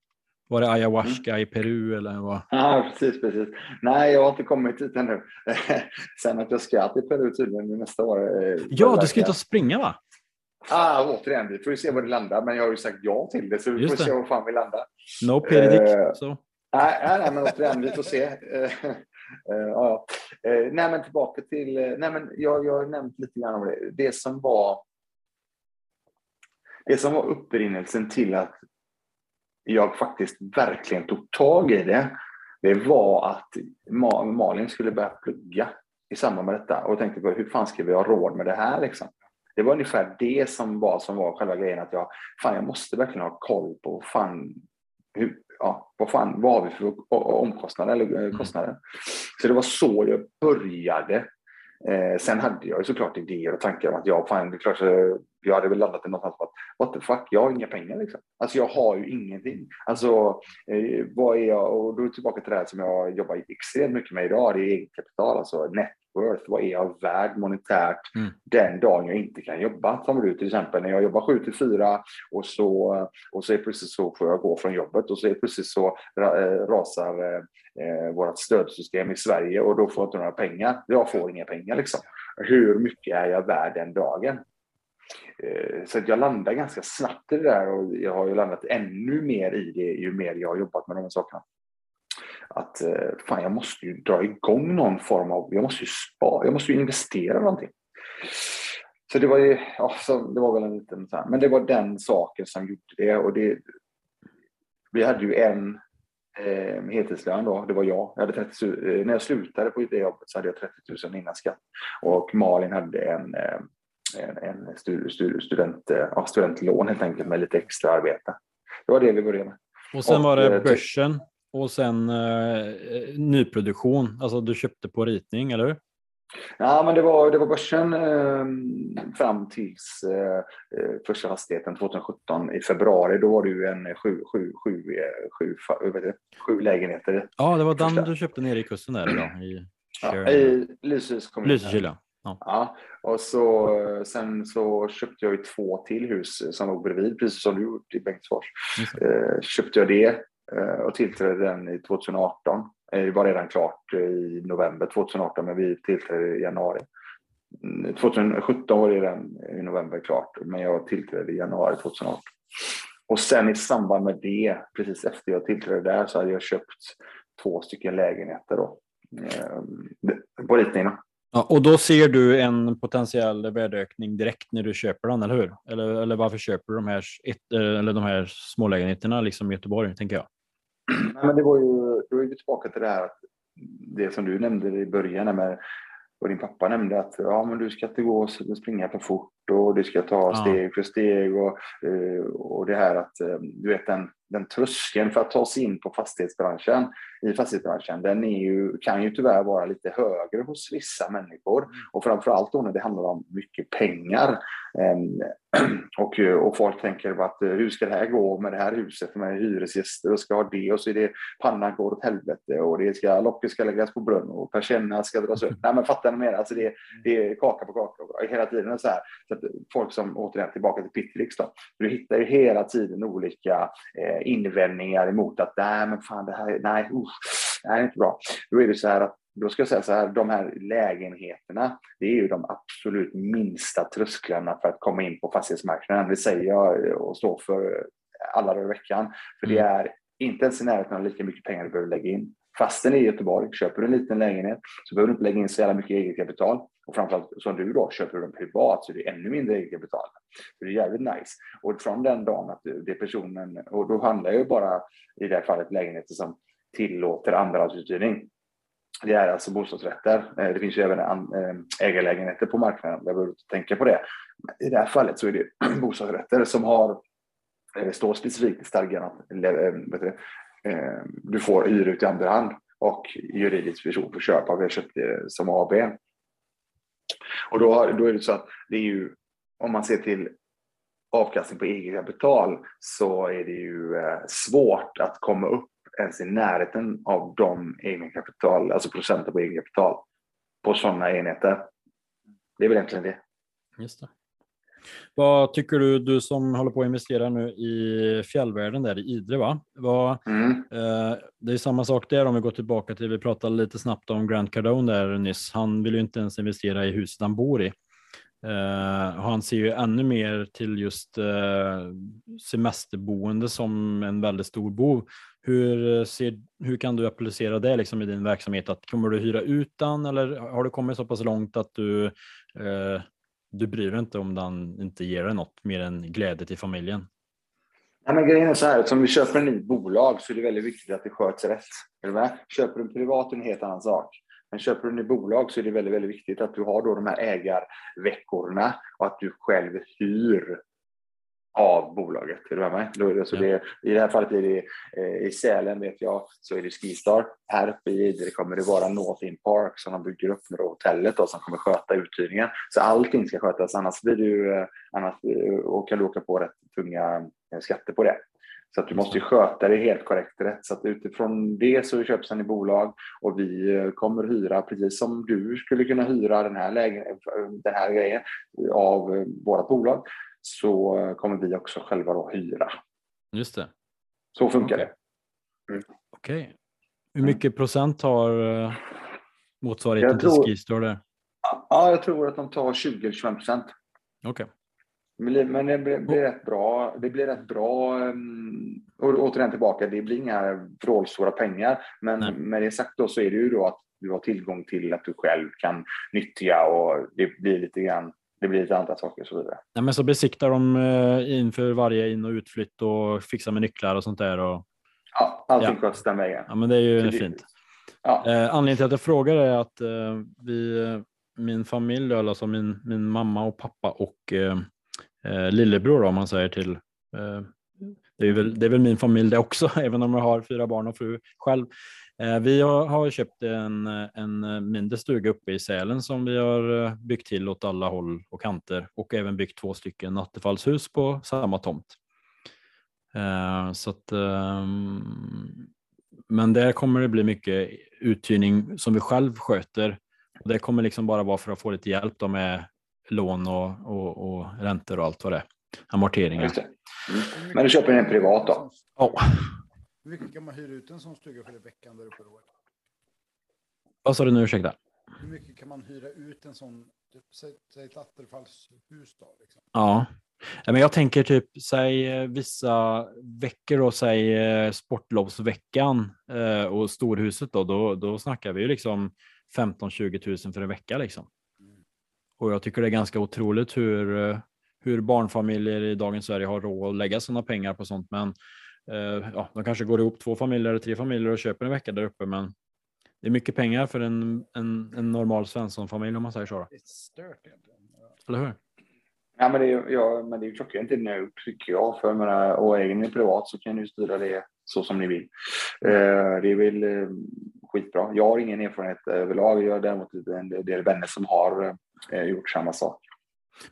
var det ayahuasca mm. i Peru eller vad? Ja, precis, precis. Nej, jag har inte kommit dit ännu. Sen att jag ska till Peru tydligen nästa år. Eh, ja, du ska ut och springa va? Ah, återigen, vi får ju se var det landar, men jag har ju sagt ja till det, så vi Just får det. se var fan vi landar. No pedidick, uh, så. Nej, nej, men återigen, vi får se. Uh, uh, ja. uh, nej, men tillbaka till... nej, men jag, jag har nämnt lite grann om det. Det som var... Det som var upprinnelsen till att jag faktiskt verkligen tog tag i det, det var att Malin skulle börja plugga i samband med detta och tänkte på hur fan ska vi ha råd med det här liksom. Det var ungefär det som var, som var själva grejen att jag, fan jag måste verkligen ha koll på fan, hur, ja, vad fan, vad har vi för omkostnader eller mm. kostnader? Så det var så jag började. Eh, sen hade jag såklart idéer och tankar om att jag, fan, det är klart jag hade väl landat i någonstans på att what the fuck, jag har inga pengar liksom. Alltså jag har ju ingenting. Alltså eh, vad är jag, och då är jag tillbaka till det här som jag jobbar extremt mycket med idag, det är egenkapital, alltså net worth, vad är jag värd monetärt Mm. den dagen jag inte kan jobba. Som du till exempel när jag jobbar 7 till 4 och så, och så är precis så får jag gå från jobbet och så är precis så eh, rasar eh, eh, vårt stödsystem i Sverige och då får jag inte några pengar. Jag får inga pengar liksom. Hur mycket är jag värd den dagen? Eh, Så att jag landar ganska snabbt i det där och jag har ju landat ännu mer i det ju mer jag har jobbat med de här sakerna. Att eh, fan, jag måste ju dra igång någon form av, jag måste ju spara, jag måste ju investera någonting. Så det var ju, ja, så det var väl en liten så här, men det var den saken som gjorde det och det. Vi hade ju en eh, heltidslön då, det var jag. jag hade 30, 000 eh, när jag slutade på det jobbet så hade jag 30 000 innan skatt och Malin hade en eh, en, en stu, stu, student, eh, ja, studentlån helt enkelt med lite extra arbete. Det var det vi började med. Och sen Och, var det börsen och sen eh, nyproduktion. Alltså du köpte på ritning, eller hur? Ja, men det var, det var börsen eh, fram tills eh, eh, första fastigheten 2017 i februari. Då var det ju en sju, sju, sju, eh, sju, det? sju lägenheter Ja, det var den Första. du köpte nere i kusten där idag. I ja, i Lysekils kommun. Lysekil, ja. Ja, och så, eh, sen så köpte jag ju två till hus som låg bredvid, precis som du gjort i Bengtsfors. Eh, köpte jag det Eh, och tillträdde den i 2018. Det eh, var redan klart eh, i november 2018, men vi tillträdde i januari. Mm, 2017 var det redan i november klart, men jag tillträdde i januari 2018. Och sen i samband med det, precis efter jag tillträdde där, så hade jag köpt två stycken lägenheter då. Eh, På ritningen. Ja, och då ser du en potentiell värdeökning direkt när du köper den, eller hur? Eller, eller varför köper du de här, ett, eller de här smålägenheterna liksom i Göteborg, tänker jag? Nej, men det var ju, då är vi tillbaka till det här att det som du nämnde i början med och din pappa nämnde att ja, men du ska inte gå och springa för fort och du ska ta steg för steg och, eh, och det här att eh, du vet den, den tröskeln för att ta sig in på fastighetsbranschen i fastighetsbranschen den är ju, kan ju tyvärr vara lite högre hos vissa människor och framförallt då när det handlar om mycket pengar. Ehm, Och, och folk tänker på att eh, hur ska det här gå med det här huset med hyresgäster och ska ha det och så är det pannan går åt helvete och det ska, locket ska läggas på brunn och persiennerna ska dras upp. Nej men fattar ni mer? Alltså det, det är kaka på kaka och hela tiden så här. Så att folk som återigen tillbaka till Pittelix då. Du hittar ju hela tiden olika eh, invändningar emot att nej men fan det här, nej, usch, det här är inte bra. Då är det så här att då ska jag säga så här, de här lägenheterna, det är ju de absolut minsta trösklarna för att komma in på fastighetsmarknaden. Det säger jag och står för alla dagar i veckan. För det är inte ens i närheten av lika mycket pengar du behöver lägga in. Fastän i Göteborg, köper du en liten lägenhet så behöver du inte lägga in så jävla mycket eget kapital. Och framförallt som du då, köper du den privat så är det ännu mindre eget kapital. Så det är jävligt nice. Och från den dagen att det är personen, och då handlar ju bara i det här fallet lägenheter som tillåter andrahandsuthyrning. Det är alltså bostadsrätter. Eh, det finns ju även eh, ägarlägenheter på marknaden. Jag behöver inte tänka på det. Men I det här fallet så är det bostadsrätter som har, det står specifikt i stadgan Eh, du, får hyra ut i andra hand och juridisk person för köp har köpt det som AB. Och då, har- då är det så att det är ju, om man ser till avkastning på eget kapital så är det ju eh, svårt att komma upp ens i närheten av de egna kapital, alltså procenten på eget kapital på sådana enheter. Det är väl egentligen det. Just det. Vad tycker du, du som håller på att investera nu i fjällvärlden där i Idre, va? Vad, Mm. eh, det är samma sak där om vi går tillbaka till, vi pratade lite snabbt om Grant Cardone där nyss. Han vill ju inte ens investera i huset han bor i. Eh, han ser ju ännu mer till just eh, semesterboende som en väldigt stor bov. Hur, ser, hur kan du applicera det liksom i din verksamhet? Att, kommer du hyra ut den eller har du kommit så pass långt att du, eh, du bryr dig inte om den inte ger dig något mer än glädje till familjen? Nej, men grejen är så här, att vi köper en ny bolag så är det väldigt viktigt att det sköts rätt. Är du med? Köper du en privat är det en helt annan sak. Men köper du en ny bolag så är det väldigt, väldigt viktigt att du har då de här ägarveckorna och att du själv hyr av bolaget. Är du med mig? Så det, I det här fallet är det eh, i Sälen vet jag så är det Skistar. Här uppe i Idre kommer det vara North In Park som de bygger upp med hotellet då, som kommer sköta uthyrningen. Så allting ska skötas annars blir du eh, annars eh, och kan du åka på rätt tunga eh, skatter på det. Så att du måste ju sköta det helt korrekt rätt. Så att utifrån det så köps den i bolag och vi kommer hyra, precis som du skulle kunna hyra den här, lägen, den här grejen av vårt bolag, så kommer vi också själva då hyra. Just det. Så funkar Okej. det. Okej. Hur mycket procent har eh, motsvarigheten Jag till tror- Skistar där? Ja, jag tror att de tar 20-25 procent. Okej. Men men det blir, blir rätt bra. Det blir rätt bra. Och återigen tillbaka, det blir inga vrålstora pengar. Men Nej. med det sagt då så är det ju då att du har tillgång till att du själv kan nyttja och det blir lite grann, det blir lite andra saker och så vidare. Nej, men så besiktar de eh, inför varje in och utflytt och fixar med nycklar och sånt där. Och, Ja, allting Ja. sköts den vägen. ja, men det är ju det- fint. Ja, Eh, anledningen till att jag frågar är att eh, vi, min familj, alltså min, min mamma och pappa och eh, lillebror om man säger till. Det, är väl, det är väl min familj det också, även om jag har fyra barn och fru själv. Eh, vi har, har köpt en, en mindre stuga uppe i Sälen som vi har eh, byggt till åt alla håll och kanter och även byggt två stycken nattefallshus på samma tomt. Eh, så att, ehm, men där kommer det bli mycket uthyrning som vi själv sköter. Och det kommer liksom bara vara för att få lite hjälp då med lån och, och, och räntor och allt vad det är. Amorteringar. Mm. Men du köper en privat då? Ja. Hur mycket kan man hyra ut en sån stuga för i veckan där uppe? Vad sa du nu, ursäkta? Hur mycket kan man hyra ut en sån, typ, säg, säg ett Attefallshus då? Liksom? Ja. Men jag tänker typ, säg eh, vissa veckor då, säg eh, sportlovsveckan eh, och storhuset då, då, då snackar vi ju liksom 15-20 000 för en vecka liksom. Och jag tycker det är ganska otroligt hur, hur barnfamiljer i dagens Sverige har råd att lägga sådana pengar på sånt. Men ja, de kanske går ihop två familjer eller tre familjer och köper en vecka där uppe. Men det är mycket pengar för en, en, en normal Svensson-familj om man säger så. Det är stört egentligen. Eller hur? Ja, men det är, ja, men det är ju klockrent det nu, tycker jag. För jag menar, och äger ni privat så kan ni ju styra det så som ni vill. Eh, det är väl eh, skitbra. Jag har ingen erfarenhet överlag. Jag har däremot en del vänner som har eh, gjort samma sak.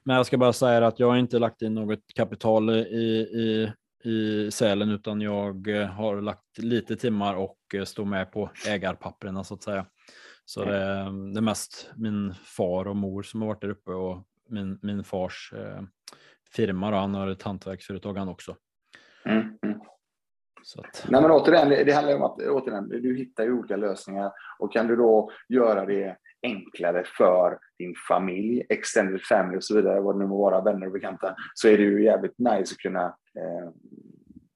Men jag ska bara säga att jag har inte lagt in något kapital i, i, i Sälen utan jag eh, har lagt lite timmar och eh, står med på ägarpapperna så att säga. Så det, är- det är mest min far och mor som har varit där uppe och min, min fars eh, firma. Då, han har ett hantverksföretag han också. Mm, mm. Så att, Nej, men återigen, det det handlar om att återigen, du hittar ju olika lösningar och kan du då göra det enklare för din familj, extended family och så vidare, vad det nu må vara, vänner och bekanta, så är det ju jävligt nice att kunna eh,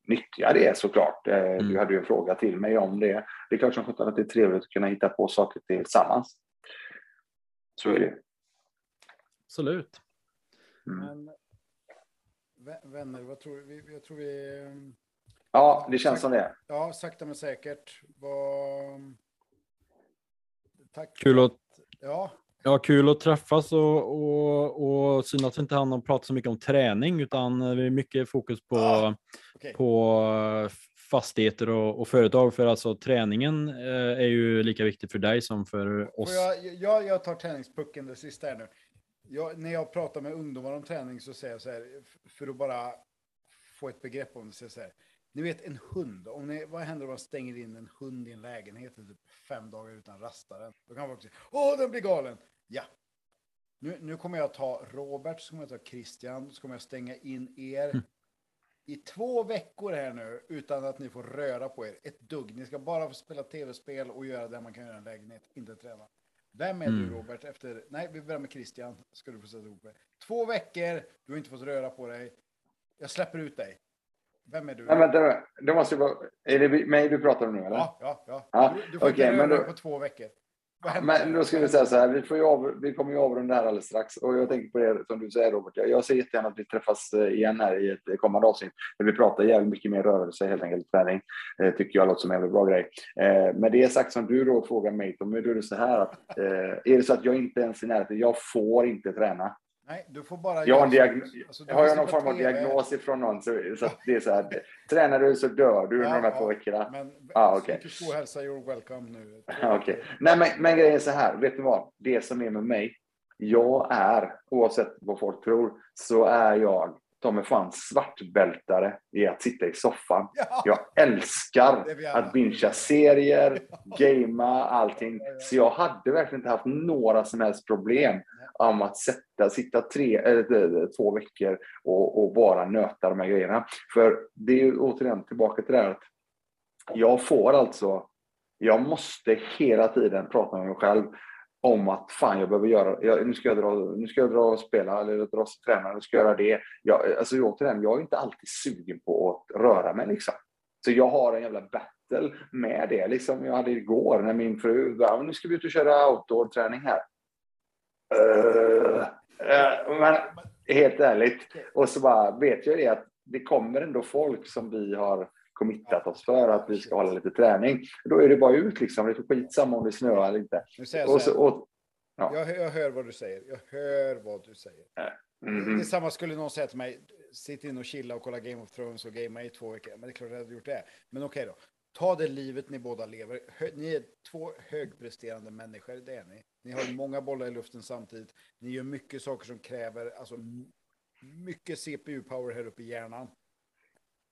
nyttja det såklart. Eh, Du Mm. hade ju en fråga till mig om det. Det är klart som sjutton att det är trevligt att kunna hitta på saker tillsammans. Så är det. absolut. Mm. Men vä- vänner, vad tror vi? Jag tror vi... ehm, Ja, det känns som det. Ja, sakta men säkert. Vad... Tack. Kul att, Ja, ja, kul att träffas och, och, och synd att inte hann prata så mycket om träning utan det är mycket fokus på Ja, okej. på eh, fastigheter och, och företag. För alltså träningen eh, är ju lika viktig för dig som för oss. Jag, jag, jag tar träningspucken det sista här nu. Jag, när jag pratar med ungdomar om träning så säger jag så här, för att bara få ett begrepp om det, så, så här. Ni vet en hund, om ni, vad händer om man stänger in en hund i en lägenhet i typ fem dagar utan rastaren? Då kan folk säga, åh den blir galen. Ja. Nu, nu kommer jag ta Robert, så kommer jag ta Christian, så kommer jag stänga in er. Mm. I två veckor här nu utan att ni får röra på er ett dugg. Ni ska bara få spela tv-spel och göra det man kan göra i en lägenhet, inte träna. Vem är Mm. du Robert efter, nej vi börjar med Christian, ska du få sätta ihop det. Två veckor, du har inte fått röra på dig. Jag släpper ut dig. Vem är du? Nej, vänta, det måste vara... Är det mig du pratar om nu eller? ja, ja, ja. Ja, Du, du får okej, inte men då- på två veckor. Men då ska vi säga så här, vi, får ju av, vi kommer ju avrunda här alldeles strax. Och jag tänker på det som du säger Robert, jag, jag ser jättegärna att vi träffas eh, igen här i ett kommande avsnitt. Där vi pratar jävligt mycket mer rörelse, helt enkelt träning. Eh, tycker jag låter som en jävligt bra grej. Eh, med det sagt som du då frågar mig, Tommy, då är det så här att eh, är det så att jag inte ens är i närheten, jag får inte träna. Nej, du får bara... Jag har, en göra diagn- så. Alltså, har jag någon form av diagnos ifrån någon, så, så det är så här, tränar du så dör du under Ja, de här två veckorna. Men Ah, psykisk ohälsa, you're welcome nu. Okej. Nej, men, men grejen är så här, vet du vad? Det som är med mig, jag är, oavsett vad folk tror, så är jag, ta mig fan, svartbältare i att sitta i soffan. Ja, Jag älskar att bingea serier, gamea, allting. Så jag hade verkligen inte haft några som helst problem om att sätta, sitta tre, eller, två veckor och, och bara nöta de här grejerna. För det är ju återigen tillbaka till det här att jag får alltså, jag måste hela tiden prata med mig själv om att fan jag behöver göra, jag, nu, ska jag dra, nu ska jag dra och spela eller dra och träna, nu ska jag göra det. Jag, alltså återigen, jag är inte alltid sugen på att röra mig liksom. Så jag har en jävla battle med det. Liksom jag hade igår när min fru bara, nu ska vi ut och köra outdoor-träning här. Uh, uh, men helt ärligt. Och så bara vet jag det att det kommer ändå folk som vi har committat oss för att vi ska hålla lite träning. Då är det bara ut liksom. Det är skitsamma om det snöar eller inte. Och så, och, ja. jag, hör- jag hör vad du säger. Jag hör vad du säger. mhm. Detsamma skulle någon säga till mig, sitt in och chilla och kolla Game of Thrones och gamea i två veckor. Men det är klart jag hade gjort det. Men okej då. Ta det livet ni båda lever. Ni är två högpresterande människor, det är ni. Ni har många bollar i luften samtidigt. Ni gör mycket saker som kräver alltså, mycket CPU-power här uppe i hjärnan.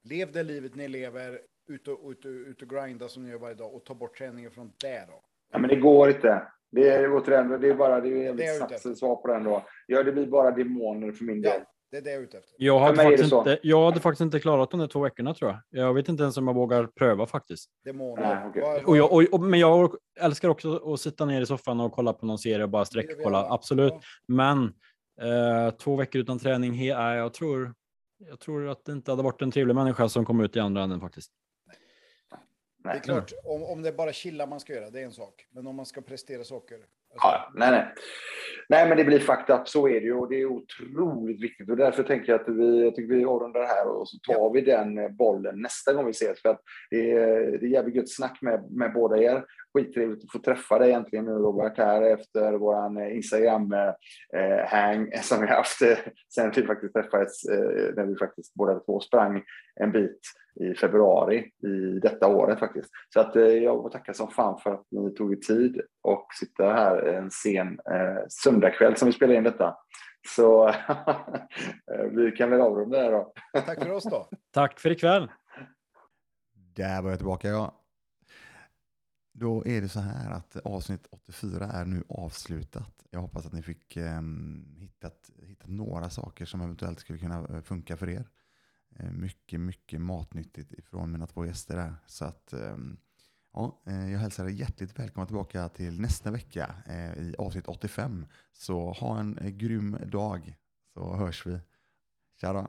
Lev det livet ni lever, ut och, ut, och, ut och grinda som ni gör varje dag och ta bort träningen från det då. Ja, men det går inte. Det är återigen, det är bara det är Det är jävligt efter. svar på den då. Ja, det blir bara demoner för min Ja. del. Det är det jag är ute efter. Jag hade, faktiskt inte, jag hade faktiskt inte klarat de där två veckorna tror jag. Jag vet inte ens om jag vågar pröva faktiskt. Demoner. Nej. Vad- Och jag, och, och, men jag älskar också att sitta ner i soffan och kolla på någon serie och bara sträckkolla. Absolut. Ja. Men eh, två veckor utan träning, he, jag, tror, jag tror att det inte hade varit en trevlig människa som kom ut i andra änden faktiskt. Det är Nej. klart, om, om det är bara chilla man ska göra, det är en sak. Men om man ska prestera saker. Alltså, Ja, nej, nej. Nej, men det blir up. Så är det ju och det är otroligt viktigt. Och därför tänker jag att vi, jag tycker vi avrundar det här och så tar vi den bollen nästa gång vi ses. För att det är, det är jävligt gött snack med, med båda er. Skittrevligt att få träffa dig egentligen nu Robert här efter våran eh, Instagram-hang som vi haft eh, sen vi faktiskt träffades eh, när vi faktiskt båda två sprang en bit i februari i detta året faktiskt. Så att eh, jag vill tacka som fan för att ni tog er tid och sitta här en sen eh, söndagkväll som vi spelar in detta. Så eh, vi kan väl avrunda det här då. Tack för oss då. Tack för ikväll. Där var jag tillbaka ja. Då är det så här att avsnitt 84 är nu avslutat. Jag hoppas att ni fick eh, hittat, hittat några saker som eventuellt skulle kunna eh, funka för er. Eh, mycket, mycket matnyttigt ifrån mina två gäster där. Så att ehm, eh, ja, jag hälsar er hjärtligt välkomna tillbaka till nästa vecka eh, i avsnitt 85. Så ha en eh, grym dag så hörs vi. Tja då.